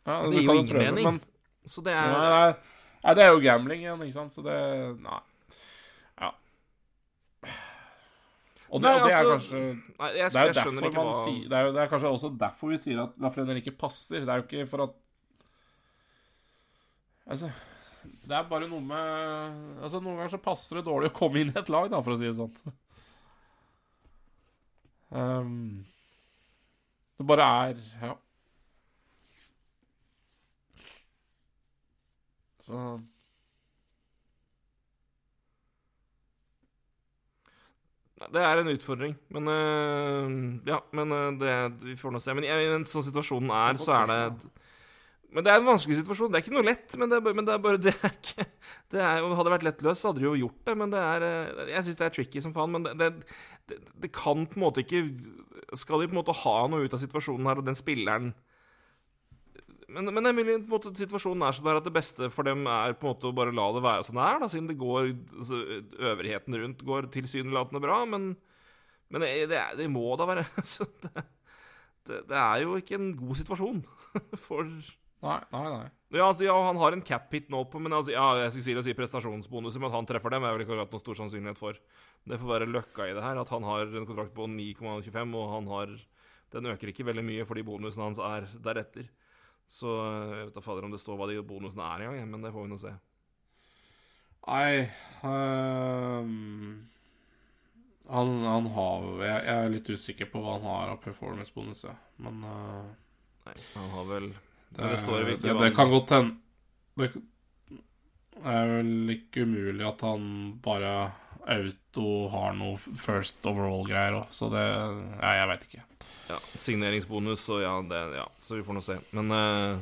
Ja, Det gir jo ingen prøve, mening. Men, Så det er nei, nei, det er jo gambling igjen, ikke sant? Så det Nei. Ja. Og det, Nei, altså, det er altså, kanskje Nei, jeg, Det er jo derfor man hva sier det er, jo, det er kanskje også derfor vi sier at Lafreniere ikke passer. Det er jo ikke for at Altså Det er bare noe med Altså Noen ganger så passer det dårlig å komme inn i et lag, da, for å si det sånn. Um, det bare er Ja. Så Det er en utfordring, men øh, Ja, men øh, det, vi får nå se. Men i i en sånn situasjonen er, så er det Men det er en vanskelig situasjon. Det er ikke noe lett, men det men det er bare det er ikke det er, Hadde det vært lettløst, hadde de jo gjort det, men det er øh, Jeg syns det er tricky som faen, men det, det, det, det kan på en måte ikke Skal de på en måte ha noe ut av situasjonen her, og den spilleren men, men det er mulig måte, situasjonen er sånn at det beste for dem er på en måte å bare la det være sånn det er, da, siden det går altså, Øvrigheten rundt går tilsynelatende bra, men, men det, det, må da være Så det, det, det er jo ikke en god situasjon for Nei, nei, nei. ja, altså, ja, han har en cap hit nå på Men altså, ja, jeg skulle si, si prestasjonsbonuser, men at han treffer dem, er vel ikke akkurat noen stor sannsynlighet for. Det får være løkka i det her, at han har en kontrakt på 9,25, og han har Den øker ikke veldig mye fordi bonusen hans er deretter. Så jeg vet da fader om det står hva de bonusene er engang, men det får vi nå se. Nei um, han, han har jeg, jeg er litt usikker på hva han har av performance-bonus, men uh, Nei, han har vel det, det det, det han- kan godt hende Det er vel ikke umulig at han bare auto har noe first overall-greier òg, så det Ja, jeg veit ikke. Ja, signeringsbonus og ja, det, ja, så vi får nå se. Men uh,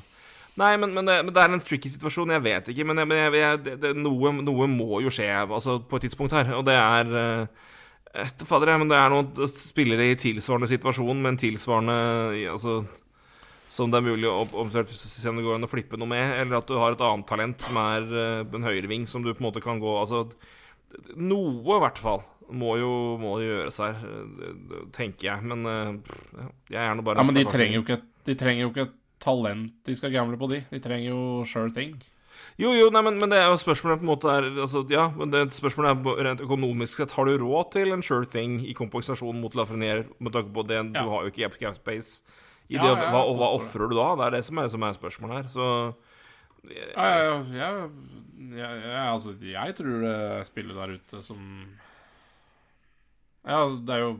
Nei, men, men, det, men det er en tricky situasjon. Jeg vet ikke. Men, jeg, men jeg, det, det, noe, noe må jo skje altså, på et tidspunkt her. Og det er uh, fader, jeg, men det er noen spillere i tilsvarende situasjon, men tilsvarende Altså som det er mulig å se om det går an å flippe noe med, eller at du har et annet talent som er uh, en høyreving som du på en måte kan gå Altså noe, i hvert fall, må jo, må jo gjøres her, eh, tenker jeg. Men eh, jeg er nå bare Ja, Men de trenger jo ikke De trenger jo ikke et talent de skal gamble på, de. De trenger jo sure thing. Jo, jo, nei, men, men det er jo spørsmålet på en måte er altså, Ja, men det spørsmålet er rent økonomisk sett. Har du råd til en sure thing i kompensasjon mot Lafrenier med tanke på det Ja. Du har jo ikke cap- space. I Ja, det, ja, hva, og hva ofrer du da? Det er det som er, som er spørsmålet her. Så jeg, jeg, ja, jeg, jeg, ja, altså, jeg tror det spillet der ute som Ja, det er jo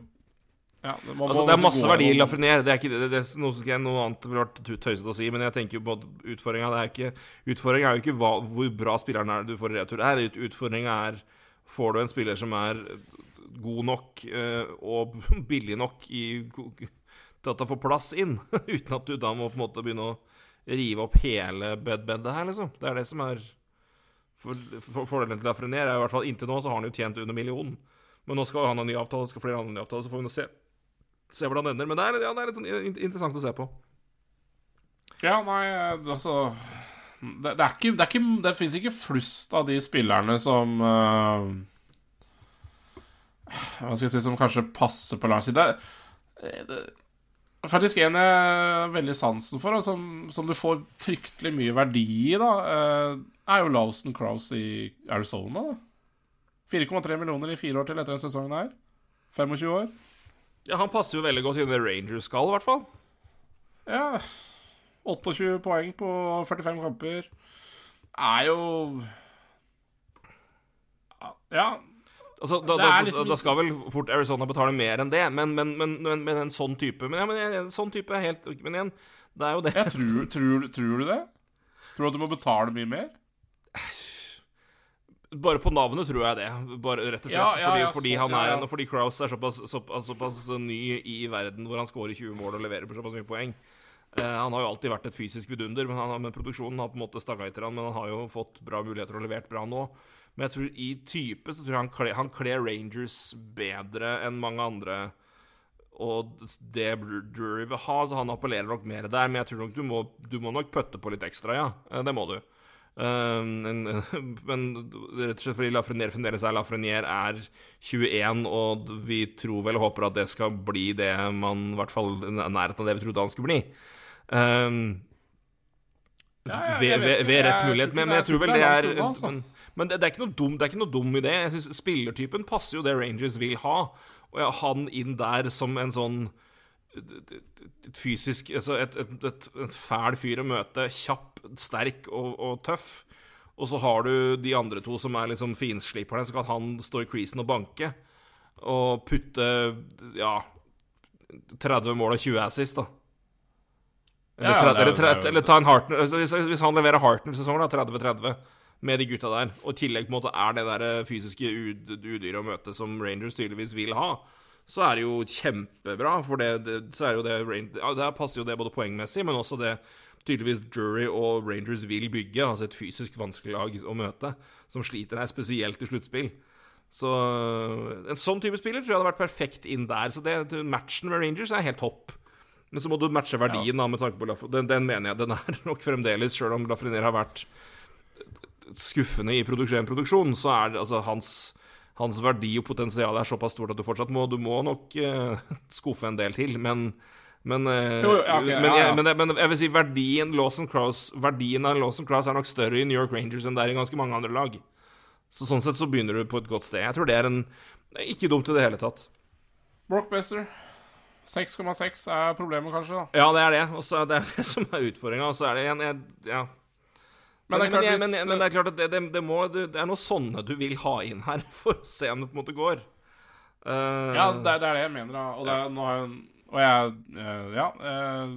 ja, det, må- Altså, det er masse verdi i Lafreniere. Det er ikke det, det er noe, som noe annet ville vært tøysete å si, men jeg tenker jo på utfordringa Utfordringa er jo ikke hva, hvor bra spilleren er du får i retur. Utfordringa er Får du en spiller som er god nok eh, og billig nok i, til at det får plass inn, uten at du da må på en måte begynne å rive opp hele bedbedet her, liksom. Det er det som er for, for, Fordelen til Lafreniere er i hvert fall inntil nå så har han jo tjent under millionen. Men nå skal han ha ny avtale, skal flere ha ny avtale, så får vi nå se Se hvordan det ender. Men det er, ja, det er litt sånn interessant å se på. Ja, nei, altså Det, det er ikke Det, er ikke, det fins ikke flust av de spillerne som uh, Hva skal jeg si Som kanskje passer på Lars side. Det, det, faktisk en jeg har veldig sansen for, og som, som du får fryktelig mye verdi i, da, eh, er jo Lawson Crouse i Arizona. 4,3 millioner i fire år til etter den sesongen her. 25 år. Ja, Han passer jo veldig godt inn i Rangers-skall, i hvert fall. Ja 28 poeng på 45 kamper er jo Ja. Altså, da, da, liksom da skal vel fort Arizona betale mer enn det, men, men, men, men, men en sånn type Men, ja, men en sånn type er helt Men igjen, det er jo det. Jeg tror, tror, tror du det? Tror du at du må betale mye mer? Bare på navnet tror jeg det. Bare Rett og slett. Ja, ja, fordi, ja, fordi, så- han er ja, ja. en, og fordi Kraus er såpass, såpass, såpass ny i verden hvor han scorer 20 mål og leverer på såpass mye poeng. Eh, han har jo alltid vært et fysisk vidunder, men han, men produksjonen har på en måte stagga etter han, men han har jo fått bra muligheter og levert bra nå. Men jeg tror i type så tror jeg han kler, han kler Rangers bedre enn mange andre. Og det Drury vil ha, så han appellerer nok mer der. Men jeg tror nok du må, du må nok putte på litt ekstra, ja. Eh, Det må du. En- men rett og slett fordi Lafrenier fremdeles er Lafrenier, er 21, og vi tror vel og håper at det skal bli det man I hvert fall nærheten av det vi trodde han skulle bli. Um, Ja, ja, ved, ved, ved rett mulighet. Men, jeg tror vel det det er Men, det, det, er ikke noe dum, det er ikke noe dum idé. Jeg synes Spillertypen passer jo det Rangers vil ha. Og ja, han inn der som en sånn et, fysisk Altså et, et, et, et fæl fyr å møte. Kjapp, sterk og, og tøff. Og så har du de andre to som er liksom finsliperne, så kan han stå i creasen og banke. Og putte ja 30 mål og 20 assist, da. Eller, Ja, 30, det er eller, 30, det er jo- eller ta en Hartner altså, hvis, hvis han leverer Hartner-sesongen, da, 30-30, med de gutta der, og i tillegg på en måte er det der eh, fysiske ud- udyret å møte som Rangers tydeligvis vil ha, så er det jo kjempebra. For det, det, så er jo det ja, Der passer jo det både poengmessig, men også det tydeligvis Jury og Rangers vil bygge. Altså et fysisk vanskelig lag å møte, som sliter her, spesielt i sluttspill. Så øh, en sånn type spiller tror jeg hadde vært perfekt inn der. Så det, matchen med Rangers er helt topp. Men så må du matche verdien, da, med tanke på Laf den, den mener jeg den er nok fremdeles, sjøl om Lafreniere har vært skuffende i produksjon, produksjon så er det altså hans hans verdi og potensial er såpass stort at du fortsatt må Du må nok eh, skuffe en del til, men men, eh, Jo, okay, men, ja, ja. men, men jeg vil si verdien Lawson Cross Verdien av Lawson Cross er nok større i New York Rangers enn det er i ganske mange andre lag. Så sånn sett så begynner du på et godt sted. Jeg tror det er en ikke dumt i det hele tatt. Brock Besser. 6,6 er problemet, kanskje. da Ja, det er det. Og så er det det som er utfordringa. Og så er det en jeg, Ja. Men det er klart men, hvis- men, men det er klart at det, det, det, må, det, det er noe sånne du vil ha inn her, for å se om det på en måte går. Uh, Ja, altså, det er, det er det jeg mener, da. Og, det er, nå har jeg, og jeg eh, Ja. eh,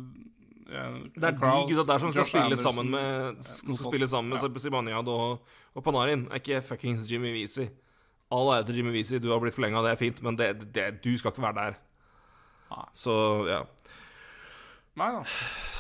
Det er de gutta der som skal Josh spille Anderson, sammen med Som skal spille sammen med Ja. Sibaniad og, og Panarin. Er ikke fuckings Jimmy Weezy. All ære til Jimmy Weezy, du har blitt forlenga, det er fint, men det, det, du skal ikke være der. Så ja. Nei da.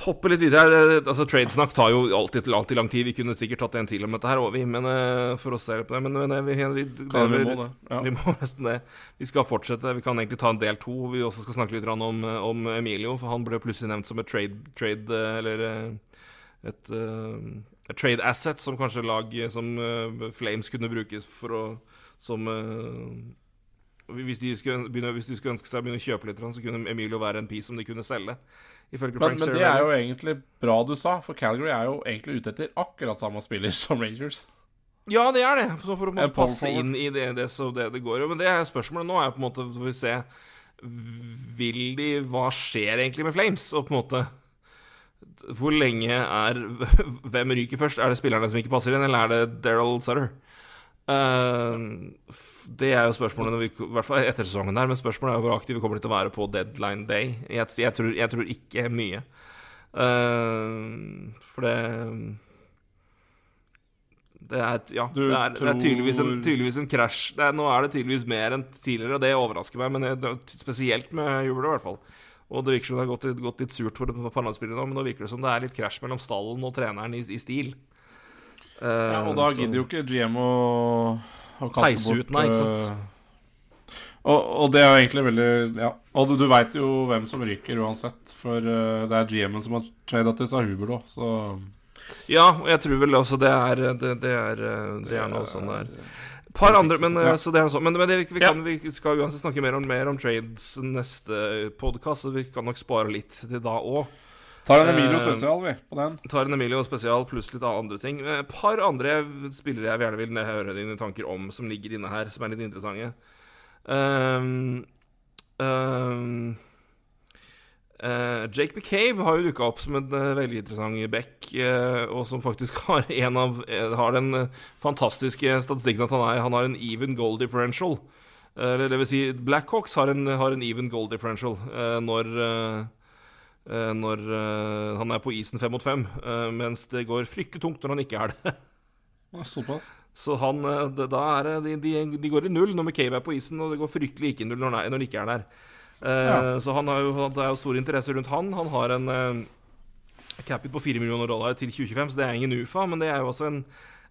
Hoppe litt videre. Altså, Tradesnakk tar jo alltid, alltid lang tid. Vi kunne sikkert tatt en til om dette her, og vi, men eh, for å se på det. Men, men eh, vi, vi, det, vi må det. Ja. vi må nesten det. Vi skal fortsette. Vi kan egentlig ta en del to. hvor Vi også skal snakke litt om, om Emilio, for han ble plutselig nevnt som et trade, trade eh, Eller eh, et, eh, et trade asset som kanskje lag eh, som eh, Flames kunne brukes for å Som eh, hvis de, skulle begynne, hvis de skulle ønske seg å begynne å kjøpe litt, så kunne Emilio være en piece som de kunne selge. Ifølge Men, Frank men det er jo egentlig bra du sa, for Calgary er jo egentlig ute etter akkurat samme spiller som Rangers. Ja, det er det. Så for å måte passe forward. inn i det, det, så det det går. jo. Men det er spørsmålet nå er på en måte Får vi se Vil de Hva skjer egentlig med Flames? Og på en måte Hvor lenge er Hvem ryker først? Er det spillerne som ikke passer inn, eller er det Daryl Sutter? Eh, det er jo spørsmålet når vi, I hvert fall etter sesongen der, men spørsmålet er hvor aktive kommer de til å være på deadline day. Jeg, jeg, tror, jeg tror ikke mye. Uh, for det det er, ja, det er, det er tydeligvis, en, tydeligvis en krasj. Det er, nå er det tydeligvis mer enn tidligere, og det overrasker meg. Men jeg, spesielt med hjulet, i hvert fall. Og det virker som det har gått, gått litt surt for Parlandsspillere nå, men nå virker det som det er litt krasj mellom stallen og treneren i, i stil. Eh, Ja, og da så- gidder jo ikke GM å, å kaste Peise bort ut, nei, ikke sant? eh, og, og det er jo egentlig veldig Ja. Og du, du veit jo hvem som ryker uansett, for eh, det er GM-en som har trada til seg Huber da, så Ja, og jeg tror vel også det er Det, det er, det er noe sånn der. Par andre, men, ja. så det er sånn. men, men det, vi, kan, vi skal uansett snakke mer om, mer om trades neste podkast, så vi kan nok spare litt til da òg. Tar en Emilio Eh, spesial, vi, på den. Tar en Emilio spesial pluss litt andre ting. Et par andre spillere jeg gjerne vil høre dine tanker om, som ligger inne her, som er litt interessante. Um, um, Uh, Jake McCabe har jo dukka opp som en uh, veldig interessant back, uh, og som faktisk har en av eh, Har den eh, fantastiske statistikken at han, er, han har en even goal differential. Eh, Eller det vil si, Blackhawks har en, har en even goal differential eh, når eh, eh, når eh, han er på isen fem mot fem, eh, mens det går fryktelig tungt når han ikke er det. Såpass. Så han, eh, det, da er det, de, de, går i null når McCabe er på isen, og det går fryktelig ikke i null når han, ikke er der. Eh, Ja. Så han har jo, det er jo stor interesse rundt han. Han har en capit på 4 millioner dollar til 2025, så det er ingen UFA, men det er jo også en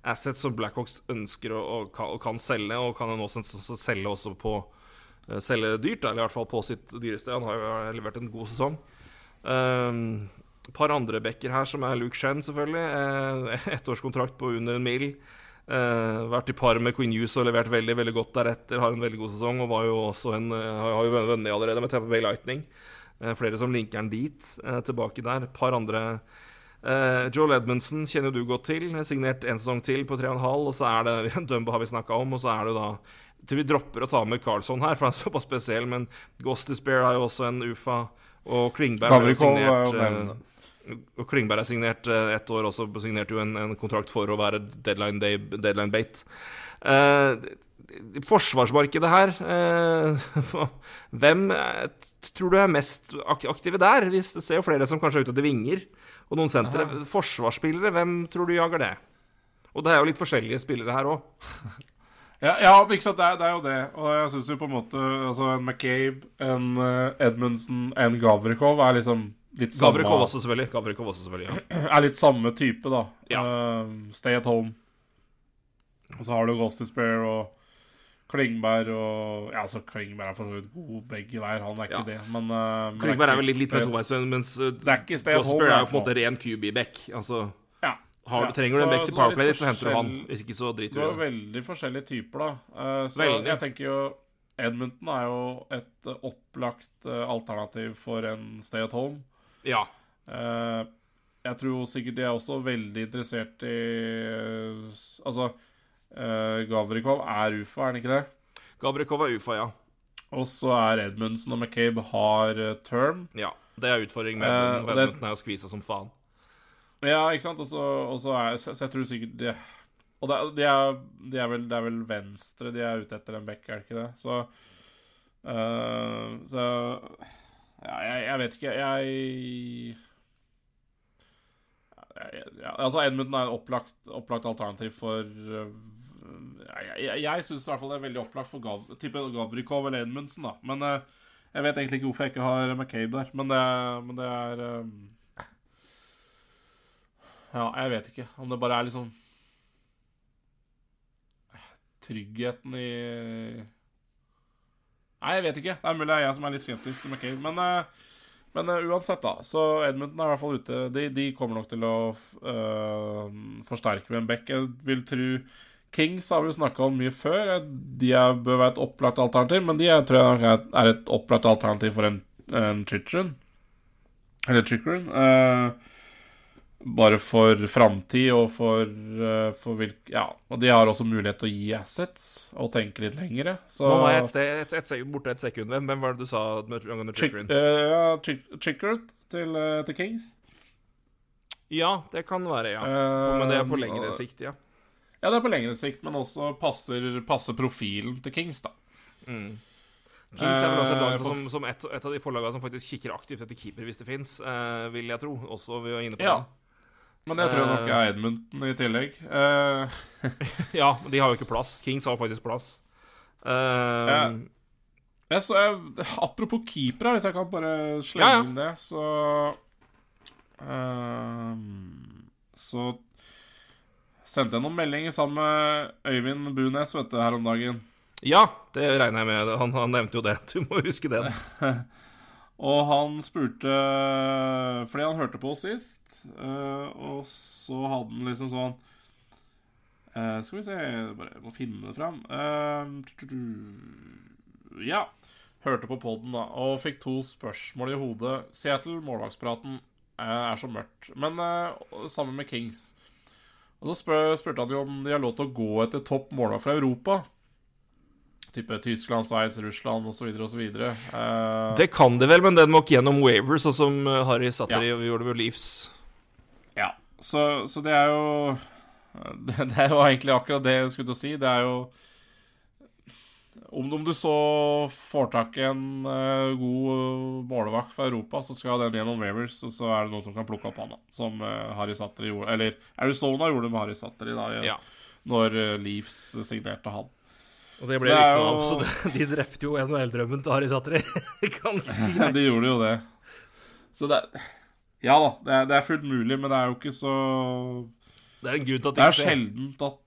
asset som Blackhawks ønsker å, og, kan, og kan selge, og kan også, selge også på eh, Selge dyrt, eller i hvert fall på sitt dyreste. Han har jo levert en god sesong. Um, par andre backer her, som er Luke Shen, selvfølgelig. Uh, Ettårskontrakt på under en mil. Uh, vært i par med Queen Hughes og levert veldig veldig godt deretter. Har en veldig god sesong og var jo også en, eh, har jo vunnet allerede med Tampa Bay Lightning. Flere som linker den dit. tilbake der. Et par andre Uh, Joel Edmundsen kjenner du godt til. Signert en sesong til på 3,5, og så er det Dumba har vi snakka om, og så er det da til vi dropper å ta med Carlsson her, for han er såpass spesiell, men Ghost Despair har jo også en UFA, og Klingberg har Gavrikov er jo signert, nevnt. eh, og Klingberg er signert eh, ett år også, signerte jo en, en kontrakt for å være deadline, day, deadline bait. Uh, forsvarsmarkedet her uh, Hvem tror du er mest aktive der? Vi ser jo flere som kanskje er ute etter vinger, og noen sentre. Forsvarsspillere, hvem tror du jager det? Og det er jo litt forskjellige spillere her òg. Ja, ja, ikke sant, det er, det er jo det. Og jeg syns jo på en måte altså En McCabe, en eh, Edmundsen, en Gavrikov er liksom litt samme Gavrikov også, selvfølgelig. Gavrikov også, selvfølgelig ja. Er litt samme type, da. Ja. Uh, stay at home. Og så har du Ghost Despair og Klingberg og Ja, altså Klingberg er for så vidt god begge veier, han er ikke Ja. det, men, uh, Klingberg er vel litt, litt stay- mer toveis, men- mens uh, Det er ikke stay at er jo på en måte ren QB-back. Altså. Har, Ja, trenger du en så- back til så er powerplay, litt så henter du han. Hvis ikke, så driter du i det. veldig forskjellige typer, da. Uh, så Veldig. jeg tenker jo Edmonton er jo et eh, opplagt uh, alternativ for en stay at home. Ja. Uh, jeg tror sikkert de er også veldig interessert i eh, Altså, Gavrikov er UFA, er han ikke det? Gavrikov er UFA, ja. Og så er Edmundsen og McCabe har eh, term. Ja. Det er utfordring med Eh, Edmund. Edmundton er jo skvisa som faen. Ja, ikke sant? Og så, er Så, så jeg tror sikkert de, Og det, de er, de er vel, det er vel venstre de er ute etter en bekk, er det ikke det? Så uh, Så Ja, jeg, jeg vet ikke. Jeg, jeg ja, Altså, Edmundton er et opplagt, opplagt alternativ for uh, Jeg, jeg, syns i hvert fall det er veldig opplagt for Gav, Gavrikov eller Edmundsen, da. Men eh, jeg vet egentlig ikke hvorfor jeg ikke har McCabe der. Men det, men det er um, ja, jeg vet ikke. Om det bare er liksom Tryggheten i Nei, jeg vet ikke. Det er mulig det er jeg som er litt skeptisk til McCabe. Men, eh, men eh, uansett, da. Så Edmundton er i hvert fall ute. De, de kommer nok til å uh, forsterke med en back. Jeg vil tro Kings har vi jo snakka om mye før. De er, bør være et opplagt alternativ, men de er, tror jeg er- et opplagt alternativ for en, en Chichun. Eller Chickeren. Uh, bare for framtid og for, eh, for hvilk Ja, og de har også mulighet til å gi assets og tenke litt lengre. Så Nå var jeg et sted, et, et, et, borte et sekund. Hvem, hvem var det du sa angående Chick, Chikrin? eh, ja, Chickert til, uh, til Kings. Ja, det kan være, ja. Uh, Men det er på lengre sikt, ja. Ja, det er på lengre sikt, men også passer, passer profilen til Kings, da. Mm. Kings er vel også et lag Eh, som, som et, et av de forlagene som faktisk kikker aktivt etter keeper hvis det fins, vil jeg tro. Også vi var inne på Ja. det. Men jeg tror nok er Edmundton i tillegg. Eh, Ja, de har jo ikke plass. Kings har faktisk plass. Uh, Ja. jeg så jeg, apropos keepere, hvis jeg kan bare slenge Ja, ja. inn det, så uh, Så sendte jeg noen meldinger sammen med Øyvind Bunes vet du, her om dagen. ja, det regner jeg med. Han, han nevnte jo det. Du må huske det. Og han spurte Fordi han hørte på oss sist, eh, og så hadde han liksom sånn eh, Skal vi se jeg Bare må finne det fram. Eh, ja. Hørte på poden da, og fikk to spørsmål i hodet. Seattle, målvaktspraten, eh, er så mørkt. Men eh, sammen med Kings. Og så spør, spurte han jo om de har lov til å gå etter topp målvakt fra Europa. Type Tyskland, Sveits, Russland osv. osv. Uh, Det kan de vel, men den må ikke gjennom Wavers, sånn som eh, Harry Satteri gjorde med Leafs. Så, så det er jo det, det er jo egentlig akkurat det jeg skulle til å si. Det er jo Om, om du så får tak i en uh, god målvakt fra Europa, så skal den gjennom Wavers, og så er det noen som kan plukke opp han, da. Som uh, Harry Satteri gjorde Eller Arizona gjorde det med Harry Satteri, da, dag, Ja. når uh, Leafs signerte han. Og det ble det er ikke noe av, så så de drepte jo NHL-drømmen til Harry Satteri. Ganske greit. De gjorde jo det. Så det Ja da, det er, det er fullt mulig, men det er jo ikke så Det er en grunn til at Det er sjeldent at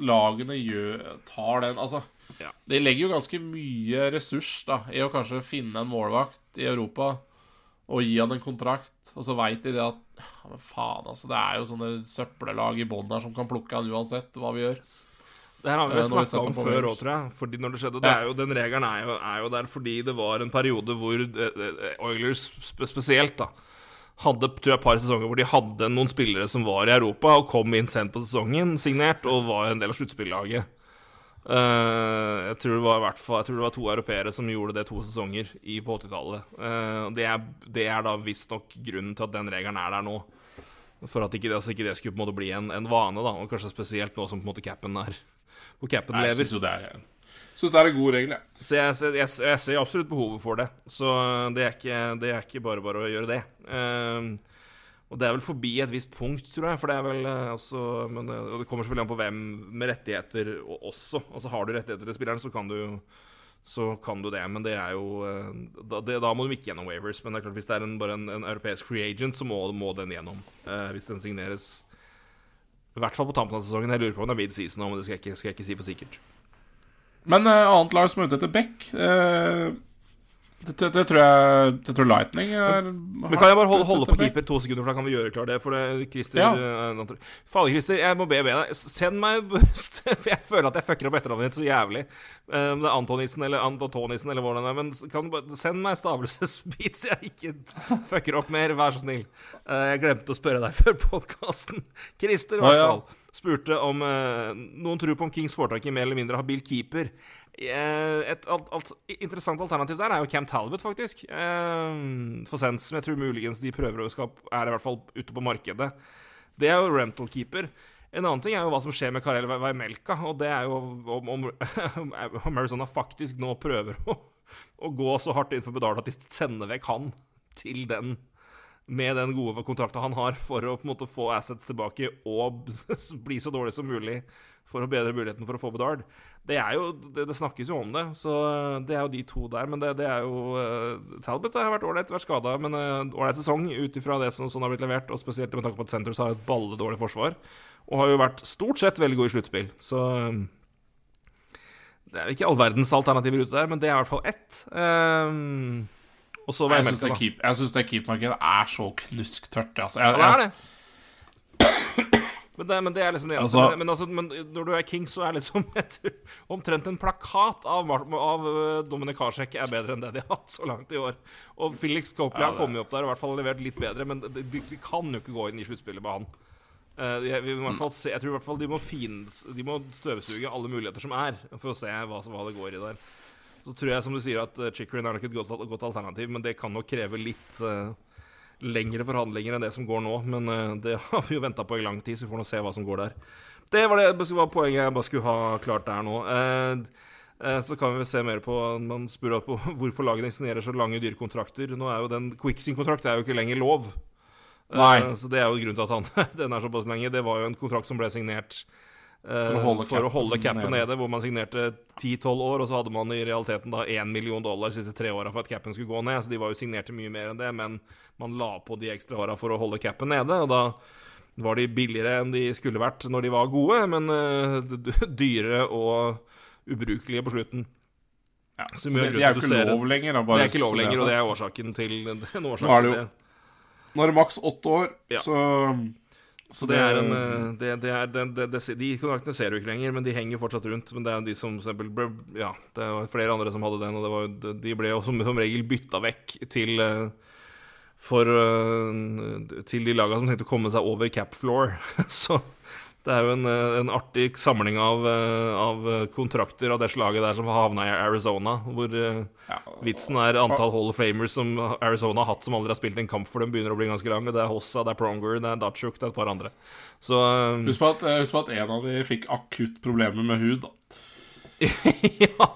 lagene gjør, tar den Altså, Ja. de legger jo ganske mye ressurs da i å kanskje finne en målvakt i Europa og gi han en kontrakt, og så veit de det at ja, Men faen, altså, det er jo sånne søppellag i bånn her som kan plukke han uansett hva vi gjør. Det her har vi Eh, jo snakka om før òg, tror jeg. Fordi når det skjedde, det er jo, Den regelen er jo, er jo der fordi det var en periode hvor eh, eh, Oilers spesielt da hadde tror jeg, et par sesonger hvor de hadde noen spillere som var i Europa og kom inn sent på sesongen, signert, og var en del av sluttspillaget. Uh, jeg, tror det var jeg tror det var to europeere som gjorde det to sesonger i, på 80-tallet. Uh, det, er, det er da visstnok grunnen til at den regelen er der nå. For at ikke, altså ikke det skulle på en måte bli en, en vane, da. Og kanskje spesielt nå som på en måte capen er Hvor capen lever. jeg synes jo det er Synes det er en god regel, jeg. Så jeg, jeg, jeg, ser absolutt behovet for det. Så det er ikke, det er ikke bare bare å gjøre det. Um, og det er vel forbi et visst punkt, tror jeg. For det er vel eh, altså men, Og det kommer selvfølgelig an på hvem med rettigheter også. Altså Har du rettigheter til spilleren, så kan du så kan du det, men det er jo eh, Da, det, da må du ikke gjennom waivers. Men det er klart hvis det er en, bare en, en europeisk free agent, så må, må den gjennom. eh, hvis den signeres I hvert fall på tampen av sesongen. Jeg lurer på om det er mid-season nå, men det skal jeg, ikke, skal jeg ikke si for sikkert. Men uh, annet lag som er ute etter Beck uh, det, det, det tror jeg Det tror Lightning er Men kan jeg bare holde, holde på keeper to sekunder, for da kan vi gjøre klar det? For det, Christer Ja. uh, Fader, Christer, jeg må be be deg. Send meg For jeg føler at jeg fucker opp etternavnet ditt så jævlig. Eh, Om det er Antonisen eller Antonisen eller hvordan det er. Men kan send meg stavelsesbit, så jeg ikke fucker opp mer. Vær så snill. Uh, Jeg glemte å spørre deg før podkasten. Christer, i hvert fall. Spurte om eh, noen tror på om Kings foretrekker mer eller mindre habil keeper. Eh, et alt, alt, interessant alternativ der er jo Cam Talbot, faktisk. Eh, for Sens, som jeg tror muligens de prøver å skape, er i hvert fall ute på markedet. Det er jo rental keeper. En annen ting er jo hva som skjer med Karel Veimelka, og det er jo om, om, om Arizona faktisk nå prøver å, å gå så hardt inn for Bedard at de sender vekk han til den med den gode kontrakten han har, for å på en måte få assets tilbake og bli så dårlig som mulig for å bedre muligheten for å få Bedard. Det er jo, det, det snakkes jo om det, så det er jo de to der. Men det, det er jo uh, Talbot har vært ålreit, vært skada, men ålreit uh, sesong ut ifra det som sånn har blitt levert, og spesielt med tanke på at Centres har et balledårlig forsvar, og har jo vært stort sett veldig god i sluttspill. Så um, det er ikke all verdens alternativer ute der, men det er i hvert fall ett. Um, og så jeg syns det, keep, det keep-markedet er så knusktørt. Altså. Jeg, ja, det er det. Men det, men det, er liksom det. Altså, men, altså, men, når du er king, så er liksom et, omtrent en plakat av, av Dominic Harsek er bedre enn det de har hatt så langt i år. Og Felix Copley ja, har kommet opp der og i hvert fall levert litt bedre, men de, de kan jo ikke gå inn i sluttspillet med han. Jeg, se, jeg, tror i hvert fall de må, fin, de må støvsuge alle muligheter som er, for å se hva, hva det går i der. Så tror jeg, som du sier, at uh, Chickering er nok et godt, godt, alternativ, men det kan nok kreve litt uh, lengre forhandlinger enn det som går nå. Men uh, det har vi jo venta på i lang tid, så vi får nå se hva som går der. Det var det var poenget jeg bare skulle ha klart der nå. så kan vi se mer på Man spør på hvorfor lagene signerer så lange dyrekontrakter. Nå er jo den Quick-sin-kontrakt er jo ikke lenger lov. Nei. så det er jo grunnen til at han den er såpass lenge. Det var jo en kontrakt som ble signert for å holde, for å holde capen nede. nede. Hvor man signerte 10-12 år, og så hadde man i realiteten da 1 million dollar de siste tre åra for at capen skulle gå ned. Så de var jo signerte mye mer enn det, men man la på de ekstra åra for å holde capen nede. Og da var de billigere enn de skulle vært når de var gode, men uh, dyre og ubrukelige på slutten. Ja, så det, de er jo ikke lov lenger. Da, det er ikke lov lenger, og det er årsaken til, det. årsak Nå er det jo Nå er det maks åtte år, ja. så så det er en eh, det, det er, det, De kontraktene ser du ikke lenger, men de henger fortsatt rundt. Men det er de som eksempel Ja, det var flere andre som hadde den, og var, de ble jo som, som regel bytta vekk til eh, For eh, Til de lagene som tenkte å komme seg over cap floor. Så det er jo en, eh, en artig samling av, eh, av, kontrakter av det slaget der som havna i Arizona. Hvor ja, og, vitsen er antall Hall of Famers som Arizona har hatt som aldri har spilt en kamp for dem, begynner å bli ganske lang. Det er Hossa, det er Pronger, det er Dachuk, det er et par andre. Så Husk på at, husk på at en av de fikk akutt problemer med hud. da ja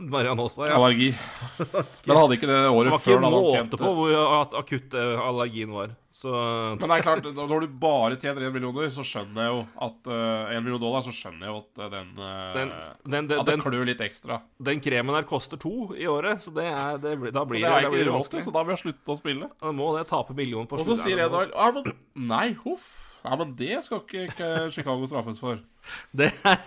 Mariann også, ja. Allergi. Men hadde ikke det året før da han tjente på hvor akutt eh, allergien var. Så Men det er klart, når du bare tjener 1 millioner, så skjønner jeg jo at uh, 1 million dollar, så skjønner jeg jo at den, uh, den, den, den At det klør litt ekstra. Den kremen her koster to i året, så det er, det, da blir så det, er ikke råd til, så da vil jeg slutte å spille. Da må det tape million på. Og så sier ja, men Nei, huff. Ja, men det skal ikke, ikke Chicago straffes for. Det er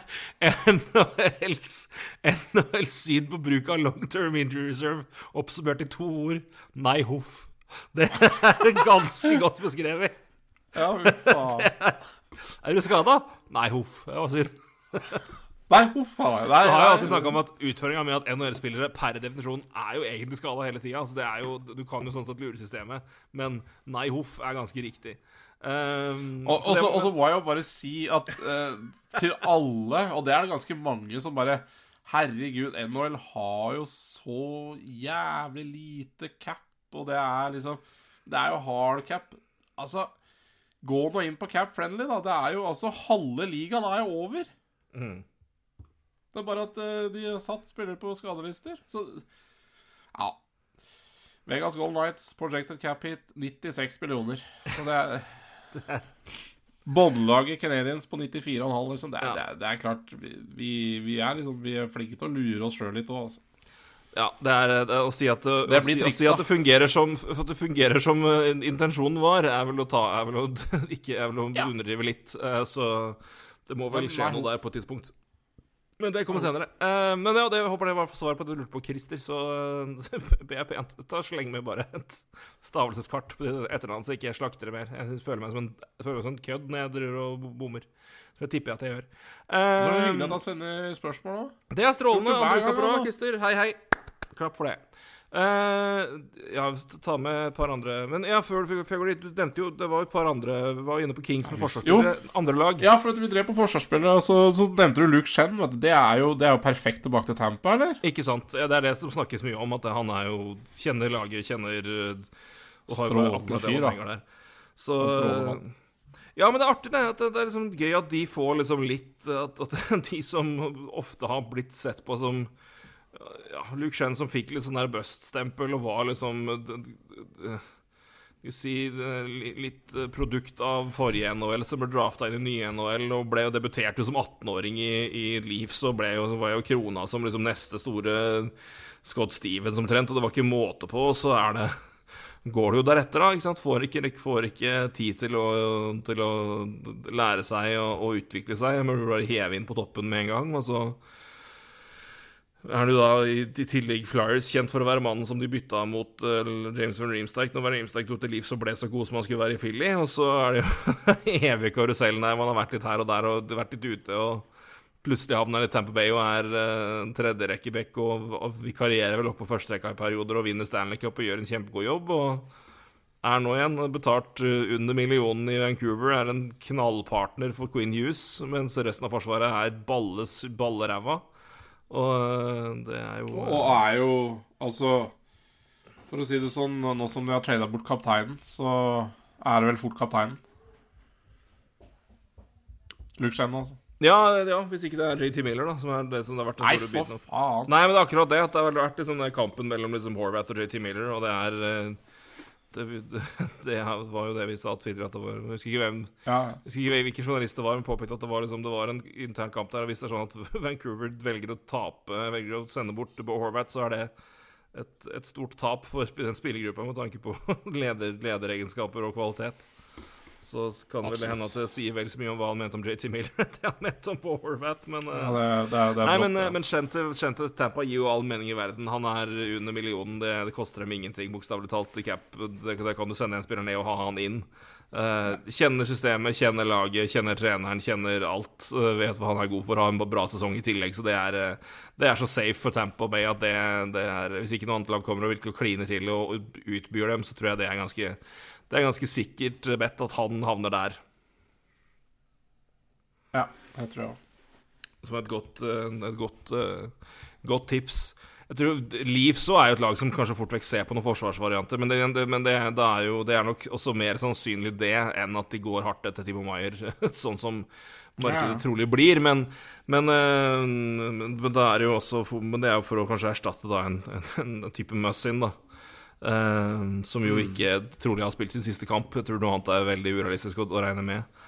NHLs, NHLs syn på bruk av long term injury reserve, oppsummert i to ord. Nei, hoff. Det er ganske godt beskrevet. Ja, faen. Er, er, du skada? Nei, hoff. Det var synd. Nei, huff a meg. Så har jeg alltid snakka om at utfordringa med at NHL-spillere per definisjon er jo egentlig skada hele tida. Altså, du kan jo sånn sett lure systemet, men nei, hoff er ganske riktig. Um, og, så og, så må jeg jo bare si at uh, til alle, og det er det ganske mange som bare Herregud, NHL har jo så jævlig lite cap, og det er liksom Det er jo hard cap. Altså, gå nå inn på cap friendly, da. Det er jo altså Halve ligaen er jo over. Mm. Det er bare at uh, de har satt spillere på skadelister. Så ja. Vegas Gold Nights, projected cap hit 96 millioner. Så det er Båndlaget Canadiens på 94,5, liksom. Det er, ja. det, er, det er, klart vi, vi, er liksom Vi er flinke til å lure oss sjøl litt òg, altså. Ja, det er, det er, å si at det, å, si, å si at det fungerer som det fungerer som uh, intensjonen var, er vel å ta Er vel å ikke Er vel å underdrive litt. Uh, så det må vel skje noe der på et tidspunkt. Men det kommer senere. Uh, men ja, det jeg håper det var svar på at du lurte på Christer, så uh, ber jeg pent ta sleng med bare et stavelseskart på etternavnet, så ikke jeg slakter det mer. Jeg føler meg som en, føler meg som en kødd når jeg driver og bommer. Så det tipper jeg at jeg gjør. Uh, så er det hyggelig at han sender spørsmål òg. Det er strålende. Hver gang, bra, Christer. Hei, hei. Klapp for det. Eh, ja, ta med et par andre Men ja, før, før jeg går dit, du nevnte jo Det var et par andre Vi var inne på Kings med forsvarsspillere. Andre lag. Ja, for at vi drev på forsvarsspillere, og så, så nevnte du Luke Shen. Det er, jo, det er jo perfekt tilbake til Tampa, eller? Ikke sant? Ja, Det er det som snakkes mye om, at han er jo Kjenner laget, kjenner uh, Og har Strålende fyr, da. Så Strålende. Ja, men det er artig, det. At det, det er liksom gøy at de får liksom litt At, at de som ofte har blitt sett på som ja, Luke Shen som fikk litt sånn der bust-stempel og var liksom eh, d- Skal si eh, litt eh, produkt av forrige NHL, som ble drafta inn i nye NHL og ble jo debutert jo som 18-åring i, i Leafs og ble jo, var jo krona som liksom neste store Scott Stevens omtrent, og det var ikke måte på, og så er det går det jo deretter, da. ikke sant? Får ikke, får ikke tid til å, til å lære seg og, utvikle seg. Men bare heve inn på toppen med en gang. Og så er du da i, i tillegg Flyers kjent for å være mannen som de bytta mot uh, James van Reemstike Når van Reemstike tok til livs og ble så god som han skulle være i Philly. Og så er det jo evig karusellen her. Man har vært litt her og der og vært litt ute. og Plutselig havner i Tamper Bay og er uh, tredjerekkeback og, og vikarierer vel opp på førsterekka i perioder og vinner Stanley Cup og gjør en kjempegod jobb. og er nå igjen betalt uh, under millionen i Vancouver, er en knallpartner for Queen Hughes, mens resten av forsvaret er balles, balleræva. Og uh, det er jo Og er jo Altså, for å si det sånn, nå som de har trada bort kapteinen, så er det vel fort kapteinen. Luke Shen, altså. ja, ja, hvis ikke det er JT Miller, da, som er det som det har vært den store for Nei, for faen. Nei, men det er akkurat det. At det har vært liksom kampen mellom liksom Horvath og JT Miller, og det er eh, det, det, var jo det vi sa tidligere at det var Jeg husker ikke hvem Ja, Jeg husker ikke hvilken journalist det var, men påpekte at det var, liksom, det var en intern kamp der. Og hvis det er sånn at Vancouver velger å tape, velger å sende bort Bo Horvath, så er det et, et stort tap for den spillergruppa med tanke på leder, lederegenskaper og kvalitet. Så kan det vel hende at det sier vel så mye om hva han mente om JT Miller, det han mente om Bo Horvath, men eh, ja det, er- det er Nei, men, det, men kjente, kjente, Tampa gir jo all mening i verden. Han er under millionen. Det, det koster dem ingenting, bokstavelig talt, i cap. Det, det kan du sende en spiller ned og ha han inn. Uh, kjenner systemet, kjenner laget, kjenner treneren, kjenner alt. Uh, vet hva han er god for, har en bra sesong i tillegg. Så det er, uh, det er så safe for Tampa Bay at det, det er Hvis ikke noe annet lag kommer og virkelig kliner til og utbyr dem, så tror jeg det er ganske Det er ganske sikkert bedt at han havner der. Ja, jeg tror det òg. som et godt, eh, et godt, eh, godt tips. Jeg tror også er jo et lag som kanskje fort vekk ser på noen forsvarsvarianter, men, det, men det, det, er jo, det er nok også mer sannsynlig det enn at de går hardt etter Timo Maier, sånn som markedet Ja. trolig blir. Men, men, eh, men, men det er jo også for, Men det er jo for å kanskje erstatte da en, en, en type Mussin, da. Eh, som jo ikke trolig har spilt sin siste kamp. Jeg tror noe annet er veldig urealistisk å, å regne med.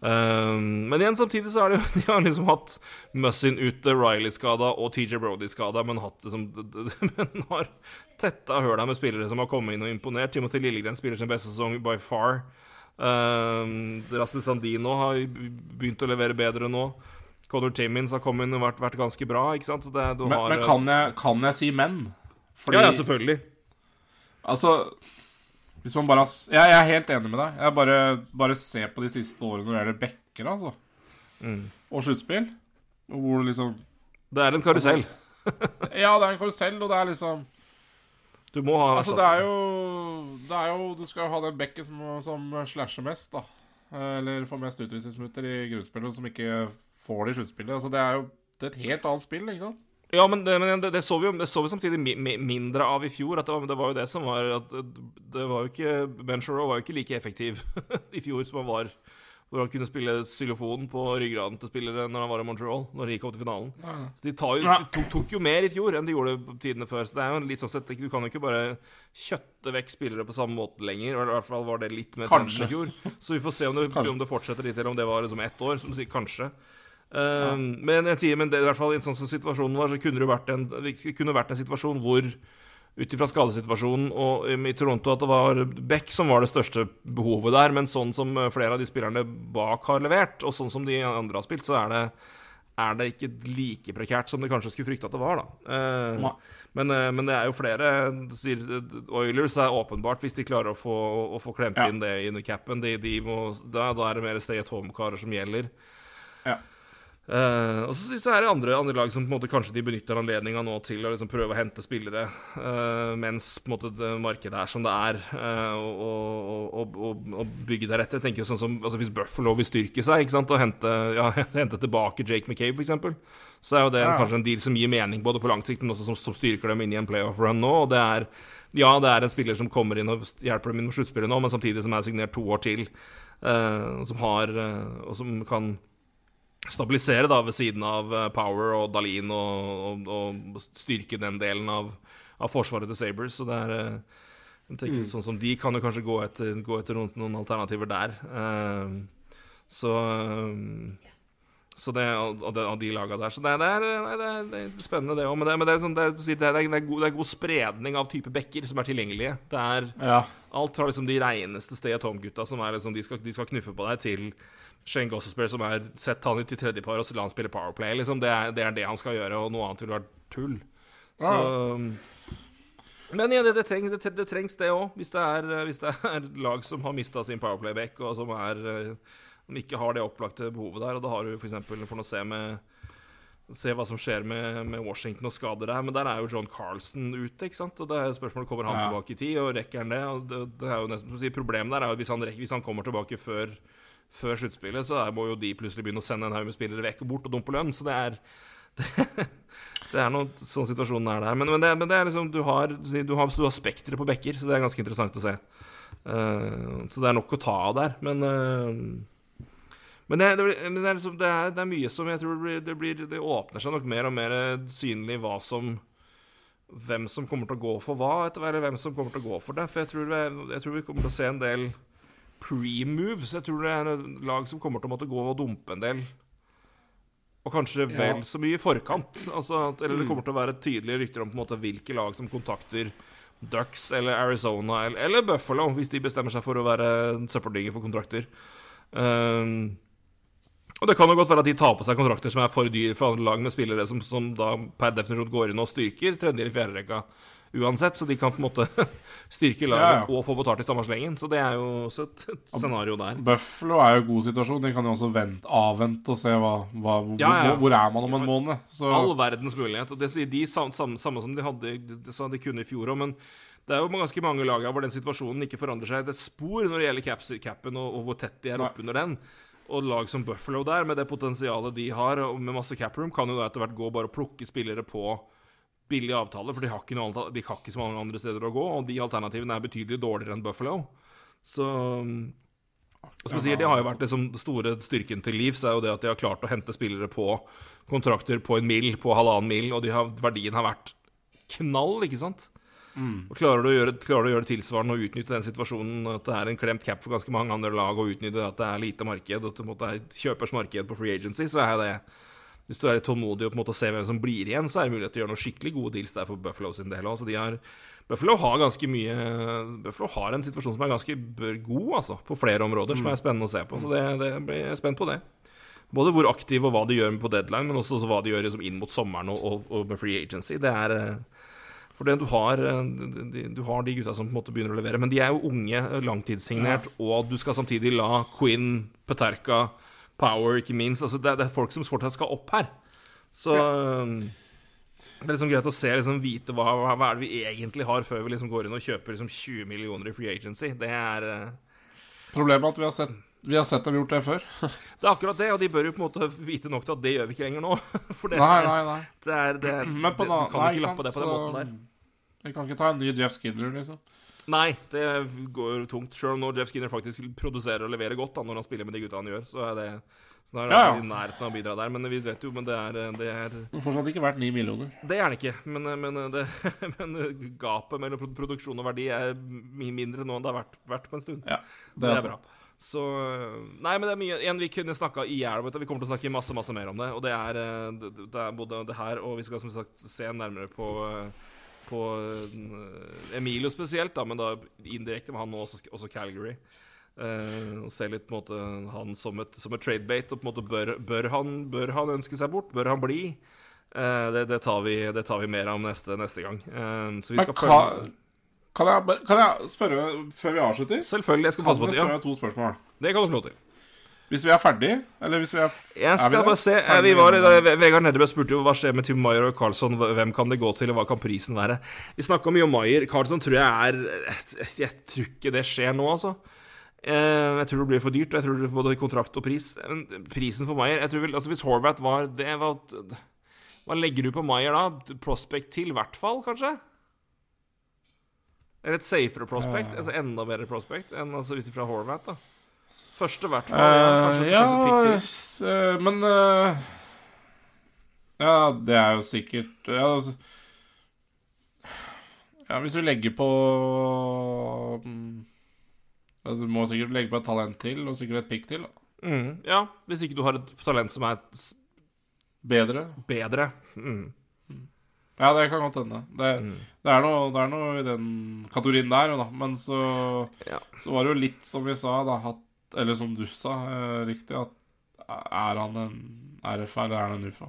Uh, men igjen, samtidig så er det jo De har liksom hatt Mussin ute, Riley-skada og TJ Brody-skada, men liksom Men har tetta høla med spillere som har kommet inn og imponert. Timothy Lillegren spiller sin beste sesong by far. Uh, Rasmus Sandino har begynt å levere bedre nå. Connor Timmins har kommet inn og vært, vært ganske bra. Det, Men, har, men kan, jeg, kan jeg si men? Fordi ja, ja, selvfølgelig. Altså Hvis man bare s- Jeg, er helt enig med deg. Jeg bare, bare se på de siste årene når det gjelder backer, altså. Mm. Og sluttspill. Hvor det liksom Det er en karusell. Ja, det er en karusell, og det er liksom Du må ha Altså, det er jo Det er jo Du skal jo ha den bekken som, som slasher mest, da. Eller får mest utvisningsminutter i grunnspillet, som ikke får det i sluttspillet. Altså, det er jo det er et helt annet spill, ikke sant? Ja, men det, men det, det, så vi det så vi samtidig mi, mi, mindre av i fjor. At det, var, det var jo det som var at Det var jo ikke Ben Shorrow var jo ikke like effektiv i fjor som han var hvor han kunne spille xylofon på ryggraden til spillere når han var i Montreal. Når de gikk opp til finalen. Så De tar jo, de tok, tok jo mer i fjor enn de gjorde tidene før. Så det er jo litt sånn sett Du kan jo ikke bare kjøtte vekk spillere på samme måte lenger. I hvert fall var det litt mer trenden i fjor. Så vi får se om det, om det fortsetter litt, eller om det var liksom ett år. Som sier, kanskje. Um, Men jeg sier, men det, i hvert fall i en sånn som situasjonen var, så kunne det vært en, kunne vært en situasjon hvor ut ifra skadesituasjonen og um, i Toronto at det var Beck som var det største behovet der, men sånn som uh, flere av de spillerne bak har levert, og sånn som de andre har spilt, så er det, er det ikke like prekært som de kanskje skulle frykte at det var, da. Uh, men, uh, men det er jo flere uh, Oilers er åpenbart, hvis de klarer å få, å få klemt Ja. inn det i capen, de, de må, da, da er det mer stay at home-karer som gjelder. Ja. Uh, og så, synes jeg er det andre, andre, lag som på en måte kanskje de benytter anledninga nå til å liksom prøve å hente spillere uh, mens på en måte det markedet er som det er, uh, og, og, og, og, bygge deretter. Jeg tenker jo sånn som, altså Hvis Buffalo vil styrke seg ikke sant, og hente, ja, hente tilbake Jake McCabe, f.eks., så er jo det ja. kanskje en deal som gir mening både på lang sikt, men også som, som styrker dem inn i en playoff-run nå. og det er ja, det er en spiller som kommer inn og hjelper dem inn med sluttspillet nå, men samtidig som er signert to år til, som har Og som kan stabilisere da ved siden av eh, Power og Dalin og, og, og styrke den delen av, av, forsvaret til Sabres. Så det er eh, jeg tenker, mm. sånn som De kan jo kanskje gå etter, gå etter noen, noen, alternativer der. Uh, så så det, og, det, og de laga der. Så det, det, er, det, er, det, er, spennende, det òg. Men, det, er, sånn, det, god, det er god spredning av type bekker som er tilgjengelige. Det er ja. alt fra liksom de reineste Stay at Home-gutta som er liksom, de skal, de skal knuffe på deg, til Shane Gossesbear som er sett han ut i tredjepar og så la han spille Powerplay. Liksom. Det, er, det, er, det han skal gjøre, og noe annet ville vært tull. Så Men igjen, det, det, treng, det, trengs, det òg. Hvis, hvis, det er lag som har mista sin Powerplay-back, og som, er, som ikke har det opplagte behovet der. Og da har du f.eks. for, å se med Se hva som skjer med, med, Washington og skader der. Men der er jo John Carlson ute. ikke sant? Og det er spørsmålet Kommer han ja. tilbake i tid, og rekker han det? Og det, det er jo nesten, Problemet der er jo hvis han, hvis han kommer tilbake før før sluttspillet, så må jo de plutselig begynne å sende en haug med spillere vekk og bort og dumpe lønn. Så det er det, det er noe sånn situasjonen er der. Men, men, det, men det, er liksom Du har, du har, har spekteret på bekker, så det er ganske interessant å se. Uh, så det er nok å ta av der. Men uh, men, det, det, er liksom, er, det, er mye som jeg tror det, blir, det åpner seg nok mer og mer synlig hva som Hvem som kommer til å gå for hva, etter eller hvem som kommer til å gå for det. For jeg tror, jeg tror vi kommer til å se en del pre-moves. Jeg tror det er et lag som kommer til å måtte gå og dumpe en del. Og kanskje vel ja. så mye i forkant. Altså, eller det mm. kommer til å være tydelige rykter om på en måte hvilke lag som kontakter Ducks eller Arizona eller, eller Buffalo, hvis de bestemmer seg for å være søppeldynge for kontrakter. Um, og det kan jo godt være at de tar på seg kontrakter som er for dyre for andre lag med spillere som, som da per definisjon går inn og styrker tredje- eller fjerderekka uansett, så de kan på en måte styrke laget ja, ja. og få betalt i samme slengen. Så det er jo også et, et scenario der. Buffalo er jo en god situasjon. De kan jo også vente, avvente og se hva, hva, ja, hvor, hvor, er man om en måned. Så. All verdens mulighet. Og det sier de samme, samme, som de hadde de, de kunne i fjor òg, men det er jo ganske mange lag hvor den situasjonen ikke forandrer seg et spor når det gjelder capen og, og hvor tett de er oppunder den. Og lag som Buffalo der, med det potensialet de har, og med masse caproom, kan jo da etter hvert gå bare og plukke spillere på billig avtale, for de har, ikke noe, de har ikke så mange andre steder å gå, og de alternativene er betydelig dårligere enn Buffalo. Så som jeg sier, De har jo vært liksom, store styrken til Leeds er jo det at de har klart å hente spillere på kontrakter på en mil, på halvannen mil, og har, verdien har vært knall, ikke sant? Mm. Og klarer du, gjøre, klarer du å gjøre tilsvarende og utnytte den situasjonen at det er en klemt cap for ganske mange andre lag, og utnytte at det er lite marked, og at det er kjøpers marked på free agency, så er det hvis du er litt tålmodig og på en måte ser hvem som blir igjen, så er det mulighet til å gjøre noen skikkelig gode deals der for Buffalo sin del òg. Buffalo har ganske mye Buffalo har en situasjon som er ganske god, altså, på flere områder, mm. som er spennende å se på. Så det, det blir jeg spent på det. Både hvor aktive og hva de gjør på deadline, men også hva de gjør liksom, inn mot sommeren og, og, og, med free agency. Det er eh, For det, du, har, eh, du har de gutta som på en måte begynner å levere, men de er jo unge, langtidssignert, og du skal samtidig la Quinn, Peterka Power, ikke minst. Altså, det, er, det, er folk som fortsatt skal opp her. Så ja. Um, det er liksom greit å se, liksom, vite hva, hva, er det vi egentlig har, før vi liksom går inn og kjøper liksom 20 millioner i free agency. Det er uh... Problemet er at vi har sett vi har sett dem gjort det før. det er akkurat det, og de bør jo på en måte vite nok til at det gjør vi ikke lenger nå. For det nei, nei, nei. Det er, det Men på da, du kan nei, ikke lappe det på den måten der. Vi kan ikke ta en ny Jeff Skinner, liksom. Nei, det går tungt. Sjøl om nå Jeff Skinner faktisk produserer og leverer godt da, når han spiller med de gutta han gjør, så er det så da er han ja. i nærheten av å bidra der. Men vi vet jo, men det er Det er fortsatt ikke vært ni millioner. Det er han ikke. Men, men, det, men, gapet mellom produksjon og verdi er mye mindre nå enn det har vært, vært på en stund. Ja, det, det er, bra. Så Nei, men det er mye En vi kunne snakka i hjel om. Vi kommer til å snakke masse masse mer om det. Og det er, det, det er både det her, og vi skal som sagt se nærmere på på eh, Emilio spesielt, da, men da indirekte med han og også, også Calgary. Uh, og se litt på en måte han som et, som et tradebate. Og på en måte bør, bør, han, bør, han, ønske seg bort? Bør han bli? Uh, det, det, tar vi, det, tar vi, mer om neste, neste gang. Uh, så vi skal følge kan jeg, kan jeg, spørre før vi avslutter? Selvfølgelig. jeg skal passe på det. Kan jeg spørre to spørsmål? Det kan du få lov til. Hvis vi er ferdig, eller hvis vi er Jeg Er vi skal bare se. Eh, Vi var, da, Vegard Nedrebø spurte jo hva skjer med Tim Maier og Carlsson. Hvem kan det gå til, og hva kan prisen være? Vi snakka mye om Maier. Carlsson tror jeg er jeg, jeg tror ikke det skjer nå, altså. Eh, Jeg tror det blir for dyrt. og Jeg tror det både kontrakt og pris. Men prisen for Maier jeg tror vel, altså Hvis Horvath var det var, hva legger du på Maier da? Prospect til, i hvert fall, kanskje? Eller et safere prospect? Altså enda bedre prospect enn altså ut ifra Horvath, da? Første, i hvert fall. ja, Eh, ja, eh, men uh, Ja, det er jo sikkert ja, altså, ja, hvis vi legger på mm, ja, Du må sikkert legge på et talent til, og sikkert et pick til. Da. Mm, ja, hvis ikke du har et talent som er s- Bedre. bedre. Mm. Ja, det kan godt hende. Det, Mm. det, er noe, det er noe i den kategorien der, da. Men så, Ja. så var det jo litt som vi sa, da, at Eller som du sa, eh, riktig, at er han en RF eller er han en UFA?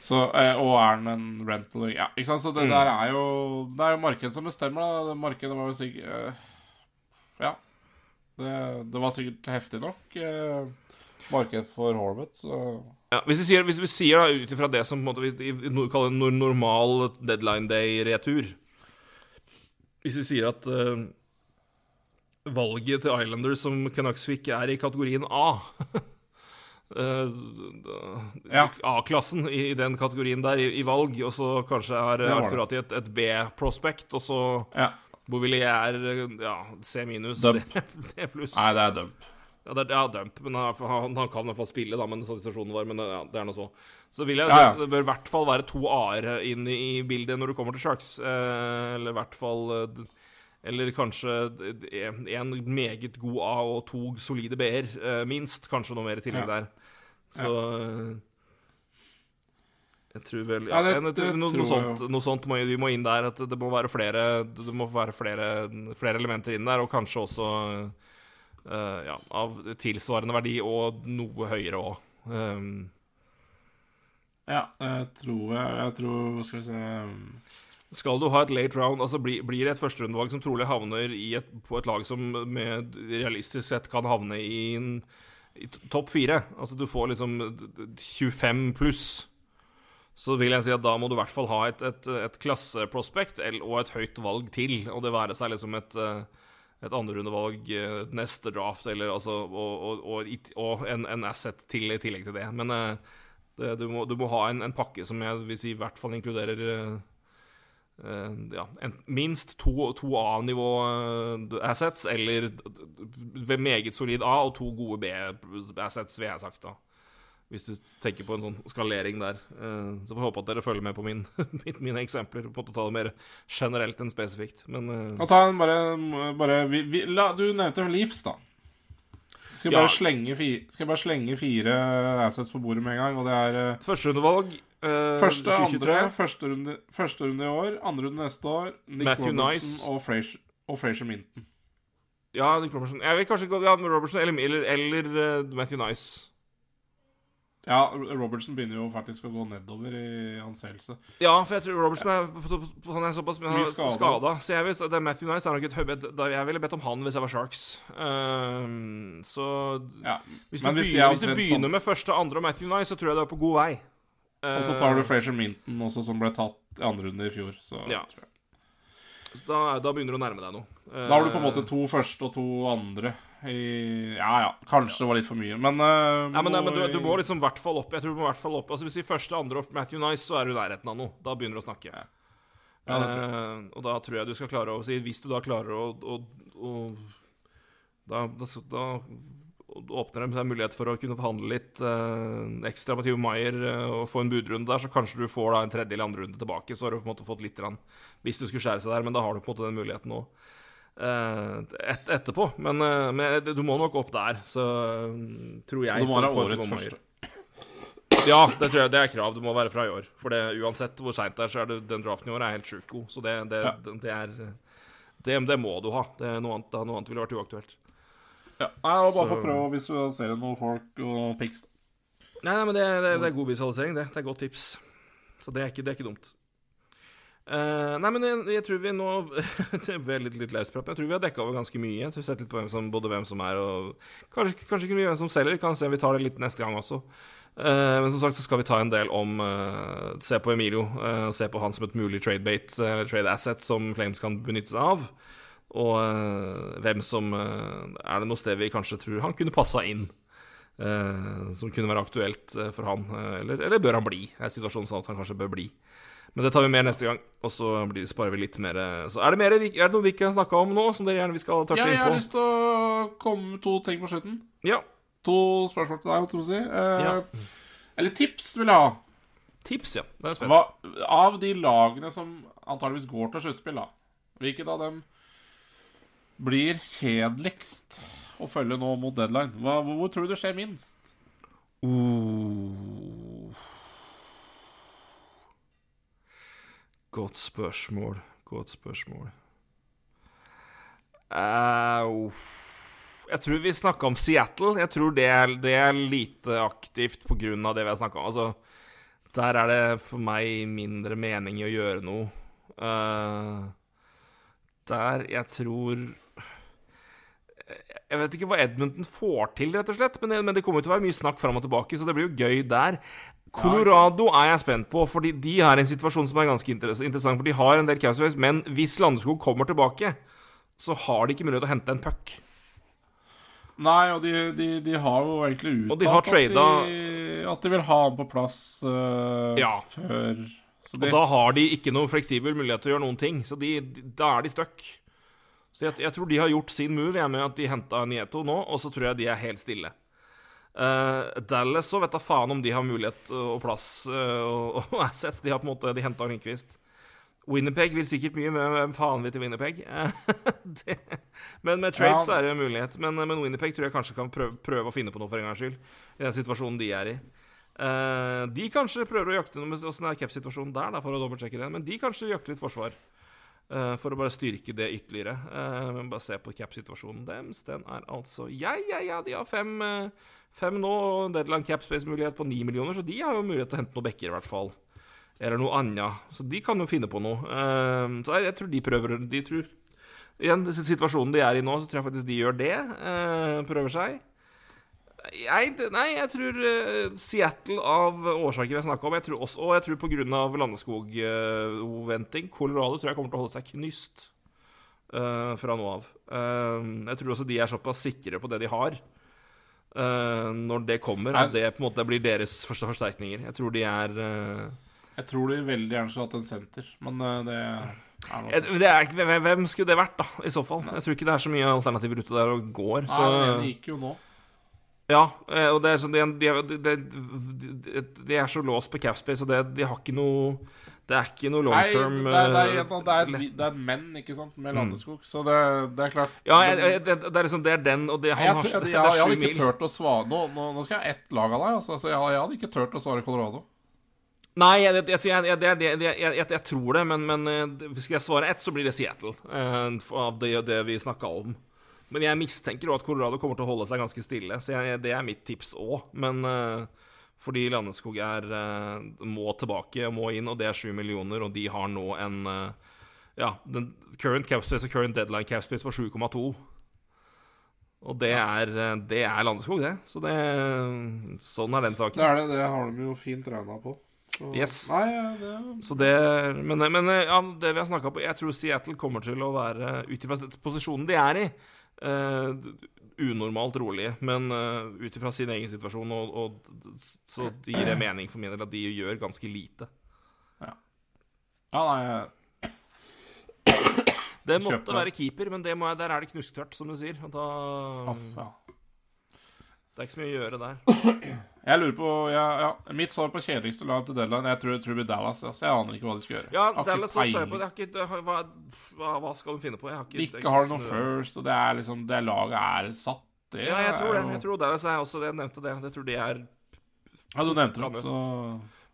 Så, eh, og er han en rental Ja, ikke sant? Så det Mm. der er jo Det er jo markedet som bestemmer, da. Det Markedet var jo sikkert eh, Ja. Det, det var sikkert heftig nok, marked for Horvath, så Ja, hvis vi sier, hvis vi sier da, ut ifra det som måte, vi, kaller en normal deadline day-retur Hvis vi sier at eh, valget til Islanders som Canucks fikk, er i kategorien A eh. A-klassen i, i den kategorien der i, i valg, og så kanskje er det. Arturati et, et B-prospect, og så Ja. Bouvillier er ja, C minus, D, pluss. Nei, det er dump. Ja, det er, ja, dump, men han, han, han kan i hvert fall spille, da, men situasjonen var, men ja, det er noe så. Så vil jeg Ja, det bør i hvert fall være to A-er inn i, i bildet når du kommer til Sharks. Eh, eller i hvert fall eh, Eller kanskje én meget god A og to solide B-er, eh, minst. Kanskje noe mer i tillegg der. Så eh, Jeg tror vel Ja, ja, det- det noe, noe, tror jeg sånt, noe sånt må vi må inn der. At det må være flere Det må være flere, flere elementer inn der, og kanskje også uh, ja, av tilsvarende verdi og noe høyere òg. Um, Ja, jeg tror jeg, jeg tror Skal vi se skal du ha et late round, altså bli, blir det et førsterundevalg som trolig havner et, på et lag som med realistisk sett kan havne i, i topp fire, altså du får liksom d- d- 25 pluss, så vil jeg si at da må du i hvert fall ha et, et, et klasseprospekt og et høyt valg til, og det være seg liksom et eh, et andrerundevalg eh, neste draft, eller altså Og, og, og, en, en asset til i tillegg til det. Men eh, det, du, må, du må ha en, en pakke som jeg vil si i hvert fall inkluderer ja, en, minst to, to A-nivå eh, eller ved meget solid A og to gode B-assets, vil jeg sagt. da Hvis du tenker på en sånn skalering der. Eh, så får jeg håpe at dere følger med på min, mine eksempler, på å ta det mer generelt enn spesifikt. Men uh... Ta en bare, bare vi, vi, la, Du nevnte Leafs, da. Skal jeg Ja. bare, slenge skal jeg bare slenge fire assets på bordet med en gang, og det er uh... Førsterundevalg uh, Første, andre, første runde, første runde i år, andre runde neste år. Nick Matthew Robertson Nice. og Frazier, og Frazier Minton. Ja, Nick Robertson. Jeg vil kanskje gå ja, med Robertson eller, eller, eller uh, Matthew Nice. Ja, Robertson begynner jo faktisk å gå nedover i ansehelse. Ja, for jeg tror Robertson er, på- på- på- han er såpass Mye skada. Så jeg vil, det Matthew Nice er nok et høybed Jeg ville bedt om han hvis jeg var Sharks. Ehm, så Ja. hvis du, hvis begynner, er hvis du begynner sånn- med første, andre og Matthew Nice, så tror jeg du er på god vei. Og så tar du Frazier Minton også, som ble tatt i andre runde i fjor. Så Ja. så da, da begynner du å nærme deg noe. Da har du på en måte to første og to andre i Ja ja, kanskje det var litt for mye, men uh, Ja, men, nei, men du, du må liksom i hvert fall opp. Jeg tror du må i hvert fall opp Altså Hvis sier første, andre og Matthew Nice, så er du i nærheten av noe. Da begynner du å snakke. Ja, det tror Eh, og da tror jeg du skal klare å si Hvis du da klarer å, å, å da, da, da åpner det seg mulighet for å kunne forhandle litt eh, ekstra med Timo Maier eh, og få en budrunde der, så kanskje du får da en tredje eller andre runde tilbake. Så har du på en måte fått litt rann, hvis du skulle skjære seg der, men da har du på en måte den muligheten nå. eh, et, etterpå, men, eh, men du må nok opp der, så tror jeg. Du må være årets første. Ja, det tror jeg det er krav. Du må være fra i år. For det, uansett hvor seint det er, så er det, den draften i år er helt sjukt god. Så det, det, Ja. det, er det, det må du ha. Det er noe annet, noe annet ville vært uaktuelt. Ja. Nei, det var bare for å prøve å visualisere noen folk og pics. Nei, nei, men det, det, det er god visualisering, det. Det er godt tips. Så det er ikke, det er ikke dumt. Uh, nei, men jeg, jeg tror vi nå Det ble litt, litt løsprat, jeg tror vi har dekka over ganske mye. Så vi har sett litt på hvem som, både hvem som er og Kanskje, kanskje ikke mye hvem som selger. Kan se om vi tar det litt neste gang også. Uh, men som sagt så skal vi ta en del om uh, Se på Emilio. se på han som et mulig trade bait, eller trade asset, som Flames kan benytte seg av. Og eh, hvem som eh, Er det noe sted vi kanskje tror han kunne passa inn? eh, som kunne være aktuelt for han. eller, eller bør han bli? Er situasjonen sånn at han kanskje bør bli? Men det tar vi mer neste gang, og så blir, sparer vi litt mer Så er det, mer, er det noe vi ikke har snakka om nå, som dere gjerne vi skal touche Ja, jeg har lyst til å komme med to ting på slutten. Ja. To spørsmål til deg, holdt jeg på å si. Eh, Ja. Eller tips vil jeg ha. Tips, ja. Det er spent. Hva, av de lagene som antageligvis går til sluttspill, da Hvilket av dem blir kjedeligst å følge nå mot deadline? Hva, hvor, hvor tror du det skjer minst? Uh. Godt spørsmål. Godt spørsmål. Uh, uff. jeg tror vi snakka om Seattle. Jeg tror det er, det er lite aktivt av det vi har snakka om. Altså, der er det for meg mindre mening i å gjøre noe. Uh, der jeg tror Jeg vet ikke hva Edmonton får til, rett og slett, men det, men det kommer til å være mye snakk fram og tilbake, så det blir jo gøy der. Colorado er jeg spent på, fordi de har en situasjon som er ganske interessant. For de har en del capspace, men hvis Landeskog kommer tilbake, så har de ikke mulighet til å hente en puck. Nei, og de, de, de har jo egentlig uttalt de at, de, at de vil ha han på plass uh, Ja. før Så Og da har de ikke noen fleksibel mulighet til å gjøre noen ting, så da er de stuck. Så jeg, jeg tror de har gjort sin move, jeg med at de henta Nieto nå, og så tror jeg de er helt stille. Uh, Dallas så vet da faen om de har mulighet og plass uh, og, og assets. De har på en måte, de henta Lindqvist. Winnipeg vil sikkert mye, men hvem faen vil til Winnipeg? men med trades Ja. er det en mulighet. Men, men Winnipeg tror jeg kanskje kan prøve, prøve å finne på noe for en gangs skyld. I den situasjonen de er i. Uh, de kanskje prøver å jakte noe med åssen er cap-situasjonen der, da, for å dobbeltsjekke det. Men de kanskje jakter litt forsvar. Eh, for å bare styrke det ytterligere. Eh, men bare se på cap-situasjonen deres. Den er altså Ja, ja, ja, de har fem, eh, fem nå, og Deadland cap space-mulighet på ni millioner, så de har jo mulighet til å hente noen bekker, i hvert fall. Eller noe annet. Så de kan jo finne på noe. Så jeg, tror de prøver De tror Igjen, den situasjonen de er i nå, så tror jeg faktisk de gjør det. prøver seg. Jeg, nei, jeg tror eh, Seattle av årsaker vi har snakka om, jeg tror også, og jeg tror pga. Landeskog-venting Colorado tror jeg kommer til å holde seg knyst uh, fra nå av. Uh, jeg tror også de er såpass sikre på det de har, uh, når det kommer, at det på en måte blir deres første forsterkninger. Jeg tror de er eh, jeg tror de veldig gjerne skulle hatt en senter, men eh, det er er, hvem, skulle det vært, da, i så fall? Jeg tror ikke det er så mye alternativer ute der og går. Nei, Så, det gikk jo nå. Ja, eh, og det er sånn, de, de, de, de, er så låst på capspace, og det, de har ikke noe Det er ikke noe long Nei, det term er, det, er, eh, det, er, et- det er en menn, ikke sant, med Landeskog, så det, det er klart Ja, jeg, det, er liksom Det er den, og det, Nei, han jeg, har jeg, jeg, er hadde ikke turt å svare nå, nå, skal jeg ha ett lag av deg. Altså, så jeg, jeg hadde ikke turt å svare Colorado. Nei, jeg, jeg, jeg, jeg, er tror det, men, men eh, skal jeg svare ett, så blir det Seattle. Uh, av det, det vi snakka om. Men jeg mistenker også at Colorado kommer til å holde seg ganske stille, så jeg, det er mitt tips òg. Men uh, fordi Landeskog er uh, må tilbake og må inn, og det er sju millioner, og de har nå en uh, Ja, den current capspace og current deadline capspace på 7,2. Og det er, det er Landeskog, det. Så det Sånn er den saken. Det er det. Det har de jo fint regna på. Så, Yes. Nei, det Så det, men, men ja, det vi har snakka på Jeg tror Seattle kommer til å være, ut ifra posisjonen de er i, eh, unormalt rolige. Men uh, ut ifra sin egen situasjon og, og, så gir det mening for min del at de gjør ganske lite. Ja, nei Det måtte være keeper, men det må jeg, der er det knusktørt, som du sier. Da, aff, ja. Det er ikke så mye å gjøre der. Jeg lurer på ja, ja. Mitt svar på kjedeligste lag til deadline Jeg tror, tror det blir Dallas. Altså. Jeg aner ikke hva de skal gjøre. Ja, Jeg har ikke Dallas jeg. Jeg har ikke, hva, hva, skal de finne på? Jeg har ikke, ikke har noe first, og det er liksom Det laget er satt. Det Ja, jeg tror det. Jeg tror Dallas er også det. Jeg nevnte det. Jeg tror de er Ja, du nevnte det, så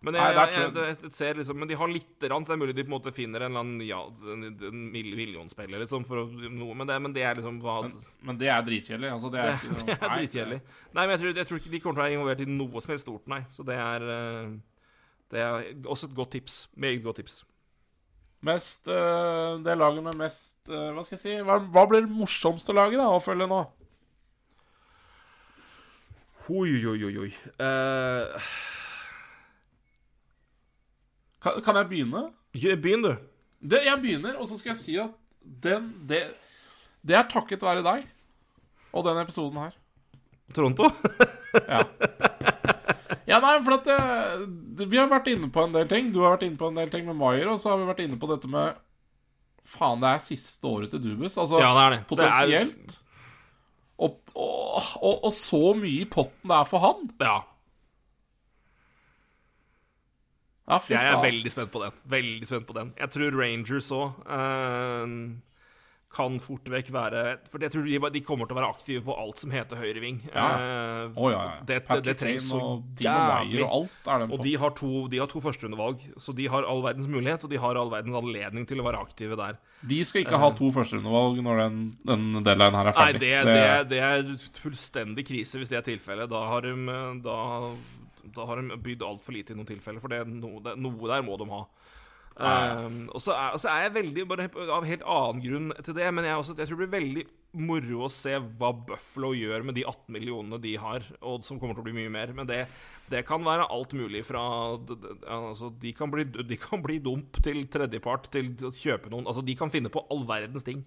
Men jeg, jeg, jeg, jeg ser liksom Men de har litt rann, så det er mulig de på en måte finner en eller annen ja, en, en millionspiller, liksom, for noe, men, det, men det er liksom hva Men, men det er dritkjedelig. Altså, det er, det, det er dritkjedelig. Nei, men jeg tror, jeg tror ikke de kommer til å være involvert i noe som helst stort, nei. Så det er eh, Det er også et godt tips. Meget godt tips. Mest eh, Det laget med mest eh, Hva skal jeg si? Hva, hva blir det morsomste laget da å følge nå? Oi, oi, oi, oi. Eh, Kan, kan jeg begynne? Begynn, du. Det, jeg begynner, og så skal jeg si at den Det, det er takket være deg og den episoden her. Toronto? Ja. ja, nei, for at det, Vi har vært inne på en del ting. Du har vært inne på en del ting med Maier, og så har vi vært inne på dette med Faen, det er siste året til Dubus. Altså Ja, det er det. potensielt. Og, og, og, og så mye i potten det er for han. Er, ja. Ja, Jeg er veldig spent på den. Veldig spent på den. Jeg tror Rangers òg kan fort vekk være For jeg tror de, de kommer til å være aktive på alt som heter høyreving. Ja. Eh, oh, ja, ja. Det, det trengs så og jævlig. og er Og de har to, de har to førsterundevalg, så de har all verdens mulighet, og de har all verdens anledning til å være aktive der. De skal ikke ha to førsterundevalg når den, den deadline her er Nei, ferdig. det, det, det er fullstendig krise hvis det er tilfellet. Da har de, da, da har de bydd altfor lite i noen tilfeller, for det, er noe, det, noe der må de ha. Um, og så er, og så er jeg veldig bare Av helt annen grunn til det, men jeg, også, jeg tror det blir veldig moro å se hva Buffalo gjør med de 18 millionene de har, og som kommer til å bli mye mer. Men det, det kan være alt mulig fra altså, de, kan bli, de kan bli dump til tredjepart til å kjøpe noen Altså, de kan finne på all verdens ting.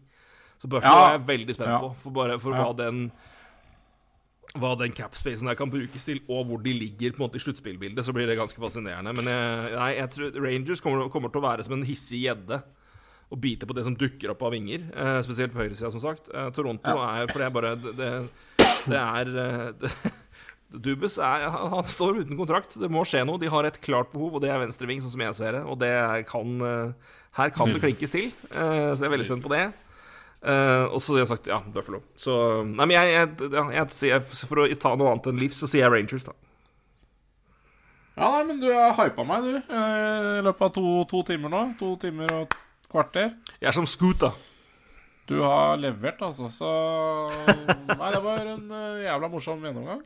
Så Buffalo Ja. er jeg veldig spent Ja. på, for, bare, for Ja. hva den hva den capspacen der kan brukes til, og hvor de ligger på en måte i sluttspillbildet, så blir det ganske fascinerende. Men jeg, nei, jeg tror Rangers kommer, kommer til å være som en hissig gjedde og bite på det som dukker opp av vinger. Eh, spesielt på høyresida, som sagt. Eh, Toronto er For det er bare Det, det, er eh, det, Dubus er, han står uten kontrakt. Det må skje noe. De har et klart behov, og det er venstreving, sånn som jeg ser det. Og det kan eh, Her kan det klinkes til, eh, så jeg er veldig spent på det. Eh, og så har jeg sagt ja, Buffalo. Så Nei, men jeg, jeg, jeg, jeg, For å ta noe annet enn Leafs, så sier jeg Rangers, da. Ja, nei, men du har hypa meg, du. eh, I løpet av to, to timer nå. To timer og et kvarter. Jeg er som Scooter. Du har levert, altså. Så Nei, det var en eh, jævla morsom gjennomgang.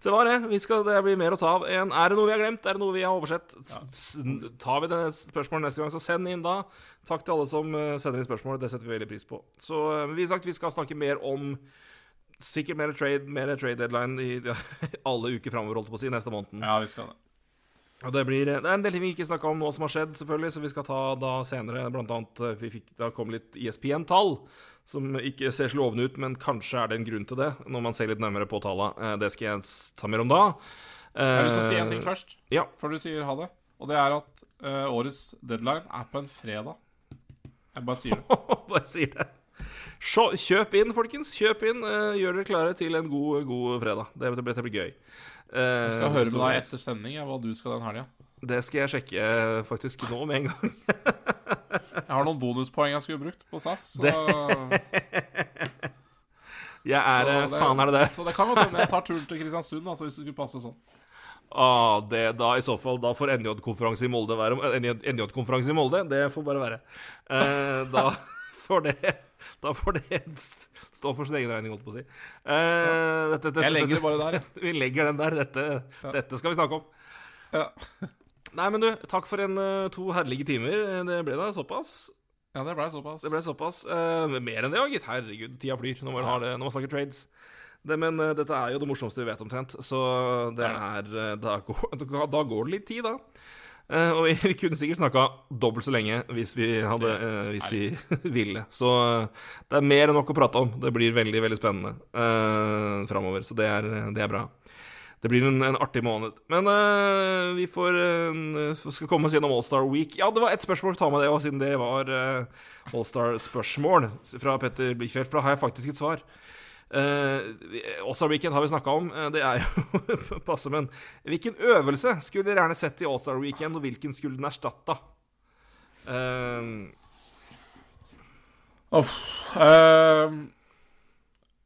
Så det var det. Vi skal, det blir mer å ta av. En, er det noe vi har glemt? Er det noe vi har oversett? S- Tar vi det spørsmålet neste gang, så send inn da. Takk til alle som eh, sender inn spørsmål. Det setter vi veldig pris på. Så eh, vi har sagt vi skal snakke mer om Sikkert mer trade, mer trade deadline i alle uker framover, holdt på å si, neste måned. Ja, vi skal det. Og det, blir, det er en del ting vi ikke snakka om nå som har skjedd, selvfølgelig, så vi skal ta da senere. Blant annet eh, vi fikk, da kom litt E ISPN-tall, som ikke ser så lovende ut, men kanskje er det en grunn til det, når man ser litt nærmere på tallene. Eh, Det skal jeg ta mer om da. Jeg har lyst til å si en ting først, Ja. før du sier ha det. Og det er at eh, årets deadline er på en fredag. Jeg bare sier det. Bare sier det. Kjøp inn, folkens. Kjøp inn. eh, gjør dere klare til en god, god fredag. Det, det, blir, det blir gøy. Eh, Jeg skal høre med deg etter sending hva du skal den helga. Det skal jeg sjekke eh, faktisk nå med en gang. Jeg har noen bonuspoeng jeg skulle brukt på SAS. Så, Jeg er så eh, Faen, er det det? Så det kan godt hende jeg tar turen til Kristiansund, altså, hvis det skulle passe sånn. Ah, det, da i så fall Da får NJ-konferanse i Molde være NJ-konferanse i Molde, det får bare være. Eh, da får det Da får det stå for sin egen regning, holdt på å si. Eh, dette, dette, Jeg legger det bare der. Vi legger den der. Dette, dette skal vi snakke om. Ja. Nei, men du, takk for en eh, to herlige timer. Det ble da såpass. Ja, det ble såpass. Det ble såpass. Uh, mer enn det òg, gitt. Herregud, tida flyr når man, har det, når man snakker trades. Det, men uh, dette er jo det morsomste vi vet, omtrent. Så det er uh, da, går, da går det litt tid, da. Og vi, kunne sikkert snakka dobbelt så lenge hvis vi hadde Hvis vi ville. Så det er mer enn nok å prate om. Det blir veldig, veldig spennende uh, framover. Så det er, det er bra. Det blir en, en artig måned. Men uh, vi får uh, skal komme oss gjennom Allstar Week. Ja, det var ett spørsmål, ta med det òg, siden det var uh, Allstar-spørsmål fra Petter Blikkfeldt. For da har jeg faktisk et svar. Uh, Allstar Weekend har vi snakka om. eh, det er jo passe, men hvilken øvelse skulle dere gjerne sett i Allstar Weekend, og hvilken skulle den erstatta? Uh, oh, eh, hva-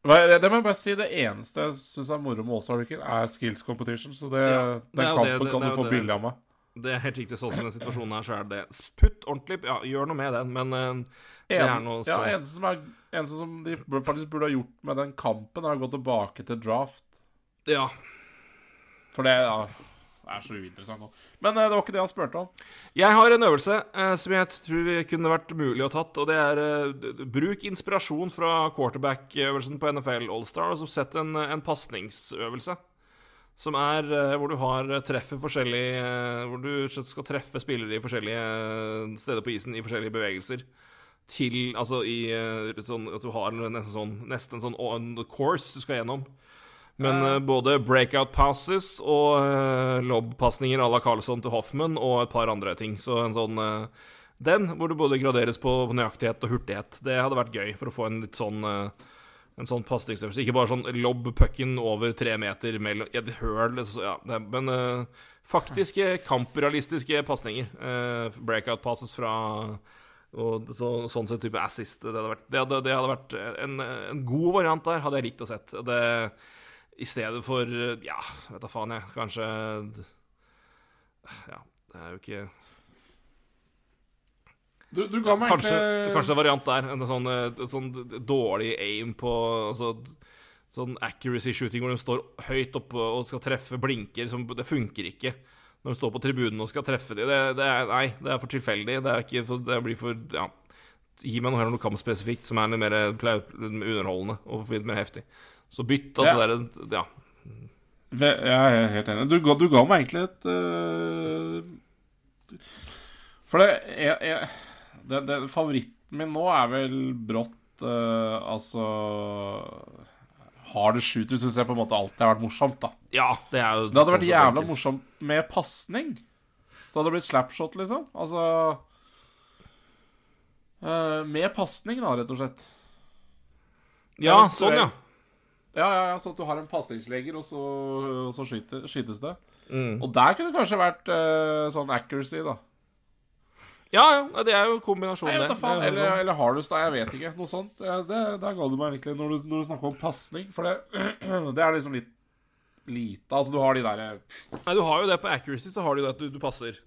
det, det må jeg bare si. Det eneste jeg syns er moro med Allstar Weekend, er skills competition. Så det, Ja, den er kampen det- det- kan det du få billig av meg. det er helt riktig, sånn som den situasjonen er, så er det det. Putt ordentlig Ja, gjør noe med den, men det det er noe noe ja, så eneste som, er, eneste som de faktisk burde ha gjort med den kampen, er å gå tilbake til draft. Ja. For det ja, det er så uinteressant nå. Men eh, det var ikke det han spurte om. Jeg har en øvelse eh, som jeg tror kunne vært mulig å tatt, og det er eh, bruk inspirasjon fra quarterback-øvelsen på NFL Allstar, og så sett en, en pasningsøvelse. Som er hvor du har treffer forskjellige Hvor du skal treffe spillere i forskjellige steder på isen i forskjellige bevegelser. Til Altså i sånn at du har nesten sånn Nesten sånn on course du skal gjennom. Men eh, både breakout passes og uh, lob-pasninger à la Carlsson til Hoffman og et par andre ting. Så en sånn uh, Den, hvor du både graderes på nøyaktighet og hurtighet, det hadde vært gøy for å få en litt sånn uh, en sånn pasningsøvelse. Ikke bare sånn lobb pucken over tre meter mellom et høl. Ja, det, men uh, faktiske kamprealistiske pasninger. Uh, breakout passes fra og så, sånn sett type assist. Det hadde vært, det hadde, det hadde vært en, en god variant der, hadde jeg likt å sett. Det, I stedet for Ja, vet da faen, jeg. Kanskje Ja, det er jo ikke Du, du ga meg Kanskje, egentlig kanskje en variant der. En sånn, en sånn dårlig aim på altså, Sånn accuracy shooting hvor de står høyt oppe og skal treffe blinker. Som, det funker ikke når de står på tribunen og skal treffe dem. Det, det er, nei, det er for tilfeldig. Det, er ikke for, det blir for Ja. Gi meg noe, noe kampspesifikt som er litt mer underholdende og litt mer heftig. Så bytt altså Ja. der Ja. Jeg er helt enig. Du ga, du ga meg egentlig et uh... For det jeg, jeg, det, det, Favoritten min nå er vel brått uh, Altså Hard shooter syns jeg på en måte alltid har vært morsomt. da ja, det er jo Det hadde vært sånn jævla morsomt med pasning. Så hadde det blitt slapshot, liksom. Altså uh, Med pasning, da, rett og slett. Ja, sånn, ja. Ja, ja, ja, Sånn at du har en pasningslegger, og så, og så skyter, skytes det. Mm. Og der kunne det kanskje vært uh, sånn accuracy, da. Ja, ja, det er jo kombinasjonen, det. faen. Det er Eller, sånn. eller Hardest, da. Jeg vet ikke. Noe sånt. Det, der ga du meg virkelig når du, når du snakker om pasning. For det, det er liksom litt lite. Altså, du har de derre Nei, du har jo det på accuracy, så har du det at du, du passer.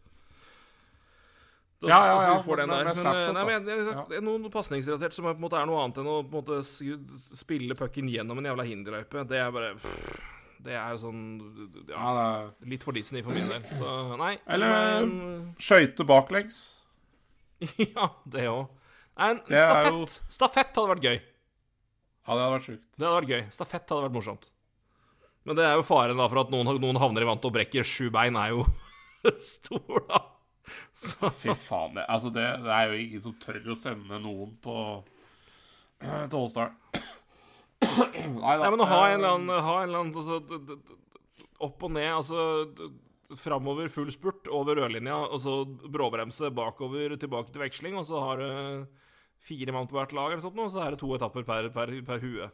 Da, Ja, ja, ja, får den men- der. men Men, eh, nei, men jeg, jeg, jeg, det noe pasningsrelatert som er, på en måte er noe annet enn å på en måte spille pucken gjennom en jævla hinderløype. Det er bare pff, Det er sånn Ja, ja, det er Litt for Disney for min del. Så nei. Eller- men, Skøyte baklengs. Ja, det òg. Nei, en Det stafett. Stafett hadde vært gøy. Ja, det hadde vært sjukt. Det hadde vært gøy. Stafett hadde vært morsomt. Men det er jo faren da for at noen, noen havner i vannet og brekker sju bein, er jo stor, da. Så Fy faen. Det, altså, det, det er jo ingen som tør å sende noen på til Allstar. Nei da. Men å ha en eller eh, annen, en eller annen altså, Opp og ned, altså Framover full spurt over rødlinja, og så bråbremse bakover tilbake til veksling, og så har du fire mann på hvert lag, eller sånt, og så er det to etapper per, per, per hue.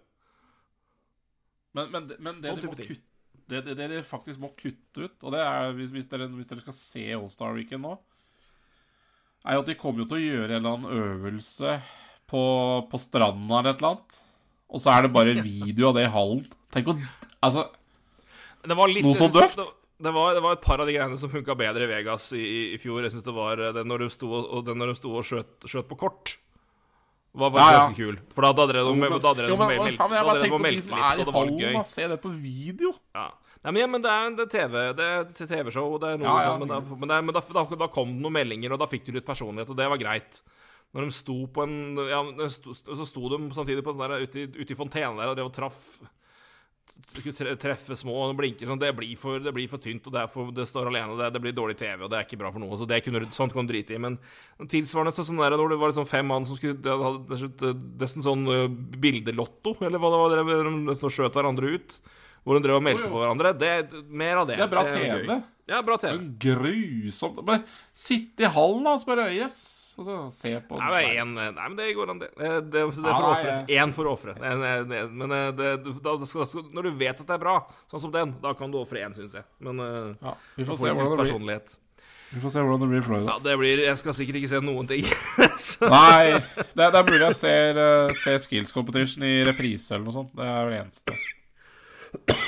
Men, men, men det, Sånn de må kutte, det, det, det dere faktisk må kutte ut, og det er hvis, hvis, dere, hvis dere skal se Allstar Weekend nå, er jo at de kommer jo til å gjøre en eller annen øvelse på, på stranda eller et eller annet. Og så er det bare video av det i hallen. Tenk å Altså, Det var litt Noe så døvt? Det, det, var, det var et par av de greiene som funka bedre i Vegas i, i, fjor. Jeg synes det var det den når de sto, og den når de sto og skjøt, skjøt på kort. Var faktisk ganske kul. For da, hadde dere noe med, da hadde dere de men, med, hva jeg bare tenker på de som er i hallen. Se det på video. Ja. Nei, men, det er det er TV, det er TV-show, det er noe Ja, sånt, men, da, men, det, men da, da, da kom det noen meldinger, og da fikk du litt personlighet, og det var greit. Når de sto på en Ja, sto, så sto de samtidig på en sånn der ute i, ute i fontenen der og drev og traff treffe små og blinker sånn. Det blir for, det blir for tynt, og det, for, det står alene, og det, det blir dårlig TV, og det er ikke bra for noe. Så det kunne, sånt kan du drite i. Men tilsvarende så sånn der når det var liksom fem mann som skulle det hadde Nesten sånn uh, bildelotto, eller hva det var, De nesten skjøt hverandre ut. Hvor de drev og meldte på hverandre. Det, mer av det. Det er bra. TV. Ja, bra TV. Grusomt. Sitte i hallen da, så Yes. Og så se på Nei, en nei, men det går an, det. Det, det, det får nei, ofre. Én for ofre. Det- det- det- Men eh, det, da, når du vet at det er bra, sånn som den, da kan du ofre én, syns jeg. Men Ja, vi får se hvordan det blir. personlighet. Vi får se hvordan det blir i Florida. Ja, det blir Jeg skal sikkert ikke se noen ting. Nei, det, det er mulig jeg ser, uh, ser Skills Competition i reprise eller noe sånt. Det er vel det eneste.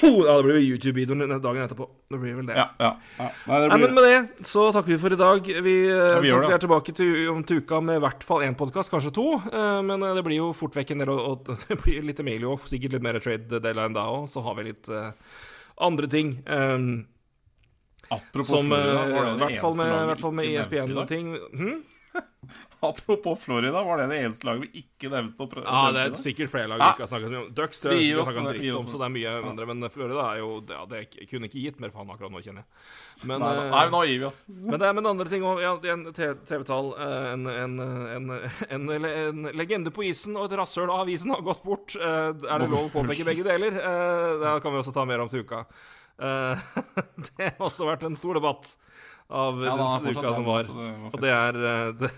Ja, det blir jo YouTube-videoen dagen etterpå. Det blir vel det. Ja, ja, ja. Nei, det Nei, men Med det så takker vi for i dag. Vi, eh, vi gjør vi er tilbake til, om til uka med i hvert fall én podkast, kanskje to. Eh, Men eh, det blir jo fort vekk en del, og, og det blir litt Emilio, sikkert litt mer trade deadline da òg. Så har vi litt uh, andre ting. Um, Apropos Som uh, var det I det hvert fall eneste med, med vi ikke ESPN nevnte i og dag? ting. Hm? Apropos Florida, var det det eneste laget vi ikke nevnte? å Ja, det er sikkert flere lag vi ikke har snakket om. Ducks tør, Vi har oss snakket dritt om, så det er mye mindre. Men Florida er jo Ja, det kunne ikke gitt mer faen akkurat nå, kjenner jeg. Men, Nei, eh, nei, nå gir vi oss. men det er med andre ting òg. Ja, en TV-tall. eh, En, en, en, en, en legende på isen og et rasshøl av avisen har gått bort. Eh, Er det lov å påpeke begge deler? Det kan vi også ta mer om til uka. Det har også vært en stor debatt av Ja, den uka som var. Og det er det,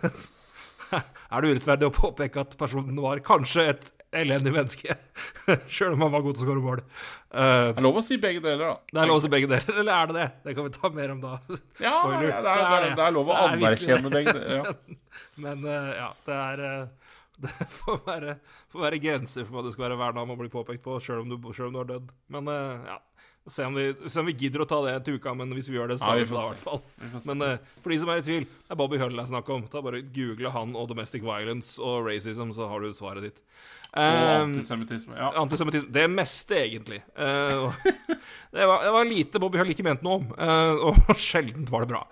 Er det urettferdig å påpeke at personen var kanskje et elendig menneske? Sjøl om han var god til å skåre mål. Eh, Det er lov å si begge deler, da. det er lov å si begge deler, eller er det det? Det kan vi ta mer om da. Ja, Spoiler. ja, det, er, det, er, det er lov å er anerkjenne begge deler. Ja. Men uh, ja, det er uh, Det får være, får være grenser for hva det skal være verna om å bli påpekt på, sjøl om, om du har dødd. Men ja. Se om, vi, se om vi gidder å ta det til uka, men hvis vi gjør det, så Ja, tar vi vi det i hvert fall. Men uh, for de som er i tvil, det er Bobby Hull det er snakk om. Ta bare Google han og domestic violence og racism, så har du svaret ditt. Og Eh, antisemittisme. Ja. Antisemittisme. Det meste, egentlig. Uh, det, var, det var lite Bobby Hull ikke mente noe om, uh, og sjeldent var det bra.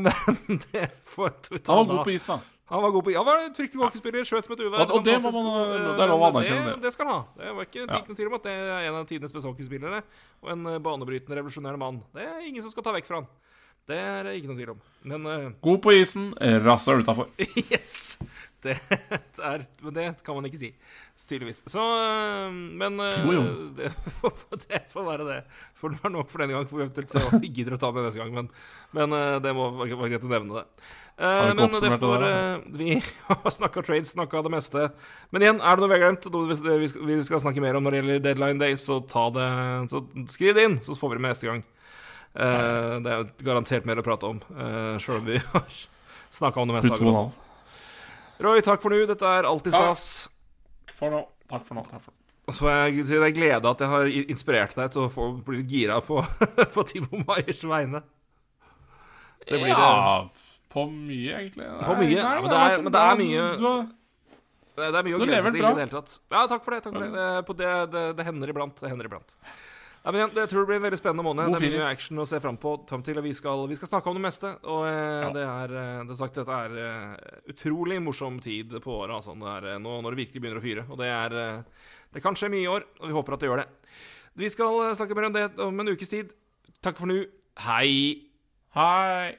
Men det får vi ta Han var god på isen, da. Han var god på Han var en fryktelig hockeyspiller, skjøt som et uvær. Og- og det må man- det er lov å anerkjenne det. Det skal han ha. Det var ikke Ja. noen tvil om at det er en av tidenes beste hockeyspillere. Og en eh, banebrytende, revolusjonær mann. Det er ingen som skal ta vekk fra han. Det er det ikke noe tvil om. Men uh, God på isen, rasshøl utafor. Yes! Det er Men det kan man ikke si, tydeligvis. Så uh, Men uh, Jo, jo. Det, får, det får være det. For det var nok for denne gang. For vi eventuelt se hva vi gidder å ta med neste gang. Men, men det må være greit å nevne det. Eh, men det får Vi har snakka trades, snakka det meste. Men igjen, er det noe vi har glemt, noe vi vi skal- vi skal snakke mer om når det gjelder deadline days, så ta det Så skriv det inn, så får vi det med neste gang. Eh, det er jo garantert mer å prate om, uh, sjøl om vi har snakka om det meste. Halv. Roy, takk for nå. Dette er alltid stas. For nå. Takk for nå. Takk for nå. Og så er jeg det er glede at jeg har inspirert deg til å få bli litt gira på, på Timo Maiers vegne. Det blir ja, på mye, egentlig. Nei, På mye? Ja, men det er- men det er mye- Du har, Det det er mye å glede seg til i det hele tatt. Ja, takk for det. takk for Det Det, det, det, det hender iblant. Det hender iblant. Nei, men Jeg tror det blir en veldig spennende måned. God det blir mye action å se fram på. Til vi skal, vi skal snakke om det meste. Og eh, Ja. det er eh, det er sagt, dette er eh, utrolig morsom tid på året. Altså, det eh, nå, når det virkelig begynner å fyre. Og det er eh, Det kan skje mye i år, og vi håper at det gjør det. Vi skal eh, snakke mer om det om en ukes tid. Takk for nå. Hei. Hei.